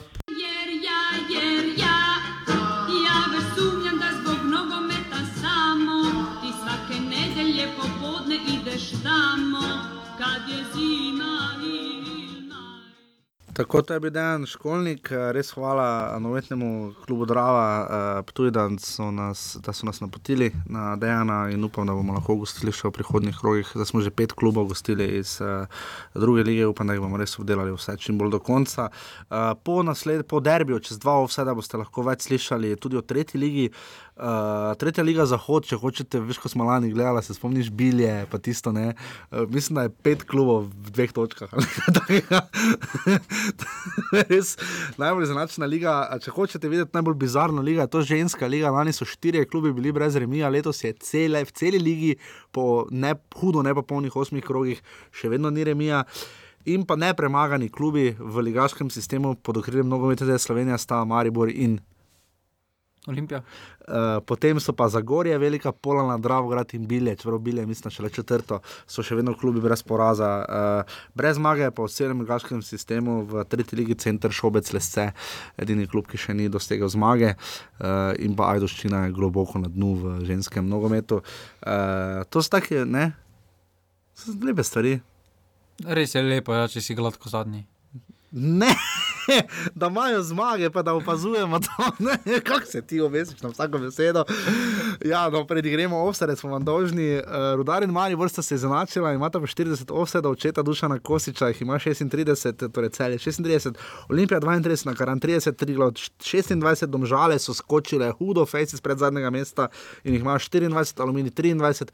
Tako to je bil Dejan Školnik, eh, res hvala novetnemu klubu Drava, uh, Ptuj, da so, nas, da so nas napotili na Dejana in upam, da bomo lahko gostili še v prihodnjih krogih. Zdaj smo že pet klubov gostili iz uh, druge lige, upam, da jih bomo res obdelali vse čim bolj do konca. Uh, po, nasled, po derbiju, čez dva vse, da boste lahko več slišali tudi o tretji ligi. Uh, tretja liga Zahod, če hočete, veš, ko smo lani gledali, se spomniš bilje, pa tisto ne. Uh, mislim, da je pet klubov v dveh točkah. res najbolj zanačna liga. Če hočete videti najbolj bizarno ligo, je to ženska liga. Lani so štirje klubi bili brez remija, letos je cele, v celi ligi, po ne, hudo ne pa polnih osmih krogih, še vedno ni remija. In pa nepremagani klubi v ligaškem sistemu pod okriljem nogometne Slovenije sta Maribor in Olimpija. Uh, potem so pa Zagorje, Velika Polana, Dravograd in Bilje, čeprav Bilje, mislim, še le četrto, so še vedno klubi brez poraza. Uh, brez zmage pa v celem ligaškem sistemu v tretji ligi Center Šobec Lesce, edini klub, ki še ni dosegel zmage uh, in pa Ajdoščina je globoko na dnu v ženskem nogometu. Uh, to so take, ne, so lepe stvari. Res je lepo, ja, če si gladko zadnji. Ne, da imajo zmage, pa da opazujemo to. Kako se ti obesiš na vsako besedo? Ja, no, pred gremo offset, smo vam dolžni. Uh, Rudar in Mari vrsta se je zanačila, imata pa 40 offsetov, očeta Dušana Kosiča, jih ima 36, torej celje 36, Olimpija 32, na karan 30, Triglo 26, domžale so skočile hudo, faces pred zadnjega mesta in jih ima 24, Alumini 23.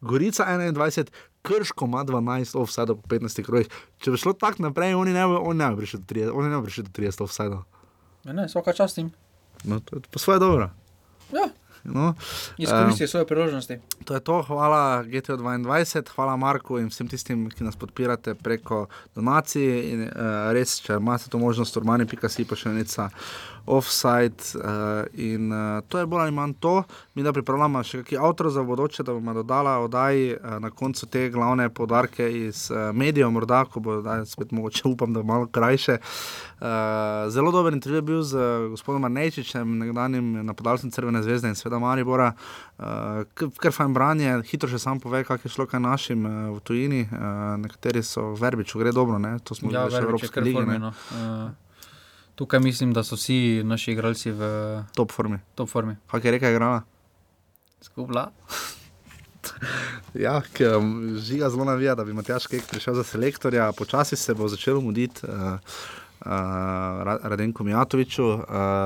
Gorica 21, Krško ima 12, offside po 15 krojih. Če bi šlo tako naprej, oni ne bi, oni ne bi prišli do 30, oni ne bi prišli do 30 offside. Ja, ne, vsaka čast jim. No, to je po svoje dobro. Ja. No, Izkoristijo svoje priložnosti. To je to, hvala GTO 22, hvala Marku in vsem tistim, ki nas podpirate preko donacij. In, uh, res, če imate to možnost, urmani.si pa še neca offside. Uh, in uh, to je bolj ali manj to. Mi da pripravljamo še kakšen avtor za bodoče, da bomo dodali oddaji uh, na koncu te glavne podarke iz uh, medijev, morda, ko bo zdaj spet mogoče, upam, da bo malo krajše. Uh, zelo dober intervju je bil z uh, gospodom Arnejčičem, nekdanjim napadalcem Crvene zvezde in sveda Maribora. Uh, kar fajn branje, hitro še sam pove, kak je šlo kaj našim uh, v tujini. Uh, nekateri so verbiču, gre dobro, ne? to smo Ja, videli v Verbič Evropski kar ligi. ne. formeno. Uh, tukaj mislim, da so vsi naši igralci v Top formi. top formi. Kak je reka igrala? Skupla. Ja, um, žiga zelo navija, da bi Matjaš Kek prišel za selektorja, počasi se bo začelo muditi. Uh, Uh, Ra- Radenko Mijatoviču, uh,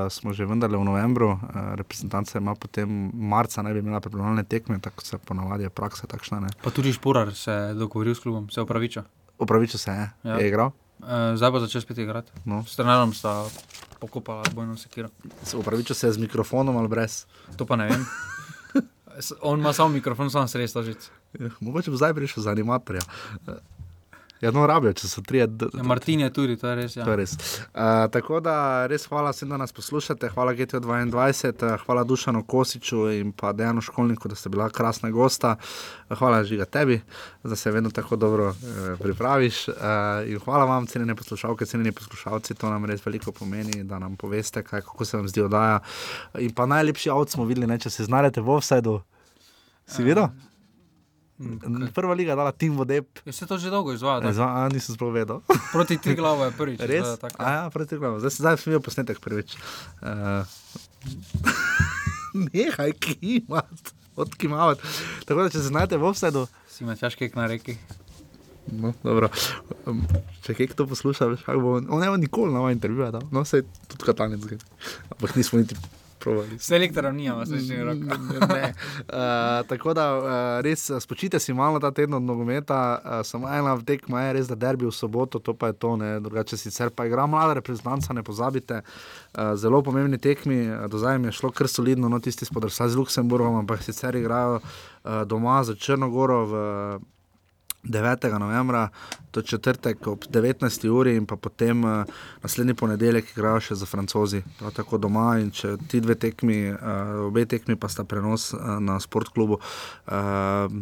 smo že vendarle v novembru, uh, reprezentanca ima potem marca, naj bi imela pripravljalne tekme, tako se ponavadi je praksa takšna. Ne. Pa tudi Špurar se je dogovoril s klubom, se upraviča. Upravičil se je, Ja. je igral. Uh, zdaj bo začel spet igrati. No. S trenerom sta pokopala bojno sekiro. Se upravičil se z mikrofonom ali brez. To pa ne vem. On ima samo mikrofon, samo sredstva žic. Ja, mogoče bo zdaj prišel za animatorja. Ja, no, rabijo, če so tri. Ja, Martin je tudi, to je res. Ja. To je res. Uh, tako da res hvala vsem, da nas poslušate, hvala GTO 22, uh, hvala Dušanu Kosiču in pa Dejanu Školniku, da ste bila krasna gosta. Hvala Žiga tebi, da se vedno tako dobro uh, pripraviš. Uh, in hvala vam, cenjene poslušalke, cenjeni poslušalci, to nam res veliko pomeni, da nam poveste, kaj, kako se vam zdi oddaja. In pa najlepši avt smo videli, ne, če se znajdete v offsajdu. Si videl? Prva liga je dala Tim Vodeb. Je se to že dolgo izvaja? Ne, zva, a, nisem sploh vedel. Proti Triglavu je prvič. Res? izvaja tako. A ja, proti Triglavu. Zdaj, zdaj sem videl posnetek prvič. Uh, nehaj kimati, odkimavati. Tako da, če se znajdete v offsetu. Si imaš težke na reki. No, dobro. Um, če kaj to posluša, veš, kako bo. On ne bo nikoli na moj intervju dal. No, se tudi katanec. Ampak nismo niti provali. Selektora nijamo, slišim roko. ne. Uh, tako da uh, res uh, spočite si malo ta teden od nogometa, uh, samo ena tekma je res, da derbi v soboto, to pa je to, ne, drugače sicer pa igra mlada reprezentanca, ne pozabite. Uh, zelo pomembni tekmi, uh, do zdaj je šlo kar solidno, no tisti spodrsaj z Luksemburgom, ampak sicer igrajo uh, doma za Črnogoro v 9. novembra, to je četrtek ob 19. uri in potem uh, naslednji ponedeljek igrajo še za francozi, tako doma in če ti dve tekmi, uh, obe tekmi pa sta prenos uh, na sportklubu. Uh,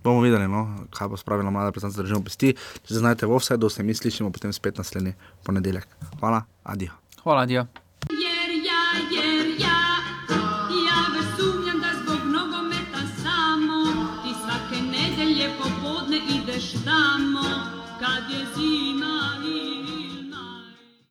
Bomo videli, no, kaj bo spravila mlada predstavnica državne oblasti. Če se znajdete v offsetu, se mi slišimo potem spet naslednji ponedeljek. Hvala, adijo. Hvala, Dio.